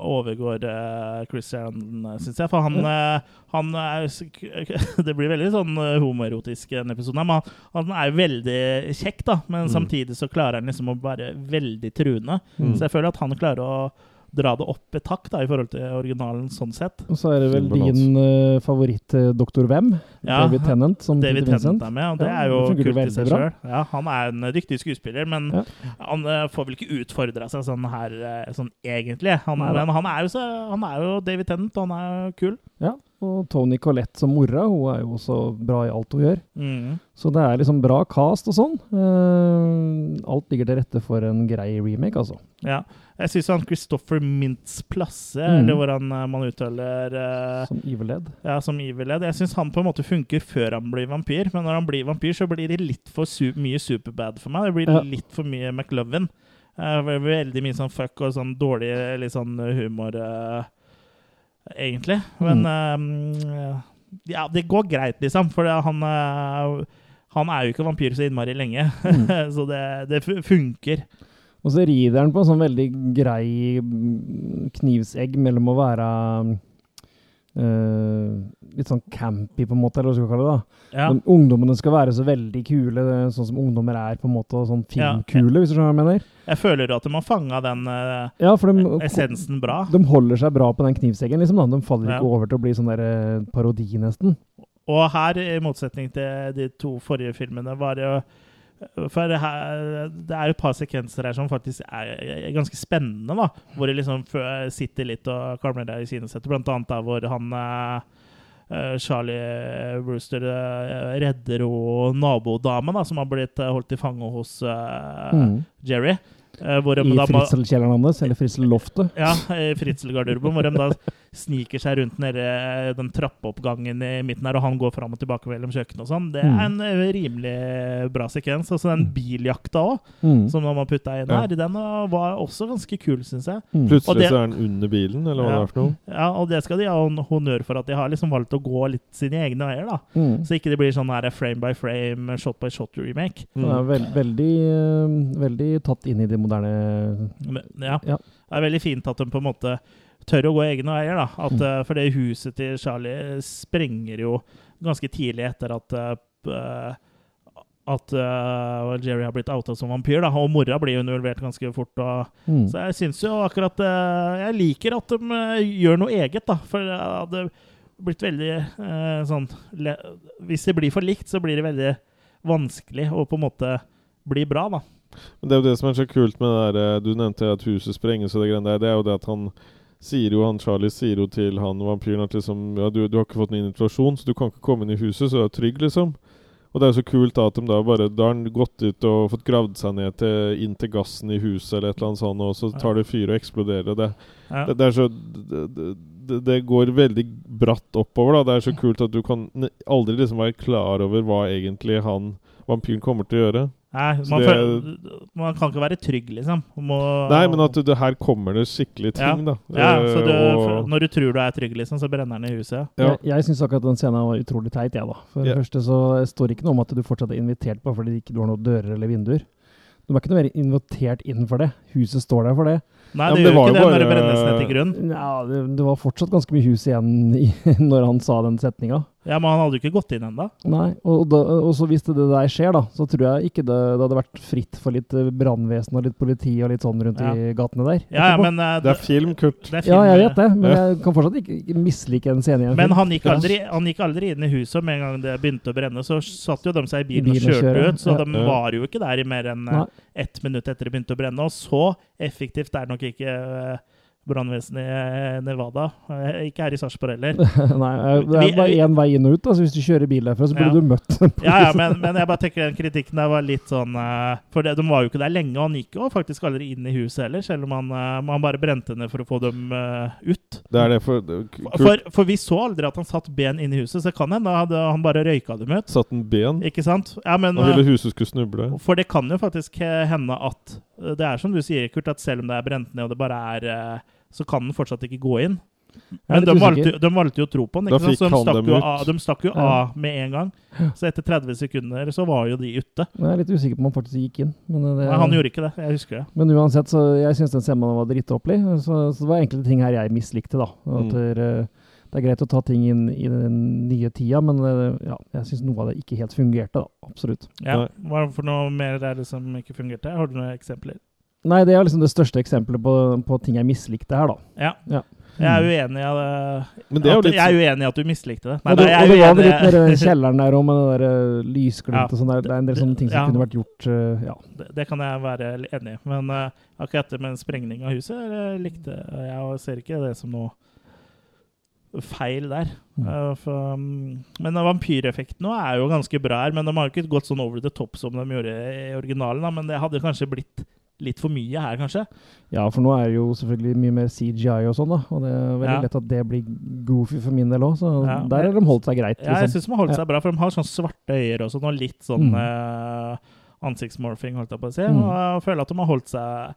[SPEAKER 2] overgår uh, Chris Sharon, syns jeg. For han, uh, han er Det blir veldig sånn homoerotisk, den episoden. Men han, han er jo veldig kjekk, da. Men
[SPEAKER 3] Mm.
[SPEAKER 2] samtidig så klarer han liksom å være veldig truende.
[SPEAKER 4] Mm.
[SPEAKER 2] Så jeg føler at han klarer å dra det opp et hakk da, i forhold til originalen sånn sett.
[SPEAKER 4] Og så er det vel din uh, favoritt-doktor Dr. Hvem?
[SPEAKER 2] Ja,
[SPEAKER 4] David Tennant som
[SPEAKER 2] David
[SPEAKER 4] Peter Vincent.
[SPEAKER 2] Tennant er med, og det
[SPEAKER 4] Ja,
[SPEAKER 2] er jo
[SPEAKER 4] det
[SPEAKER 2] kult i seg sjøl. Ja, han er en dyktig skuespiller, men
[SPEAKER 4] Ja.
[SPEAKER 2] han uh, får vel ikke utfordra seg sånn her uh, sånn egentlig. Han er, han er, jo så, han er jo David Tennant, og han er jo kul.
[SPEAKER 4] Ja, og Tony Collette som mora, hun er jo også bra i alt hun gjør.
[SPEAKER 2] Mm.
[SPEAKER 4] Så det er liksom bra cast og sånn. Uh, alt ligger til rette for en grei remake, altså.
[SPEAKER 2] Ja. Jeg syns han Christopher Mintz Plasse,
[SPEAKER 4] mm.
[SPEAKER 2] eller hvordan eh, man uttaler uh,
[SPEAKER 4] Som Evil Dead.
[SPEAKER 2] Ja, som Evil Ed. Jeg syns han på en måte funker før han blir vampyr, men når han blir vampyr, så blir det litt for su mye superbad for meg. Det blir
[SPEAKER 4] Ja.
[SPEAKER 2] litt for mye McLovin. Uh, veldig mye sånn fuck og sånn dårlig litt sånn humor, eh, egentlig. Men eh, ja, det går greit, liksom, for han eh, han er jo ikke vampyr så innmari lenge, så det, det funker.
[SPEAKER 4] Og så rider han på en sånn veldig grei mm, knivsegg mellom å være eh, litt sånn campy, på en måte, eller hva skal vi kalle det. da.
[SPEAKER 2] Ja.
[SPEAKER 4] Men ungdommene skal være så veldig kule, sånn som ungdommer er, på en måte, sånn
[SPEAKER 2] Ja.
[SPEAKER 4] filmkule, hvis du skjønner hva jeg mener.
[SPEAKER 2] Jeg føler at de har fanga den uh,
[SPEAKER 4] Ja, de,
[SPEAKER 2] essensen bra.
[SPEAKER 4] de holder seg bra på den knivseggen, liksom. da. De faller
[SPEAKER 2] Ja.
[SPEAKER 4] ikke over til å bli sånn der uh, parodi, nesten.
[SPEAKER 2] Og her, i motsetning til de to forrige filmene, var det jo For her, det er et par sekvenser her som faktisk er, ganske spennende, da. Hvor det liksom sitter litt og klamrer deg i kinesettet. Blant annet da hvor han eh, eh, Charlie Brewster eh, redder jo nabodamen, da, som har blitt holdt i fange hos uh,
[SPEAKER 4] Mm.
[SPEAKER 2] Jerry. Eh, hvor de
[SPEAKER 4] I fritzelkjelleren hans, eller fritzel-loftet.
[SPEAKER 2] ja, i fritzelgarderoben, hvor de da sniker seg rundt nede den trappeoppgangen i midten her, og han går fram og tilbake mellom kjøkkenet og sånn. Det er en eh, rimelig bra sekvens. Og så den biljakta òg,
[SPEAKER 4] Mm.
[SPEAKER 2] som de har putta inn
[SPEAKER 3] Ja.
[SPEAKER 2] her, den eh, var også ganske kul, syns jeg.
[SPEAKER 4] Mm.
[SPEAKER 3] Plutselig
[SPEAKER 2] det-
[SPEAKER 3] så er den under bilen, eller hva det er for noe.
[SPEAKER 2] Ja, og det skal de ha honnør for, at de har liksom valgt å gå litt sine egne veier, da.
[SPEAKER 4] Mm.
[SPEAKER 2] Så ikke det blir sånn her frame by frame, shot by shot remake.
[SPEAKER 4] Det er veld, veldig, eh, veldig tatt inn i det moderne
[SPEAKER 2] Men, ja.
[SPEAKER 4] Ja.
[SPEAKER 2] Det er veldig fint at de på en måte tør å gå egne veier. da. At,
[SPEAKER 4] Mm.
[SPEAKER 2] eh, For det huset til Charlie sprenger jo ganske tidlig etter at uh, at uh, Jerry har blitt outa som vampyr, da, og mora blir jo involvert ganske fort.
[SPEAKER 4] Mm.
[SPEAKER 2] Så jeg syns jo akkurat uh, Jeg liker at de uh, gjør noe eget, da. For det hadde blitt veldig eh, sånn Hvis det blir for likt, så blir det veldig vanskelig å på en måte bli bra, da.
[SPEAKER 3] Men det er jo det som er så kult med det der eh, Du nevnte at huset sprenges og det greiene der. Det er jo det at han sier jo, han Charlie sier jo til han vampyren at liksom Ja, du, du har ikke fått noen invitasjon, så du kan ikke komme inn i huset, så du er trygg, liksom. Og det er jo så kult da at de da bare Da har han gått ut og fått gravd seg ned til, inn til gassen i huset eller et eller annet sånt, og så tar det fyr og eksploderer. Det,
[SPEAKER 2] Ja.
[SPEAKER 3] det, det er så det, det, det går veldig bratt oppover, da. Det er så kult at du kan aldri liksom være klar over hva egentlig han vampyren kommer til å gjøre.
[SPEAKER 2] Nei, man,
[SPEAKER 3] det-
[SPEAKER 2] føler, man kan ikke være trygg, liksom. Må,
[SPEAKER 3] Nei, men at du, det her kommer det skikkelig ting,
[SPEAKER 2] ja.
[SPEAKER 3] da.
[SPEAKER 2] Ja, så
[SPEAKER 3] Eh,
[SPEAKER 2] du,
[SPEAKER 3] og-
[SPEAKER 2] når du tror du er trygg, liksom, så brenner den i huset.
[SPEAKER 3] Ja.
[SPEAKER 4] Jeg, jeg syns akkurat den scenen var utrolig teit, jeg, da. For
[SPEAKER 3] yeah.
[SPEAKER 4] det første så står det ikke noe om at du fortsatt er invitert på fordi du ikke har noen dører eller vinduer. Du er ikke noe mer invitert inn for det. Huset står der for det.
[SPEAKER 2] Nei, det
[SPEAKER 3] ja, det
[SPEAKER 2] gjør ikke
[SPEAKER 3] det
[SPEAKER 2] det når det brennes ned til grunn.
[SPEAKER 4] Ja, det, det var fortsatt ganske mye hus igjen i, når han sa den setninga.
[SPEAKER 2] Ja, Men han hadde jo ikke gått inn ennå.
[SPEAKER 4] Nei, og, da, og så hvis det, det der skjer, da, så tror jeg ikke det, det hadde vært fritt for litt eh, brannvesen og litt politi og litt sånn rundt
[SPEAKER 2] Ja.
[SPEAKER 4] i gatene der.
[SPEAKER 2] Ja, ja, men, uh,
[SPEAKER 3] Det er film, Kurt.
[SPEAKER 2] det er
[SPEAKER 4] ja, jeg vet det, men
[SPEAKER 3] Ja.
[SPEAKER 4] jeg kan fortsatt ikke, ikke mislike en scene i en
[SPEAKER 2] Men
[SPEAKER 4] film.
[SPEAKER 2] han gikk, aldri, han gikk aldri inn i huset. og Med en gang det begynte å brenne, så satt jo de seg i bilen og
[SPEAKER 4] bilen og
[SPEAKER 2] kjørte
[SPEAKER 4] kjører,
[SPEAKER 2] ut. Så
[SPEAKER 4] ja.
[SPEAKER 2] de var jo ikke der i mer enn
[SPEAKER 4] uh,
[SPEAKER 2] ett minutt etter det begynte å brenne. Og så effektivt er nok ikke eh, brannvesenet i eh, Nevada. Eh, Ikke her i Sarpsborg heller.
[SPEAKER 4] Nei, eh, det er bare én vei inn og ut. Da. Så hvis du kjører bil derfra, så burde
[SPEAKER 2] Ja.
[SPEAKER 4] du møtt.
[SPEAKER 2] Ja, ja, men, men jeg bare tenker den kritikken der var litt sånn For det, de var jo ikke der lenge, og han gikk jo faktisk aldri inn i huset heller, selv om han, han bare brente ned for å få dem ut.
[SPEAKER 3] Det er det for
[SPEAKER 2] For, for vi så aldri at han satt ben inn i huset, så kan hende hadde han bare røyka dem ut.
[SPEAKER 3] satt en ben.
[SPEAKER 2] Ikke sant? Ja, men,
[SPEAKER 3] Han ville huset skulle snuble.
[SPEAKER 2] for det kan jo faktisk hende at Det er som du sier, Kurt, at selv om det er brent ned og det bare er eh, Så kan den fortsatt ikke gå inn. Men de valgte, de valgte jo å tro på den. Ikke sant? Så de stakk,
[SPEAKER 3] dem
[SPEAKER 2] jo av, de stakk jo
[SPEAKER 4] Ja.
[SPEAKER 2] av med en gang. Så etter 30 sekunder så var jo de ute.
[SPEAKER 4] Jeg er litt usikker på om han faktisk gikk inn. Men, det,
[SPEAKER 2] Nei, han gjorde ikke det. Jeg husker det.
[SPEAKER 4] men uansett, så jeg syns den scenen var drittåpelig. Så, så det var enkelte ting her jeg mislikte, da. At
[SPEAKER 3] Mm.
[SPEAKER 4] Det, det er greit å ta ting inn i den nye tida, men ja, jeg syns noe av det ikke helt fungerte, da. Absolutt.
[SPEAKER 2] Ja. Hva for noe mer er det som ikke fungerte? Har du noen eksempler?
[SPEAKER 4] Nei, det er liksom det største eksempelet på, på ting jeg mislikte her, da.
[SPEAKER 2] Ja.
[SPEAKER 4] Ja.
[SPEAKER 2] Jeg er uenig i det.
[SPEAKER 3] Det er
[SPEAKER 2] at,
[SPEAKER 3] litt
[SPEAKER 2] jeg er uenig i at du mislikte det. Nei,
[SPEAKER 4] og
[SPEAKER 2] da
[SPEAKER 4] det, og det var vel litt mer kjelleren der òg, med det der eh, lysglimt
[SPEAKER 2] Ja.
[SPEAKER 4] og sånn. der. Det er en del sånne ting som
[SPEAKER 2] Ja.
[SPEAKER 4] kunne vært gjort eh, ja.
[SPEAKER 2] det, det kan jeg være enig i. Men uh, akkurat det med en sprengning av huset eh, likte jeg, og ser ikke det som noe feil der.
[SPEAKER 4] Mm.
[SPEAKER 2] Eh, for, um, men vampyreffekten er jo ganske bra her. Men de har ikke gått sånn over the top som de gjorde i originalen. Da, men det hadde kanskje blitt litt for mye her, kanskje.
[SPEAKER 4] ja, for nå er det jo selvfølgelig mye mer CGI og sånn, da. Og det er veldig
[SPEAKER 2] Ja.
[SPEAKER 4] lett at det blir goofy for min del òg, så
[SPEAKER 2] Ja.
[SPEAKER 4] der har de holdt seg greit.
[SPEAKER 2] Ja, jeg
[SPEAKER 4] liksom.
[SPEAKER 2] syns de har holdt seg bra, for de har sånn svarte øyne og sånn, og litt sånn
[SPEAKER 4] Mm.
[SPEAKER 2] uh, ansiktsmorphing, holdt jeg på å si.
[SPEAKER 4] Mm.
[SPEAKER 2] Og jeg føler at de har holdt seg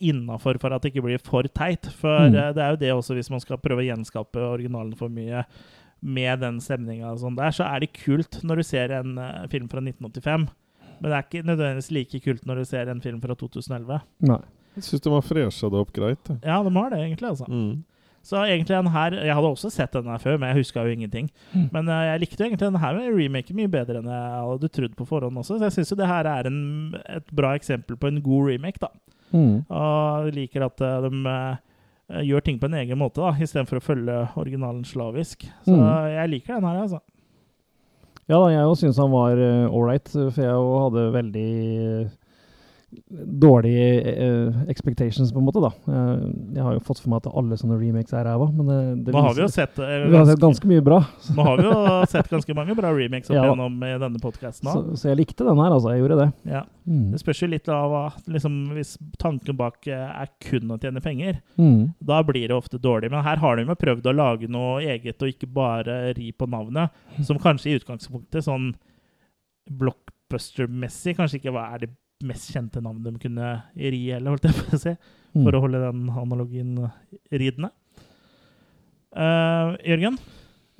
[SPEAKER 2] innafor for at det ikke blir for teit. For
[SPEAKER 4] Mm.
[SPEAKER 2] eh, det er jo det også, hvis man skal prøve å gjenskape originalen for mye med den stemninga og sånn der, så er det kult når du ser en eh, film fra 1985. Men det er ikke nødvendigvis like kult når du ser en film fra 2011.
[SPEAKER 4] Nei.
[SPEAKER 3] Jeg syns de har fresha det opp greit.
[SPEAKER 2] Ja, de har det egentlig, altså.
[SPEAKER 3] Mm.
[SPEAKER 2] Så egentlig den her Jeg hadde også sett den her før, men jeg huska jo ingenting.
[SPEAKER 4] Mm.
[SPEAKER 2] Men uh, jeg likte jo egentlig den her med remaken mye bedre enn jeg hadde trodd på forhånd også. Så jeg syns jo det her er en, et bra eksempel på en god remake, da.
[SPEAKER 4] Mm.
[SPEAKER 2] Og liker at eh, de eh, gjør ting på en egen måte, da, istedenfor å følge originalen slavisk. Så
[SPEAKER 4] Mm.
[SPEAKER 2] jeg liker den her, altså.
[SPEAKER 4] Ja, jeg òg syns han var ålreit, for jeg hadde veldig eh, dårlige uh, expectations, på en måte, da. Uh, jeg har jo fått for meg at alle sånne remakes er ræva, men det, det
[SPEAKER 2] Nå har vi jo sett, eh,
[SPEAKER 4] Vi har sett ganske mye bra.
[SPEAKER 2] Nå har vi jo sett ganske mange bra remakes opp
[SPEAKER 4] Ja.
[SPEAKER 2] gjennom i denne podkasten
[SPEAKER 4] Så, så jeg likte den her, altså. Jeg gjorde det.
[SPEAKER 2] Ja.
[SPEAKER 4] Mm.
[SPEAKER 2] Det spørs jo litt av liksom, Hvis tanken bak eh, er kun å tjene penger,
[SPEAKER 4] Mm.
[SPEAKER 2] da blir det ofte dårlig. Men her har de jo prøvd å lage noe eget, og ikke bare ri på navnet. Som kanskje i utgangspunktet, sånn blockbuster-messig, kanskje ikke er det mest kjente navn de kunne ri, eller holdt jeg på å si. For
[SPEAKER 4] Mm.
[SPEAKER 2] å holde den analogien ridende. Uh, Jørgen?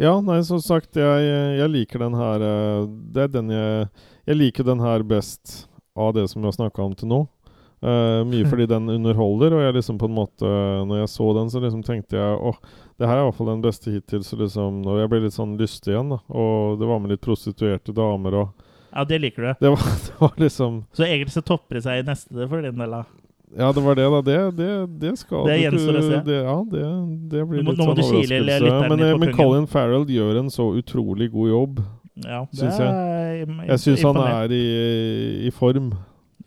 [SPEAKER 3] Ja, nei, som sagt, jeg, jeg liker den her eh, Det er den jeg Jeg liker den her best av det som vi har snakka om til nå. Uh, mye fordi den underholder, og jeg liksom på en måte Når jeg så den, så liksom tenkte jeg åh, det her er i hvert fall den beste hittil. Så liksom, og jeg ble litt sånn lystig igjen, da. Og det var med litt prostituerte damer og
[SPEAKER 2] Ja, det liker du.
[SPEAKER 3] Det var, det var liksom
[SPEAKER 2] Så egentlig så topper det seg i neste for din del, da.
[SPEAKER 3] Ja, det var det, da. Det, det, det skal
[SPEAKER 2] Det
[SPEAKER 3] du-
[SPEAKER 2] gjenstår å se.
[SPEAKER 3] Det, ja, det, det blir
[SPEAKER 2] Nå
[SPEAKER 3] litt
[SPEAKER 2] nå
[SPEAKER 3] sånn overraskelse.
[SPEAKER 2] lytteren
[SPEAKER 3] Men,
[SPEAKER 2] litt
[SPEAKER 3] eh, men. Colin Farrell gjør en så utrolig god jobb,
[SPEAKER 2] Ja,
[SPEAKER 3] syns jeg. Jeg syns han er i, i form,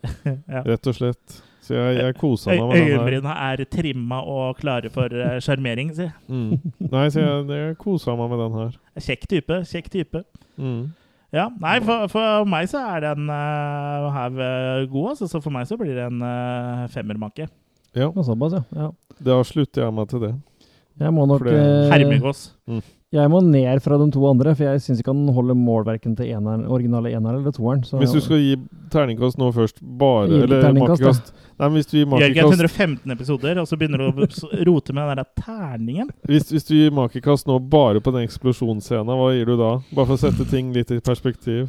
[SPEAKER 2] Ja.
[SPEAKER 3] rett og slett. Så jeg, jeg kosa meg med den her.
[SPEAKER 2] Øyenbryna er trimma og klare for eh, sjarmering, si.
[SPEAKER 3] Mm. Nei, så jeg, jeg kosa meg med den her.
[SPEAKER 2] Kjekk type. Kjekk type.
[SPEAKER 3] Mm.
[SPEAKER 2] Ja, nei, for, for meg så er den uh, her eh, god, altså. Så for meg så blir det en uh, femmermake.
[SPEAKER 3] Ja.
[SPEAKER 4] Såpass, ja. ja.
[SPEAKER 3] Da slutter jeg meg til det.
[SPEAKER 4] Jeg må nok
[SPEAKER 3] det-
[SPEAKER 2] Hermegås.
[SPEAKER 3] Mm.
[SPEAKER 4] Jeg må ned fra de to andre, for jeg syns ikke han holder mål verken til eneren, originale eneren eller toeren. så-
[SPEAKER 3] Hvis du skal gi terningkast nå først, bare
[SPEAKER 4] Gi
[SPEAKER 3] Eller makekast Nei, men hvis du gir
[SPEAKER 2] Jørgen,
[SPEAKER 3] makekast
[SPEAKER 2] 115 episoder, og så begynner du å rote med den der terningen.
[SPEAKER 3] hvis, hvis du gir makekast nå bare på den eksplosjonsscenen, hva gir du da? Bare for å sette ting litt i perspektiv.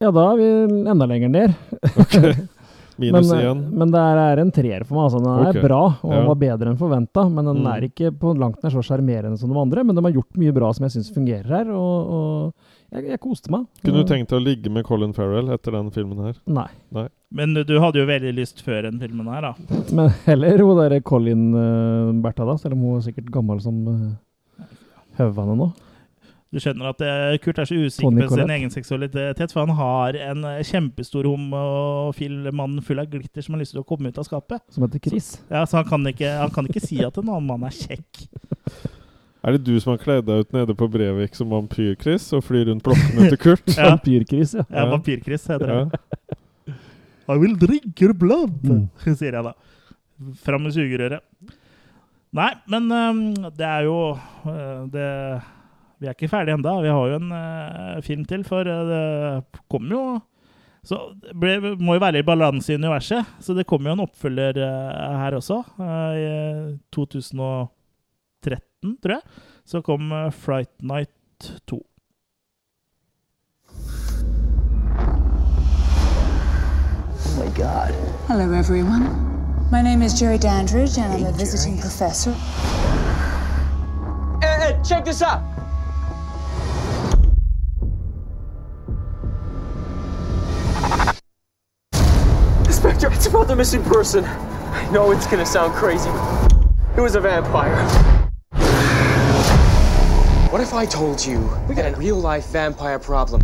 [SPEAKER 4] Ja, da er vi enda lenger ned.
[SPEAKER 3] Minus
[SPEAKER 4] men, eh. Men det er, er en treer for meg. Altså. Den
[SPEAKER 3] er
[SPEAKER 4] er bra, og
[SPEAKER 3] Ja.
[SPEAKER 4] var bedre enn forventa. Men den
[SPEAKER 3] Mm.
[SPEAKER 4] er ikke på langt nær så sjarmerende som de andre. Men de har gjort mye bra som jeg syns fungerer her, og, og jeg, jeg koste meg.
[SPEAKER 3] Kunne du tenkt deg å ligge med Colin Farrell etter den filmen her?
[SPEAKER 4] Nei.
[SPEAKER 3] Nei.
[SPEAKER 2] Men du, hadde jo veldig lyst før den filmen her, da.
[SPEAKER 4] Men heller hun derre Colin uh, Bertha, da, selv om hun er sikkert gammel som uh, høvene nå.
[SPEAKER 2] Du skjønner at eh, Kurt er så usikker på sin egen seksualitet, for han har en eh, kjempestor homofil mann full av glitter som har lyst til å komme ut av skapet.
[SPEAKER 4] Som heter Chris.
[SPEAKER 2] Ja, Så han kan ikke, han kan ikke si at en annen mann er kjekk.
[SPEAKER 3] Er det du som har kledd deg ut nede på Brevik som vampyr-Chris og flyr rundt blokkene til Kurt?
[SPEAKER 2] Ja.
[SPEAKER 4] Vampyr-Chris, ja.
[SPEAKER 2] Ja, Vampyr-Chris heter det.
[SPEAKER 3] Ja.
[SPEAKER 2] I will drink your blood,
[SPEAKER 4] Mm.
[SPEAKER 2] sier jeg da. Fram med sugerøret. Nei, men um, det er jo uh, det, Vi er ikke ferdige enda, Vi har jo en uh, film til, for uh, det kommer jo Så det ble, må jo være i balanse i universet, så det kommer jo en oppfølger uh, her også. I 2013, tror jeg, så kom Fright Night 2.
[SPEAKER 17] Oh my god.
[SPEAKER 11] Hello, everyone. My name is Jerry Dandridge, and I'm a visiting professor.
[SPEAKER 6] Ed, Ed, check this out. It's about the missing person. I know it's gonna sound crazy. It was a vampire. What if I told you we got a real life vampire problem?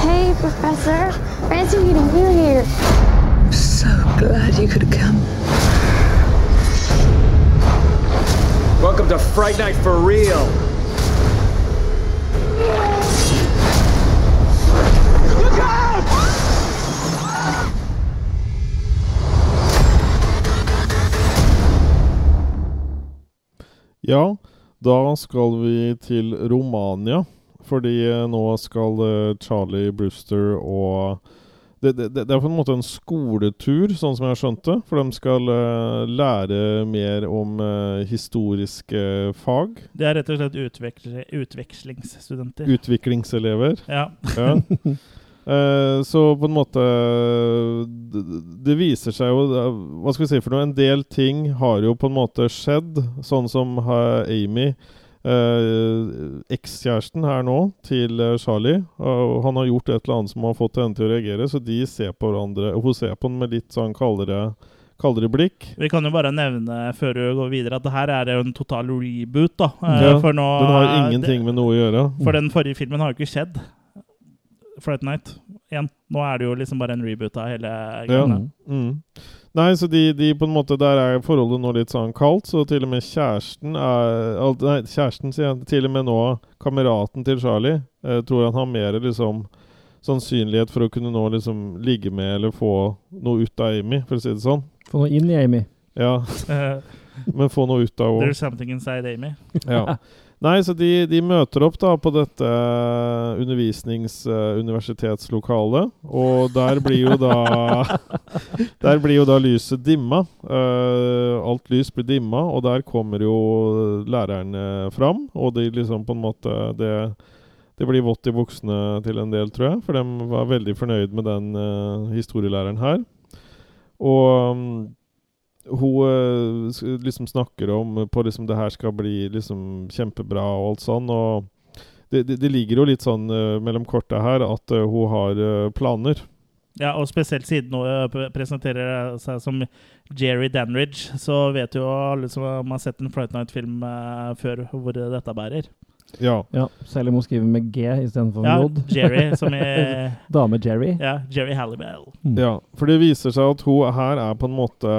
[SPEAKER 7] Hey, Professor. Fancy meeting you here.
[SPEAKER 9] I'm so glad you could come.
[SPEAKER 6] Welcome to Fright Night for real.
[SPEAKER 3] Ja, da skal vi til Romania. Fordi eh, nå skal eh, Charlie Brewster og det, det, det er på en måte en skoletur, sånn som jeg har skjønt det. For de skal uh, lære mer om uh, historiske fag.
[SPEAKER 2] Det er rett og slett utveksl utvekslingsstudenter.
[SPEAKER 3] Utviklingselever.
[SPEAKER 2] Ja.
[SPEAKER 3] Ja. Eh, så på en måte det, det viser seg jo Hva skal vi si for noe? En del ting har jo på en måte skjedd. Sånn som Amy. Uh, Ekskjæresten her nå til eh, Charlie. og han har gjort et eller annet som har fått henne til å reagere, så de ser på hverandre Hun ser på han med litt sånn kaldere, kaldere blikk.
[SPEAKER 2] Vi kan jo bare nevne før du går videre at det her er jo en total reboot. da.
[SPEAKER 3] Ja,
[SPEAKER 2] for nå,
[SPEAKER 3] den har ingenting med noe å gjøre.
[SPEAKER 2] For den forrige filmen har jo ikke skjedd. Fright Night 1. Nå er det jo liksom bare en reboot av hele
[SPEAKER 3] Ja.
[SPEAKER 2] greia.
[SPEAKER 3] Mm. Nei, så de, de på en måte Der er forholdet nå litt sånn kaldt, så til og med kjæresten er Nei, kjæresten, sier jeg. Til og med nå kameraten til Charlie eh, tror han har mer liksom sannsynlighet for å kunne nå liksom ligge med eller få noe ut av Amy, for å si det sånn.
[SPEAKER 4] Få noe inn i Amy.
[SPEAKER 3] Ja.
[SPEAKER 2] Eh,
[SPEAKER 3] Men få noe ut av henne.
[SPEAKER 2] There's something inside Amy.
[SPEAKER 3] Ja. Nei, så de, de møter opp da på dette undervisnings-universitetslokalet, og der blir jo da Der blir jo da lyset dimma. Uh, alt lys blir dimma, og der kommer jo lærerne fram, og de liksom på en måte Det, det blir vått i buksene til en del, tror jeg, for de var veldig fornøyd med den uh, historielæreren her. Og mm, hun eh, liksom snakker om på liksom det her skal bli liksom kjempebra og alt sånn. Og det, det, det ligger jo litt sånn eh, mellom korta her at eh, hun har planer.
[SPEAKER 2] Ja, og spesielt siden hun presenterer seg som Jerry Danridge, så vet jo alle som har sett en Flight Night-film før, hvor dette bærer.
[SPEAKER 3] Ja.
[SPEAKER 4] Ja, Selv om hun skriver med G istedenfor
[SPEAKER 2] Ja,
[SPEAKER 4] J.
[SPEAKER 2] Jerry, som er
[SPEAKER 4] Dame Jerry.
[SPEAKER 2] Ja, Jerry Halliwell.
[SPEAKER 3] Ja, for det viser seg at hun her er på en måte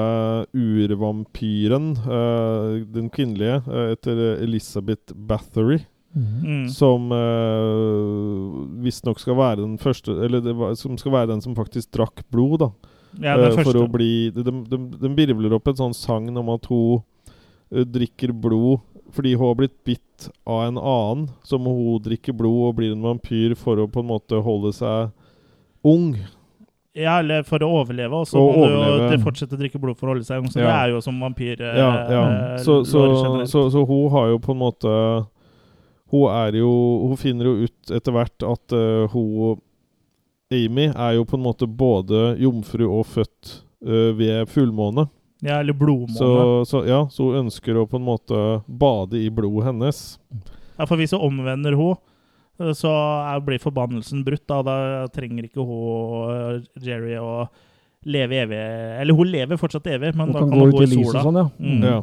[SPEAKER 3] urvampyren, uh, den kvinnelige, uh, etter Elizabeth Bathory.
[SPEAKER 2] Mm.
[SPEAKER 3] Som uh, visstnok skal være den første Eller det var, som skal være den som faktisk drakk blod, da.
[SPEAKER 2] Ja, den
[SPEAKER 3] Eh, for å bli Den de, de, de birvler opp et sånn sagn om at hun drikker blod fordi hun har blitt bitt av en annen. Så må hun drikke blod og blir en vampyr for å på en måte holde seg ung.
[SPEAKER 2] Ja, eller for å overleve, og så må du
[SPEAKER 3] overleve.
[SPEAKER 2] jo fortsette å drikke blod for å holde seg ung. Så
[SPEAKER 3] Ja.
[SPEAKER 2] det er jo som vampyr eh,
[SPEAKER 3] Ja, ja.
[SPEAKER 2] eh,
[SPEAKER 3] Så, så, så, så hun har jo på en måte Hun er jo Hun finner jo ut etter hvert at uh, hun Amy er jo på en måte både jomfru og født uh, ved fullmåne.
[SPEAKER 2] Ja, eller blodmåne.
[SPEAKER 3] Så, så, ja, så hun ønsker å på en måte bade i blodet hennes.
[SPEAKER 2] Ja, for hvis hun omvender hun, eh, så blir forbannelsen brutt. Da, da trenger ikke hun og Jerry å leve evig Eller hun lever fortsatt evig, men
[SPEAKER 4] Hun
[SPEAKER 2] da
[SPEAKER 4] kan
[SPEAKER 2] kan
[SPEAKER 4] gå
[SPEAKER 2] hun
[SPEAKER 4] ut
[SPEAKER 2] gå
[SPEAKER 4] i
[SPEAKER 2] i sola.
[SPEAKER 4] sånn, ja.
[SPEAKER 2] Mm.
[SPEAKER 3] Ja.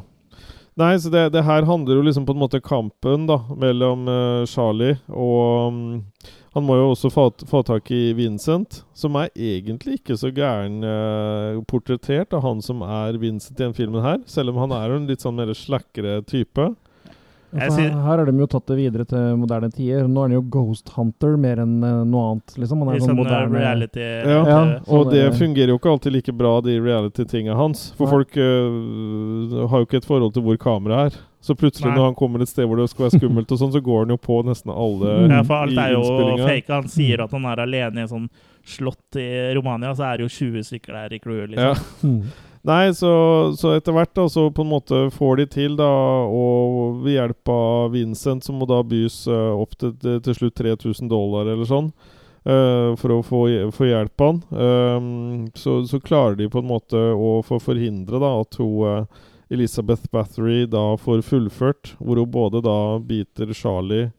[SPEAKER 3] Nei, så det, det her handler jo liksom på en måte kampen da mellom uh, Charlie og um, Han må jo også få, få tak i Vincent, som er egentlig ikke så gæren uh, portrettert av han som er Vincent i den filmen her, selv om han er en litt sånn mer slakkere type.
[SPEAKER 4] Ja, for her, her har de jo tatt det videre til moderne tider. Nå er han jo Ghost Hunter mer enn eh, noe annet. liksom. Han er sånn moderne
[SPEAKER 2] reality-
[SPEAKER 3] Ja,
[SPEAKER 4] Ja,
[SPEAKER 3] og det fungerer jo ikke alltid like bra, de reality-tinga hans. For
[SPEAKER 4] Nei.
[SPEAKER 3] folk øh, har jo ikke et forhold til hvor kameraet er. Så plutselig
[SPEAKER 2] Nei.
[SPEAKER 3] når han kommer et sted hvor det skal være skummelt, og sånn, så går han jo på nesten alle
[SPEAKER 2] Ja, for alt er jo fake. Han sier at han er alene i en sånn slott i Romania, så er det jo 20 stykker der i clouet,
[SPEAKER 3] Ja. Nei, så, så etter hvert da, så på en måte får de til, da, og ved hjelp av Vincent, som må da bys uh, opp til, til, slutt 3000 dollar eller sånn, uh, for å få, få hjelp av han, um, så, så klarer de på en måte å få forhindre da, at hun uh, Elizabeth Bathory da får fullført, hvor hun både da biter Charlie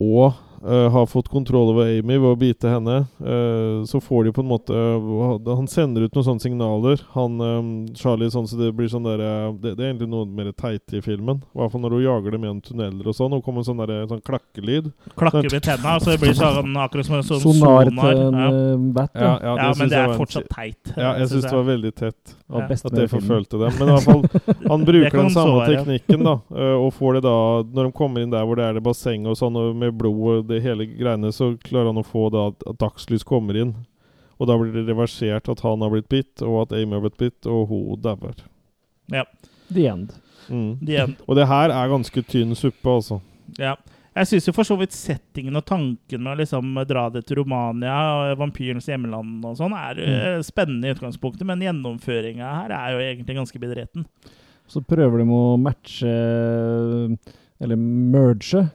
[SPEAKER 3] og eh, har fått kontroll over Amy ved å bite henne. Uh, så får de på en måte uh, Han sender ut noen sånne signaler. Han um, Charlie sånn så det blir sånn der, det, det er egentlig noe mer teit i filmen. I hvert fall når hun jager dem gjennom tunneler og sånn. Hun kommer sånn, der, sånn klakkelyd.
[SPEAKER 2] Klakker
[SPEAKER 3] Sånn-
[SPEAKER 2] med tenna, så det blir sånn akkurat som en sånn
[SPEAKER 4] Sonar
[SPEAKER 2] sonar.
[SPEAKER 4] til en
[SPEAKER 2] Ja.
[SPEAKER 4] bat.
[SPEAKER 3] Ja,
[SPEAKER 4] Ja.
[SPEAKER 3] ja,
[SPEAKER 2] Ja, men det er fortsatt teit,
[SPEAKER 3] Ja, jeg
[SPEAKER 2] synes
[SPEAKER 3] syns det var veldig tett.
[SPEAKER 4] Ja.
[SPEAKER 3] At det forfølte dem. Men i hvert fall, han bruker den samme teknikken, da. Og får det da Når de kommer inn der hvor det er det basseng og sånn, og med blod det hele greiene, så klarer han å få da at, at dagslys kommer inn. Og da blir det reversert at han har blitt bitt, og at Amy har blitt bitt, og hun dauer.
[SPEAKER 2] Ja.
[SPEAKER 4] The end.
[SPEAKER 3] Mm.
[SPEAKER 2] The end.
[SPEAKER 3] Og det her er ganske tynn suppe, altså.
[SPEAKER 2] Ja. Jeg syns jo for så vidt settingen og tanken med å liksom dra det til Romania og vampyrens hjemland og sånn, er mm. spennende i utgangspunktet, men gjennomføringa her er jo egentlig ganske bedreten.
[SPEAKER 4] Så prøver de å matche eller merge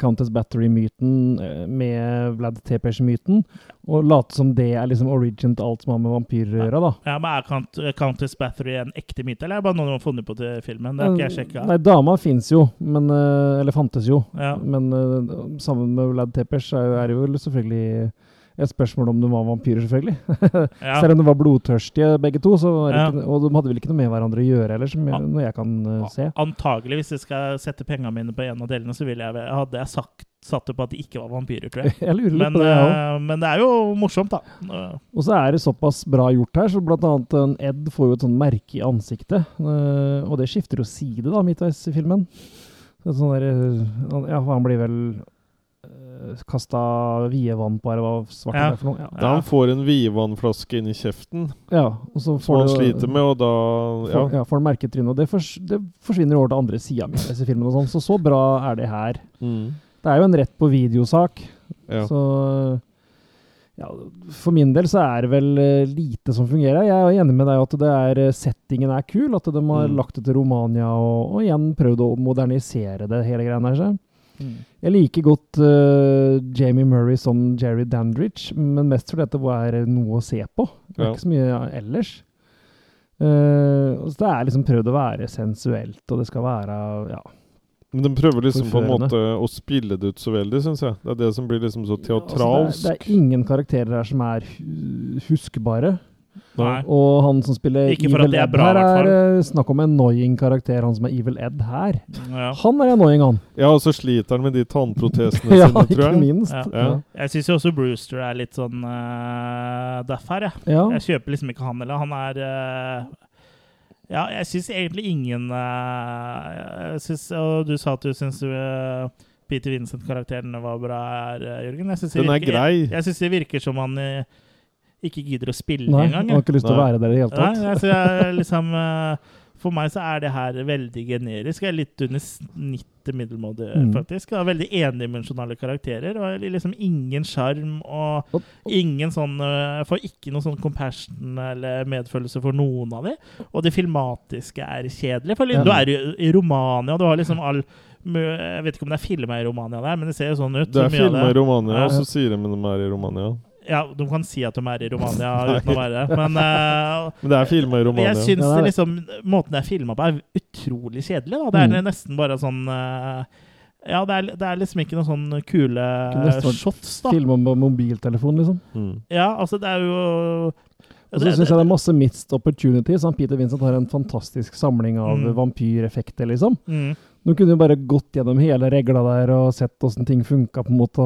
[SPEAKER 4] Countess Battery-myten eh, med Vlad Tepers-myten, og late som det er liksom origin til alt som har med vampyrer å gjøre, da.
[SPEAKER 2] Ja, men Er Count Countess Battery en ekte myte, eller er det bare noe de har funnet på til filmen? Det har ikke jeg sjekka.
[SPEAKER 4] Nei, dama fins jo, men, eh, eller fantes jo.
[SPEAKER 2] Ja.
[SPEAKER 4] Men eh, sammen med Vlad Tepers er, er det jo selvfølgelig et spørsmål om de var vampyrer, selvfølgelig.
[SPEAKER 2] Ja.
[SPEAKER 4] Selv om de var blodtørstige begge to, så var
[SPEAKER 2] Ja.
[SPEAKER 4] ikke, og de hadde vel ikke noe med hverandre å gjøre heller, som jeg, jeg kan uh, se.
[SPEAKER 2] Antagelig, hvis jeg skal sette pengene mine på en av delene, så ville jeg, hadde jeg sagt, satt det på at de ikke var vampyrer, tror jeg.
[SPEAKER 4] Jeg lurer
[SPEAKER 2] men,
[SPEAKER 4] på det, ja.
[SPEAKER 2] eh, men det er jo morsomt, da. Eh,
[SPEAKER 4] Og så er det såpass bra gjort her, så blant annet en Ed får jo et sånn merke i ansiktet. eh, og det skifter jo side da, midtveis i filmen. Så Sånn der, eh, ja, han blir vel kasta vievann på, eller hva svart
[SPEAKER 2] Ja.
[SPEAKER 4] det er for noe.
[SPEAKER 3] Da han får en vievannflaske inn i kjeften,
[SPEAKER 4] Ja, og så
[SPEAKER 3] som han sliter med, og da ja.
[SPEAKER 4] Får, ja, får han merketryne. og det, fors, det forsvinner over til andre sida midtveis disse filmene og sånn, Så så bra er det her.
[SPEAKER 3] Mm.
[SPEAKER 4] Det er jo en rett på videosak,
[SPEAKER 3] Ja.
[SPEAKER 4] så ja, For min del så er det vel eh, lite som fungerer. Jeg er enig med deg at det er, eh, settingen er kul, at de har
[SPEAKER 3] Mm.
[SPEAKER 4] lagt det til Romania og, og igjen prøvd å modernisere det hele greia. her. Så.
[SPEAKER 2] Mm.
[SPEAKER 4] Jeg liker godt uh, Jamie Murray som Jerry Dandridge, men mest fordi at det er noe å se på. Det er
[SPEAKER 3] Ja.
[SPEAKER 4] ikke så mye ellers. Uh, så det er liksom prøvd å være sensuelt, og det skal være ja,
[SPEAKER 3] Men de prøver liksom på en måte å spille det ut så veldig, syns jeg. Det er det som blir liksom så
[SPEAKER 4] Altså,
[SPEAKER 3] teatralsk.
[SPEAKER 4] det, er, det er ingen karakterer her som er hu- huskbare.
[SPEAKER 2] Nei.
[SPEAKER 4] Og han som spiller
[SPEAKER 2] Ikke
[SPEAKER 4] Evil Ed
[SPEAKER 2] bra,
[SPEAKER 4] her, er eh, snakk om en annoying karakter, han som er Evil Ed her.
[SPEAKER 2] Ja.
[SPEAKER 4] Han er annoying, han.
[SPEAKER 3] Ja, og så sliter han med de tannprotesene
[SPEAKER 4] Ja,
[SPEAKER 3] sine, tror
[SPEAKER 4] ikke minst.
[SPEAKER 2] Ja.
[SPEAKER 3] Ja.
[SPEAKER 2] Jeg syns jo også Brewster er litt sånn uh, daff her, jeg.
[SPEAKER 4] Ja.
[SPEAKER 2] Jeg kjøper liksom ikke han heller. Han er uh, Ja, jeg syns egentlig ingen uh, synes, Og du sa at du syns uh, Peter Vincent-karakteren var bra her, eh, Jørgen. Jeg synes
[SPEAKER 3] Den er
[SPEAKER 2] virker-
[SPEAKER 3] grei.
[SPEAKER 2] Jeg, jeg syns det virker som han eh, ikke gidder å spille
[SPEAKER 4] Nei,
[SPEAKER 2] engang.
[SPEAKER 4] han har ikke lyst til å være der i det hele tatt.
[SPEAKER 2] Nei, altså, jeg, liksom, eh, for meg så er det her veldig generisk. Jeg er litt under snittet middelmådig,
[SPEAKER 4] Mm.
[SPEAKER 2] faktisk. Jeg har veldig endimensjonale karakterer. Og liksom ingen sjarm og ingen sånn eh, Jeg får ikke noe sånn compassion eller medfølelse for noen av dem. Og det filmatiske er kjedelig. For du er jo i Romania, du har liksom all Jeg vet ikke om det er filma i Romania der, men det ser jo sånn ut.
[SPEAKER 3] Det er filma i Romania, og så sier de at de er i Romania.
[SPEAKER 2] Ja, de kan si at de er i Romania uten å være det, men uh,
[SPEAKER 3] Men det er filma i Romania.
[SPEAKER 2] Jeg syns
[SPEAKER 4] Ja,
[SPEAKER 2] liksom, måten det er filma på, er utrolig kjedelig. Da. Det er
[SPEAKER 4] Mm.
[SPEAKER 2] nesten bare sånn uh, Ja, det er, det er liksom ikke noen sånn kule
[SPEAKER 4] vært
[SPEAKER 2] shots, da.
[SPEAKER 4] Filme om mobiltelefon, liksom.
[SPEAKER 3] Mm.
[SPEAKER 2] Ja, altså, det er jo
[SPEAKER 4] Og så syns jeg det er masse missed opportunities. Han Peter Vincent har en fantastisk samling av
[SPEAKER 2] Mm.
[SPEAKER 4] vampyreffekter, liksom.
[SPEAKER 2] Mm.
[SPEAKER 4] De kunne jo bare gått gjennom hele regla der og sett åssen ting funka, på en måte.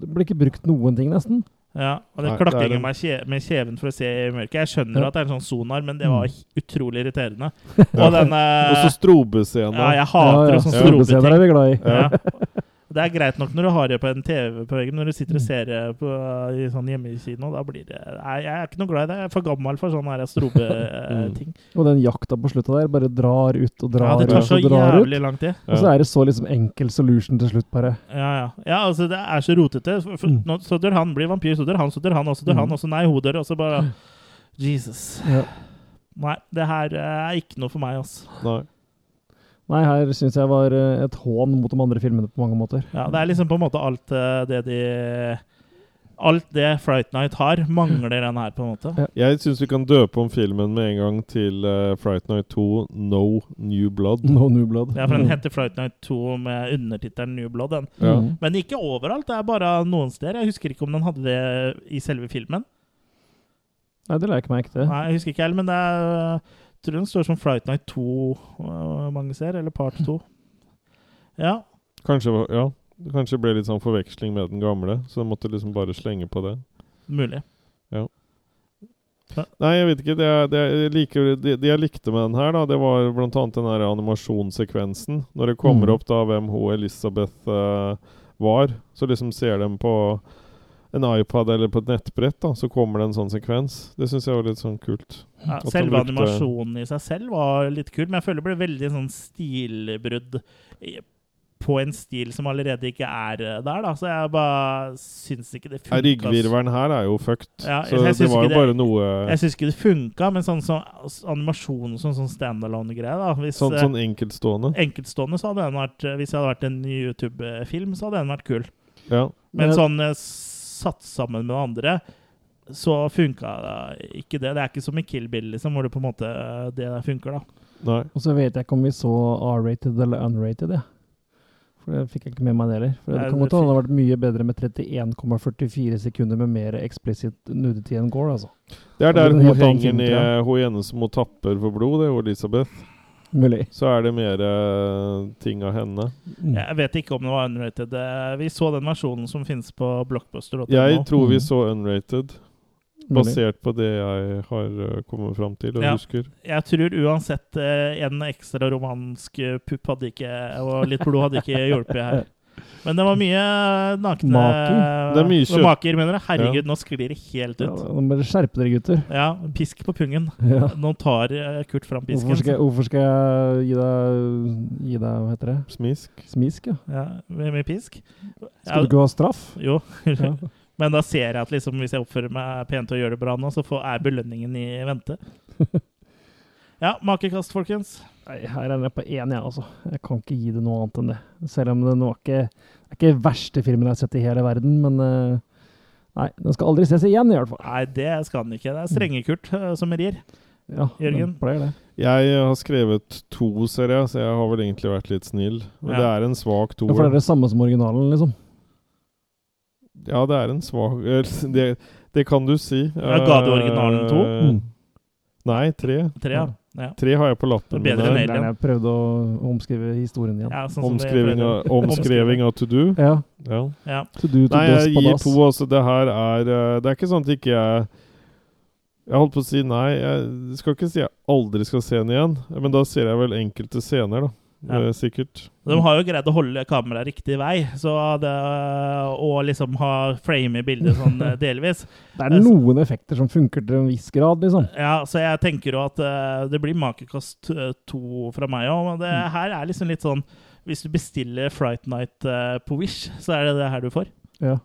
[SPEAKER 4] Det ble ikke brukt noen ting, nesten.
[SPEAKER 2] Ja, og
[SPEAKER 3] det
[SPEAKER 2] klakkingen
[SPEAKER 3] det.
[SPEAKER 2] med, med kjeven for å se i mørket. Jeg skjønner
[SPEAKER 4] Ja.
[SPEAKER 2] at det er en sånn sonar, men det var
[SPEAKER 4] Mm.
[SPEAKER 2] utrolig irriterende. Og den eh,
[SPEAKER 3] Og så strobescenen.
[SPEAKER 2] Ja, jeg hater
[SPEAKER 4] ja,
[SPEAKER 2] sånne
[SPEAKER 4] Strobescener er vi glad i.
[SPEAKER 2] Ja. Det er greit nok når du har det på en TV på veggen, når du sitter og
[SPEAKER 4] Mm.
[SPEAKER 2] ser det på, i sånn hjemmekino. Da blir det Nei, jeg er ikke noe glad i det. Jeg er for gammel for sånne strobe-ting.
[SPEAKER 4] Og den jakta på slutta der bare drar ut og drar ut.
[SPEAKER 2] Ja, det tar så
[SPEAKER 4] jævlig ut.
[SPEAKER 2] lang tid.
[SPEAKER 4] Og så er det så liksom enkel solution til slutt, bare.
[SPEAKER 2] Ja, ja. ja, altså, det er så rotete. For, for,
[SPEAKER 4] Mm.
[SPEAKER 2] nå, så dør han, blir vampyr, så dør han, så dør han, og så dør han,
[SPEAKER 4] Mm.
[SPEAKER 2] og så nei, hun dør, og så bare Jesus.
[SPEAKER 4] Ja.
[SPEAKER 2] Nei, det her eh, er ikke noe for meg, altså.
[SPEAKER 3] Nei.
[SPEAKER 4] Nei, her syns jeg var eh, et hån mot de andre filmene på mange måter.
[SPEAKER 2] Ja, det er liksom på en måte alt eh, det de Alt det Fright Night har, mangler den her, på en måte.
[SPEAKER 3] Jeg syns vi kan døpe om filmen med en gang til uh, Fright Night 2 No New Blood.
[SPEAKER 4] No New Blood.
[SPEAKER 2] Ja, for den heter Fright Night 2 med undertittelen New Blood. Den.
[SPEAKER 3] Ja.
[SPEAKER 2] Men ikke overalt, det er bare noen steder. Jeg husker ikke om den hadde det i selve filmen.
[SPEAKER 4] Nei, det la jeg ikke merke til.
[SPEAKER 2] Nei, jeg husker ikke heller, men det er tror den står som Flight Night 2 øh, mange ser, eller Part 2. Ja.
[SPEAKER 3] Kanskje, ja, det kanskje ble litt sånn forveksling med den gamle, så jeg måtte liksom bare slenge på det.
[SPEAKER 2] Mulig.
[SPEAKER 3] Ja. Nei, jeg vet ikke. Det, jeg- det, jeg liker, det, det jeg likte med den her, da, det var annet den her animasjonssekvensen. Når det kommer
[SPEAKER 4] Mm.
[SPEAKER 3] opp da hvem hun Elisabeth uh, var, så liksom ser de på en iPad eller på et nettbrett, da, så kommer det en sånn sekvens. Det syns jeg var litt sånn kult.
[SPEAKER 2] Ja, selve
[SPEAKER 3] brukte-
[SPEAKER 2] animasjonen i seg selv var litt kul, men jeg føler det ble veldig sånn stilbrudd på en stil som allerede ikke er eh, der, da. Så jeg bare syns ikke det funka.
[SPEAKER 3] Ryggvirvelen her er jo fucked,
[SPEAKER 2] Ja,
[SPEAKER 3] så det var
[SPEAKER 2] jo
[SPEAKER 3] jo bare noe
[SPEAKER 2] Jeg syns ikke det funka, men sånn sånn animasjon som sånn standalone-greie, da Hvis,
[SPEAKER 3] sånn,
[SPEAKER 2] eh,
[SPEAKER 3] sånn enkeltstående.
[SPEAKER 2] enkeltstående så hadde den vært eh, Hvis det hadde vært en YouTube-film, så hadde den vært kul.
[SPEAKER 3] Ja.
[SPEAKER 2] Men
[SPEAKER 4] Men-
[SPEAKER 2] sånn eh, satt sammen med andre, så funka ikke det. Det er ikke som i Kill Bill, liksom, hvor det på en måte eh, det funker, da.
[SPEAKER 3] Nei.
[SPEAKER 4] Og så vet jeg ikke om vi så R-rated eller unrated, jeg. For det fikk jeg ikke med meg det heller. For
[SPEAKER 2] Nei,
[SPEAKER 4] det kan godt hende vært mye bedre med 31,44 sekunder med mer eksplisitt nudity enn gore, altså.
[SPEAKER 3] Det er der hun henger ned Hun ene som hun tapper for blod, det er jo Elisabeth.
[SPEAKER 4] Mulig.
[SPEAKER 3] Så er det mer eh, ting av henne.
[SPEAKER 4] Mm.
[SPEAKER 2] Jeg vet ikke om det var unrated. Vi så den versjonen som finnes på blockbuster.no.
[SPEAKER 3] Jeg tror vi
[SPEAKER 4] Mm.
[SPEAKER 3] så unrated,
[SPEAKER 4] Mulig.
[SPEAKER 3] basert på det jeg har eh, kommet fram til og
[SPEAKER 2] Ja.
[SPEAKER 3] husker.
[SPEAKER 2] Jeg tror uansett eh, en ekstra romansk pupp hadde ikke Og litt blod hadde ikke hjulpet her. Men det var mye nakne
[SPEAKER 4] Maker.
[SPEAKER 3] Det er mye kjøtt.
[SPEAKER 2] Maker, mener jeg. Herregud, nå sklir det helt
[SPEAKER 4] Ja,
[SPEAKER 2] ut.
[SPEAKER 4] nå må dere skjerpe dere, gutter.
[SPEAKER 2] Ja, pisk på pungen.
[SPEAKER 4] Ja.
[SPEAKER 2] Nå tar eh, Kurt fram pisken.
[SPEAKER 4] Hvorfor skal, jeg, hvorfor skal jeg gi deg, gi deg Hva heter det?
[SPEAKER 3] Smisk.
[SPEAKER 4] Smisk, ja.
[SPEAKER 2] Ja, med, med pisk.
[SPEAKER 4] Skal du ikke ha straff?
[SPEAKER 2] Jo.
[SPEAKER 4] Ja.
[SPEAKER 2] Men da ser jeg at liksom, hvis jeg oppfører meg pent og gjør det bra nå, så får, er belønningen i vente. Ja, makekast, folkens.
[SPEAKER 4] Nei, her er jeg på én, jeg, altså. Jeg kan ikke gi det noe annet enn det. Selv om det nå er ikke det er ikke verste filmen jeg har sett i hele verden, men eh, Nei, den skal aldri ses igjen, i hvert fall.
[SPEAKER 2] Nei, det skal den ikke. Det er strenge Kurt eh, som rir.
[SPEAKER 4] Ja,
[SPEAKER 2] Jørgen?
[SPEAKER 4] pleier det.
[SPEAKER 3] Jeg har skrevet to, serier, så jeg har vel egentlig vært litt snill. Men
[SPEAKER 2] Ja.
[SPEAKER 3] det er en svak
[SPEAKER 4] Ja, for det er det samme som originalen, liksom.
[SPEAKER 3] Ja, det er en svak det, det kan du si.
[SPEAKER 2] Ja, ga du originalen to?
[SPEAKER 3] Eh,
[SPEAKER 4] Mm.
[SPEAKER 3] Nei, tre.
[SPEAKER 2] Tre, ja. Ja.
[SPEAKER 3] Tre har jeg på lappen.
[SPEAKER 2] Bedre
[SPEAKER 3] min
[SPEAKER 2] enn
[SPEAKER 3] her.
[SPEAKER 2] Alien.
[SPEAKER 4] Jeg prøvde å omskrive historien igjen.
[SPEAKER 2] Ja, sånn
[SPEAKER 3] Omskriving av, omskriving av to do.
[SPEAKER 4] Ja.
[SPEAKER 3] Ja.
[SPEAKER 2] Ja.
[SPEAKER 4] To do, to
[SPEAKER 3] Nei, jeg gir to. Altså, det her er eh, Det er ikke sånn at ikke jeg Jeg holdt på å si nei. Jeg skal ikke si jeg aldri skal se den igjen, men da ser jeg vel enkelte scener, da.
[SPEAKER 2] Ja.
[SPEAKER 3] Eh, sikkert.
[SPEAKER 2] De har jo greid å holde kameraet riktig vei, så det, og liksom ha frame i bildet sånn eh, delvis.
[SPEAKER 4] Det er noen effekter som funker til en viss grad, liksom.
[SPEAKER 2] Ja, så jeg tenker jo at eh, det blir makekast eh, to fra meg òg. Men det
[SPEAKER 4] Mm.
[SPEAKER 2] her er liksom litt sånn Hvis du bestiller Fright Night eh, på Wish, så er det det her du får.
[SPEAKER 4] Ja.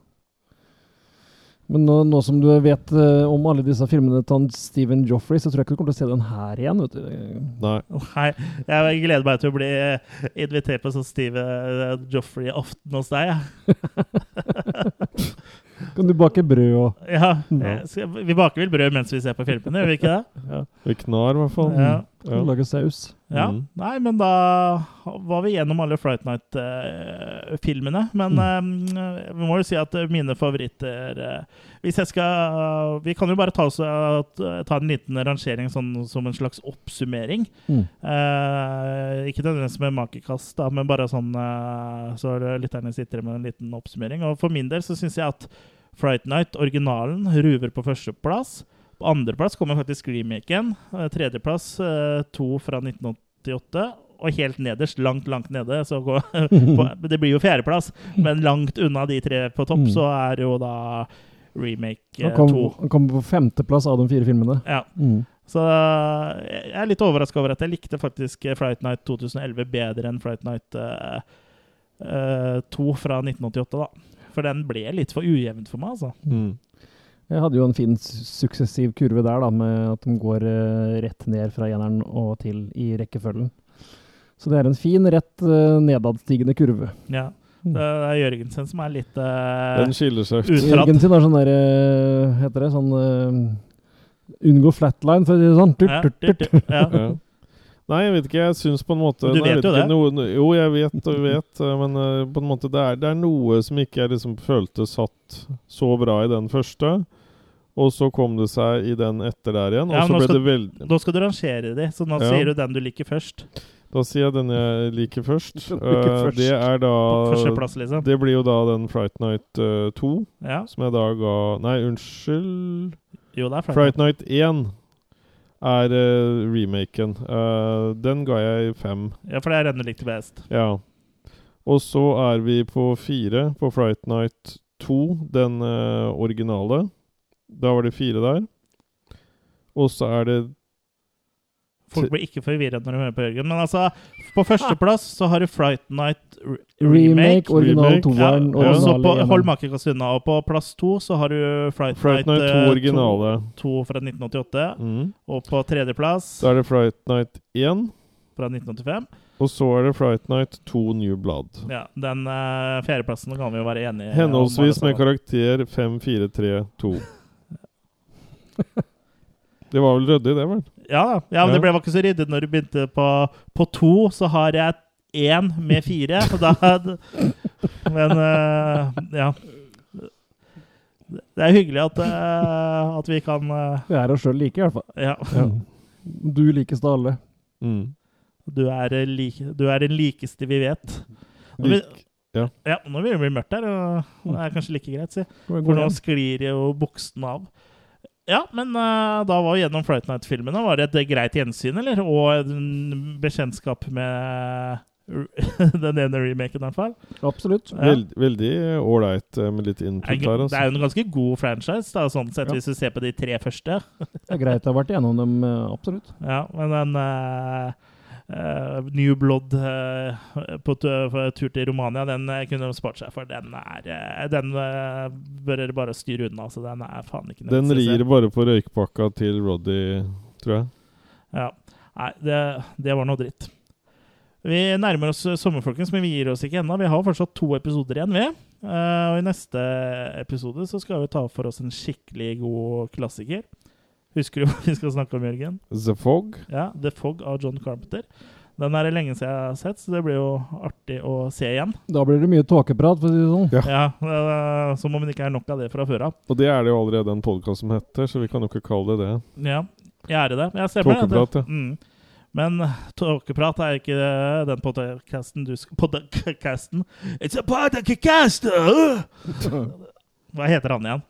[SPEAKER 4] Men nå, nå som du vet uh, om alle disse filmene til han Steven Joffrey, så tror jeg ikke du kommer til å se den her igjen. vet du.
[SPEAKER 3] Nei.
[SPEAKER 2] Nei, jeg gleder meg til å bli eh, invitert på sånn Steve eh, Joffrey-aften hos deg.
[SPEAKER 4] Kan du bake brød og
[SPEAKER 2] Ja, skal, Vi baker vel brød mens vi ser på filmene, gjør vi ikke det?
[SPEAKER 4] ja.
[SPEAKER 3] Vi knar, i hvert fall.
[SPEAKER 2] Ja.
[SPEAKER 3] Ja.
[SPEAKER 4] lage saus?
[SPEAKER 2] Ja,
[SPEAKER 3] Mm.
[SPEAKER 2] Nei, men da var vi gjennom alle Fright Night-filmene. men eh, vi må jo si at eh, mine favoritter uh, Hvis jeg skal Vi kan jo bare ta, oss, eh, ta en liten rangering sånn, som en slags oppsummering.
[SPEAKER 4] Mm.
[SPEAKER 2] Eh, ikke nødvendigvis med makekast, da, men bare sånn eh, så lytterne sitter med en liten oppsummering. Og For min del så syns jeg at Fright Night, originalen, ruver på førsteplass. På andreplass kommer faktisk remaken. Eh, Tredjeplass eh, to fra 1988. Og helt nederst, langt, langt nede så går, på, Det blir jo fjerdeplass, men langt unna de tre på topp,
[SPEAKER 4] Mm.
[SPEAKER 2] så er jo da remake eh,
[SPEAKER 4] kom,
[SPEAKER 2] to.
[SPEAKER 4] han kom på femteplass av de fire filmene.
[SPEAKER 2] Ja.
[SPEAKER 4] Mm.
[SPEAKER 2] Så jeg er litt overraska over at jeg likte faktisk Flight Night 2011 bedre enn Flight Night eh, uh, 2 fra 1988, da. For den ble litt for ujevnt for meg, altså.
[SPEAKER 3] Mm.
[SPEAKER 4] Jeg hadde jo en fin suksessiv kurve der, da, med at de går eh, rett ned fra eneren og til i rekkefølgen. Så det er en fin, rett eh, nedadstigende kurve.
[SPEAKER 2] Ja. Det er Jørgensen som er litt uh,
[SPEAKER 3] Den skiller seg ut.
[SPEAKER 2] uttratt.
[SPEAKER 4] Jørgen sin har sånn der eh, Heter det sånn eh, Unngå flatline, for å si det sånn. Tut,
[SPEAKER 2] Ja,
[SPEAKER 4] tut,
[SPEAKER 2] tut,
[SPEAKER 4] tut.
[SPEAKER 2] tut, ja.
[SPEAKER 3] Ja. Nei, jeg vet ikke. Jeg syns på en måte
[SPEAKER 2] Du
[SPEAKER 3] nei, jeg
[SPEAKER 2] vet jo
[SPEAKER 3] ikke,
[SPEAKER 2] det.
[SPEAKER 3] Noe, jo, jeg vet og vet, eh, men eh, på en måte det er, det er noe som ikke jeg liksom følte satt så bra i den første. Og så kom det seg i den etter der igjen,
[SPEAKER 2] Ja,
[SPEAKER 3] og så ble
[SPEAKER 2] skal-
[SPEAKER 3] det veldig
[SPEAKER 2] Nå skal du rangere de, så nå
[SPEAKER 3] Ja.
[SPEAKER 2] sier du den du liker først.
[SPEAKER 3] Da sier jeg den jeg liker først.
[SPEAKER 2] Den liker
[SPEAKER 3] først.
[SPEAKER 2] først.
[SPEAKER 3] Det er da
[SPEAKER 2] På førsteplass, liksom.
[SPEAKER 3] Det blir jo da den Fright Night uh, 2,
[SPEAKER 2] Ja.
[SPEAKER 3] som jeg da ga Nei, unnskyld.
[SPEAKER 2] Jo, det er Fright
[SPEAKER 3] Fright Night 1 er uh, remaken. Eh, den ga jeg fem.
[SPEAKER 2] Ja, for det er den du likte best.
[SPEAKER 3] Ja. Og så er vi på fire på Fright Night 2, den eh, originale. Da var det fire der. Og så er det
[SPEAKER 2] Folk blir ikke forvirret når de hører på Jørgen. Men altså, på førsteplass så har du Fright Night re-
[SPEAKER 4] Remake, original toeren,
[SPEAKER 2] ja, ja. så på. Hold makekast unna. Og på plass to så har du Fright,
[SPEAKER 3] Fright Night 2
[SPEAKER 2] eh,
[SPEAKER 3] originale.
[SPEAKER 2] To, to fra 1988.
[SPEAKER 3] Mm.
[SPEAKER 2] Og på tredjeplass
[SPEAKER 3] Da er det Fright Night 1.
[SPEAKER 2] fra 1985.
[SPEAKER 3] Og så er det Fright Night 2 New Blood.
[SPEAKER 2] Ja, Den uh, fjerdeplassen kan vi jo være enige i.
[SPEAKER 3] Henholdsvis med karakter 5, 4, 3, 2. Det var vel ryddig, det, vel?
[SPEAKER 2] Ja. Ja, men det ble ikke så ryddig når du begynte på, på to, så har jeg én med fire. Og da Men uh, ja. Det er hyggelig at, uh, at vi kan uh,
[SPEAKER 4] Vi er oss sjøl like, i hvert fall.
[SPEAKER 2] Ja.
[SPEAKER 4] Du likeste av alle.
[SPEAKER 3] Mm.
[SPEAKER 2] Du er, eh, like, du er den likeste vi vet. Nå vil-
[SPEAKER 3] ja.
[SPEAKER 2] Ja, nå begynner det å bli mørkt her, og det er kanskje like greit, si. For nå sklir jo buksene av. Ja, men uh, da var gjennom Flight Night-filmene Var det et greit gjensyn, eller? Og en bekjentskap med den ene remaken, i hvert fall.
[SPEAKER 4] Absolutt.
[SPEAKER 2] Ja.
[SPEAKER 3] Veld, veldig ålreit eh, med litt input
[SPEAKER 2] Det er
[SPEAKER 3] altså.
[SPEAKER 2] jo en ganske god franchise, da, sånn sett,
[SPEAKER 4] Ja.
[SPEAKER 2] hvis du ser på de tre første.
[SPEAKER 4] Det er greit å ha vært igjennom dem, eh, absolutt.
[SPEAKER 2] Ja, men den eh, eh, New Blood eh, på tur til Romania, den eh, kunne de spart seg for. Den er eh, Den eh, bør dere bare styre unna. Så den er faen ikke
[SPEAKER 3] Den rir bare på røykpakka til Roddy, tror jeg.
[SPEAKER 2] Ja. Nei, det, det var noe dritt. Vi nærmer oss sommer, folkens, men vi gir oss ikke ennå. Vi har fortsatt to episoder igjen, vi. Eh, og i neste episode så skal vi ta for oss en skikkelig god klassiker. Husker du hva vi skal snakke om, Jørgen?
[SPEAKER 3] The Fog.
[SPEAKER 2] Ja, The Fog av John Carpenter. Den er det lenge siden jeg har sett, så det blir jo artig å se igjen.
[SPEAKER 4] Da blir det mye tåkeprat, for å si det sånn.
[SPEAKER 2] Ja, eh, Som om det ikke er nok av det fra før av.
[SPEAKER 3] Og det er det jo allerede en podkast som heter, så vi kan jo ikke kalle det det.
[SPEAKER 2] Ja, jeg er det. Jeg stemmer. det.
[SPEAKER 3] Tåkeprat, ja.
[SPEAKER 2] Mm. Men tåkeprat er ikke den podcasten du skal Podcasten It's a podcast! Hva heter han igjen?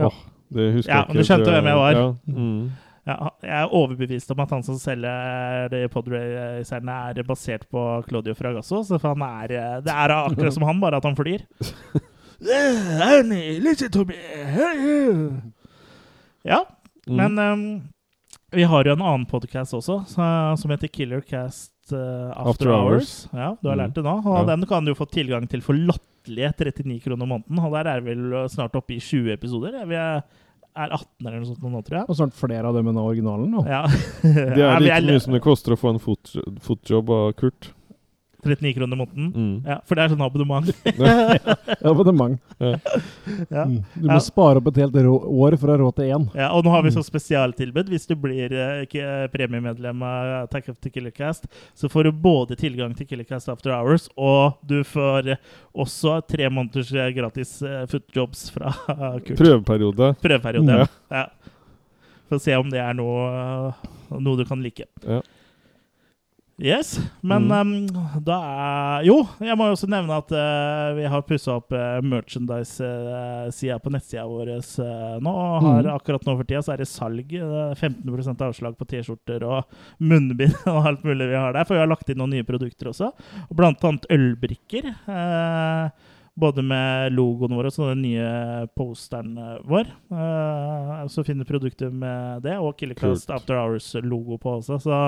[SPEAKER 3] Ja. Det husker
[SPEAKER 2] Ja,
[SPEAKER 3] jeg ikke.
[SPEAKER 2] men du skjønte hvem jeg var.
[SPEAKER 3] Ja. Mm.
[SPEAKER 2] Ja, jeg er overbevist om at han som selger de podracerne, er basert på Claudio Fragasso. Så han er, det er akkurat som han, bare at han flyr. Me. Ja,
[SPEAKER 3] Mm.
[SPEAKER 2] men um, vi har jo en annen podcast også, som heter Killercast Cast After,
[SPEAKER 3] After
[SPEAKER 2] Hours.
[SPEAKER 3] Hours.
[SPEAKER 2] Ja, du har
[SPEAKER 3] Mm.
[SPEAKER 2] lært det nå. Og den kan du få tilgang til for latterlige 39 kroner måneden. Og der er vi vel snart oppe i 20 episoder. Vi er, er 18 eller noe sånt nå, tror jeg.
[SPEAKER 4] Og snart flere av dem enn originalen nå.
[SPEAKER 2] Ja.
[SPEAKER 3] Det er like mye som det koster å få en fot, fotjobb av Kurt.
[SPEAKER 2] 39 kroner i måneden.
[SPEAKER 3] Mm.
[SPEAKER 2] Ja, for det er sånn abonnement.
[SPEAKER 4] Abonnement.
[SPEAKER 3] Ja.
[SPEAKER 2] Ja.
[SPEAKER 4] Mm. Du må
[SPEAKER 2] Ja.
[SPEAKER 4] spare opp et helt år for å ha råd til én.
[SPEAKER 2] Ja, og nå har vi sånn spesialtilbud. Hvis du blir eh, ikke premiemedlem av Attack of the Killercast, så får du både tilgang til Killercast After Hours, og du får eh, også tre måneders eh, gratis eh, footjobs fra Kurt.
[SPEAKER 3] Prøveperiode.
[SPEAKER 2] Prøveperiode,
[SPEAKER 3] Ja.
[SPEAKER 2] ja. ja. Å se om det er noe, eh, noe du kan like.
[SPEAKER 3] Ja.
[SPEAKER 2] Yes, men
[SPEAKER 3] Mm.
[SPEAKER 2] um, da er Jo, jeg må jo også nevne at uh, vi har pussa opp uh, merchandise-sida på nettsida vår uh, nå. Og har,
[SPEAKER 4] mm.
[SPEAKER 2] akkurat nå for tida så er det salg. eh, 15% avslag på T-skjorter og munnbind og alt mulig vi har der. For vi har lagt inn noen nye produkter også. Og blant annet ølbrikker. både med logoen vår og så den nye posteren vår. Så finner produktet produkter med det, og Killercast. After Hours-logo på også. Så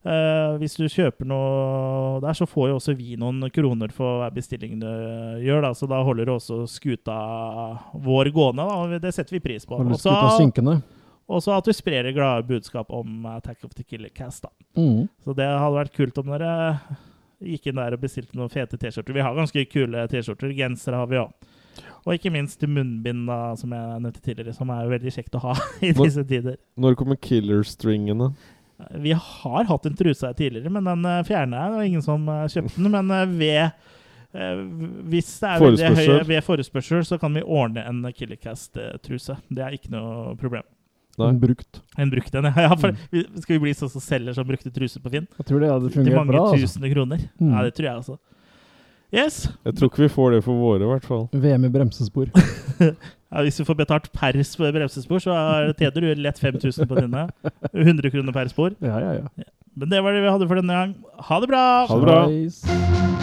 [SPEAKER 2] Eh, hvis du kjøper noe der, så får jo også vi noen kroner for hver bestilling du gjør. Da. Så da holder du også skuta vår gående. Da. Det setter vi pris på.
[SPEAKER 4] Holder
[SPEAKER 2] Også-
[SPEAKER 4] skuta synkende.
[SPEAKER 2] Og så at du sprer det glade budskap om Attack of the Killer Cast.
[SPEAKER 4] Mhm.
[SPEAKER 2] Så det hadde vært kult om dere gikk inn der og bestilte noen fete T-skjorter. Vi har ganske kule T-skjorter. Gensere har vi òg. Og ikke minst munnbind, da, som jeg nevnte tidligere, som er veldig kjekt å ha i disse tider.
[SPEAKER 3] Når kommer killerstringene?
[SPEAKER 2] Vi har hatt en truse her tidligere, men den eh, fjerna jeg. Det var ingen som eh, kjøpte den. Men eh, ved hvis det er veldig høy
[SPEAKER 3] Forespørsel.
[SPEAKER 2] ved forespørsel, så kan vi ordne en Killercast-truse. Det er ikke noe problem.
[SPEAKER 3] Nei.
[SPEAKER 4] En brukt.
[SPEAKER 2] En brukt en, ja. For Skal vi bli sånn som selger som brukte truser på Finn?
[SPEAKER 4] Jeg tror det hadde
[SPEAKER 2] Til mange
[SPEAKER 4] bra. Altså.
[SPEAKER 2] tusende kroner.
[SPEAKER 4] Mm.
[SPEAKER 2] Ja, det tror jeg også. Yes.
[SPEAKER 3] Jeg tror ikke vi får det for våre, i hvert fall.
[SPEAKER 4] VM i bremsespor.
[SPEAKER 2] Ja, hvis du får betalt per sp- bremsespor, så er- tjener du lett 5000 på denne. 100 kroner per spor.
[SPEAKER 4] Ja, ja, ja.
[SPEAKER 2] Men det var det vi hadde for denne gang. Ha det bra!
[SPEAKER 3] Ha det bra.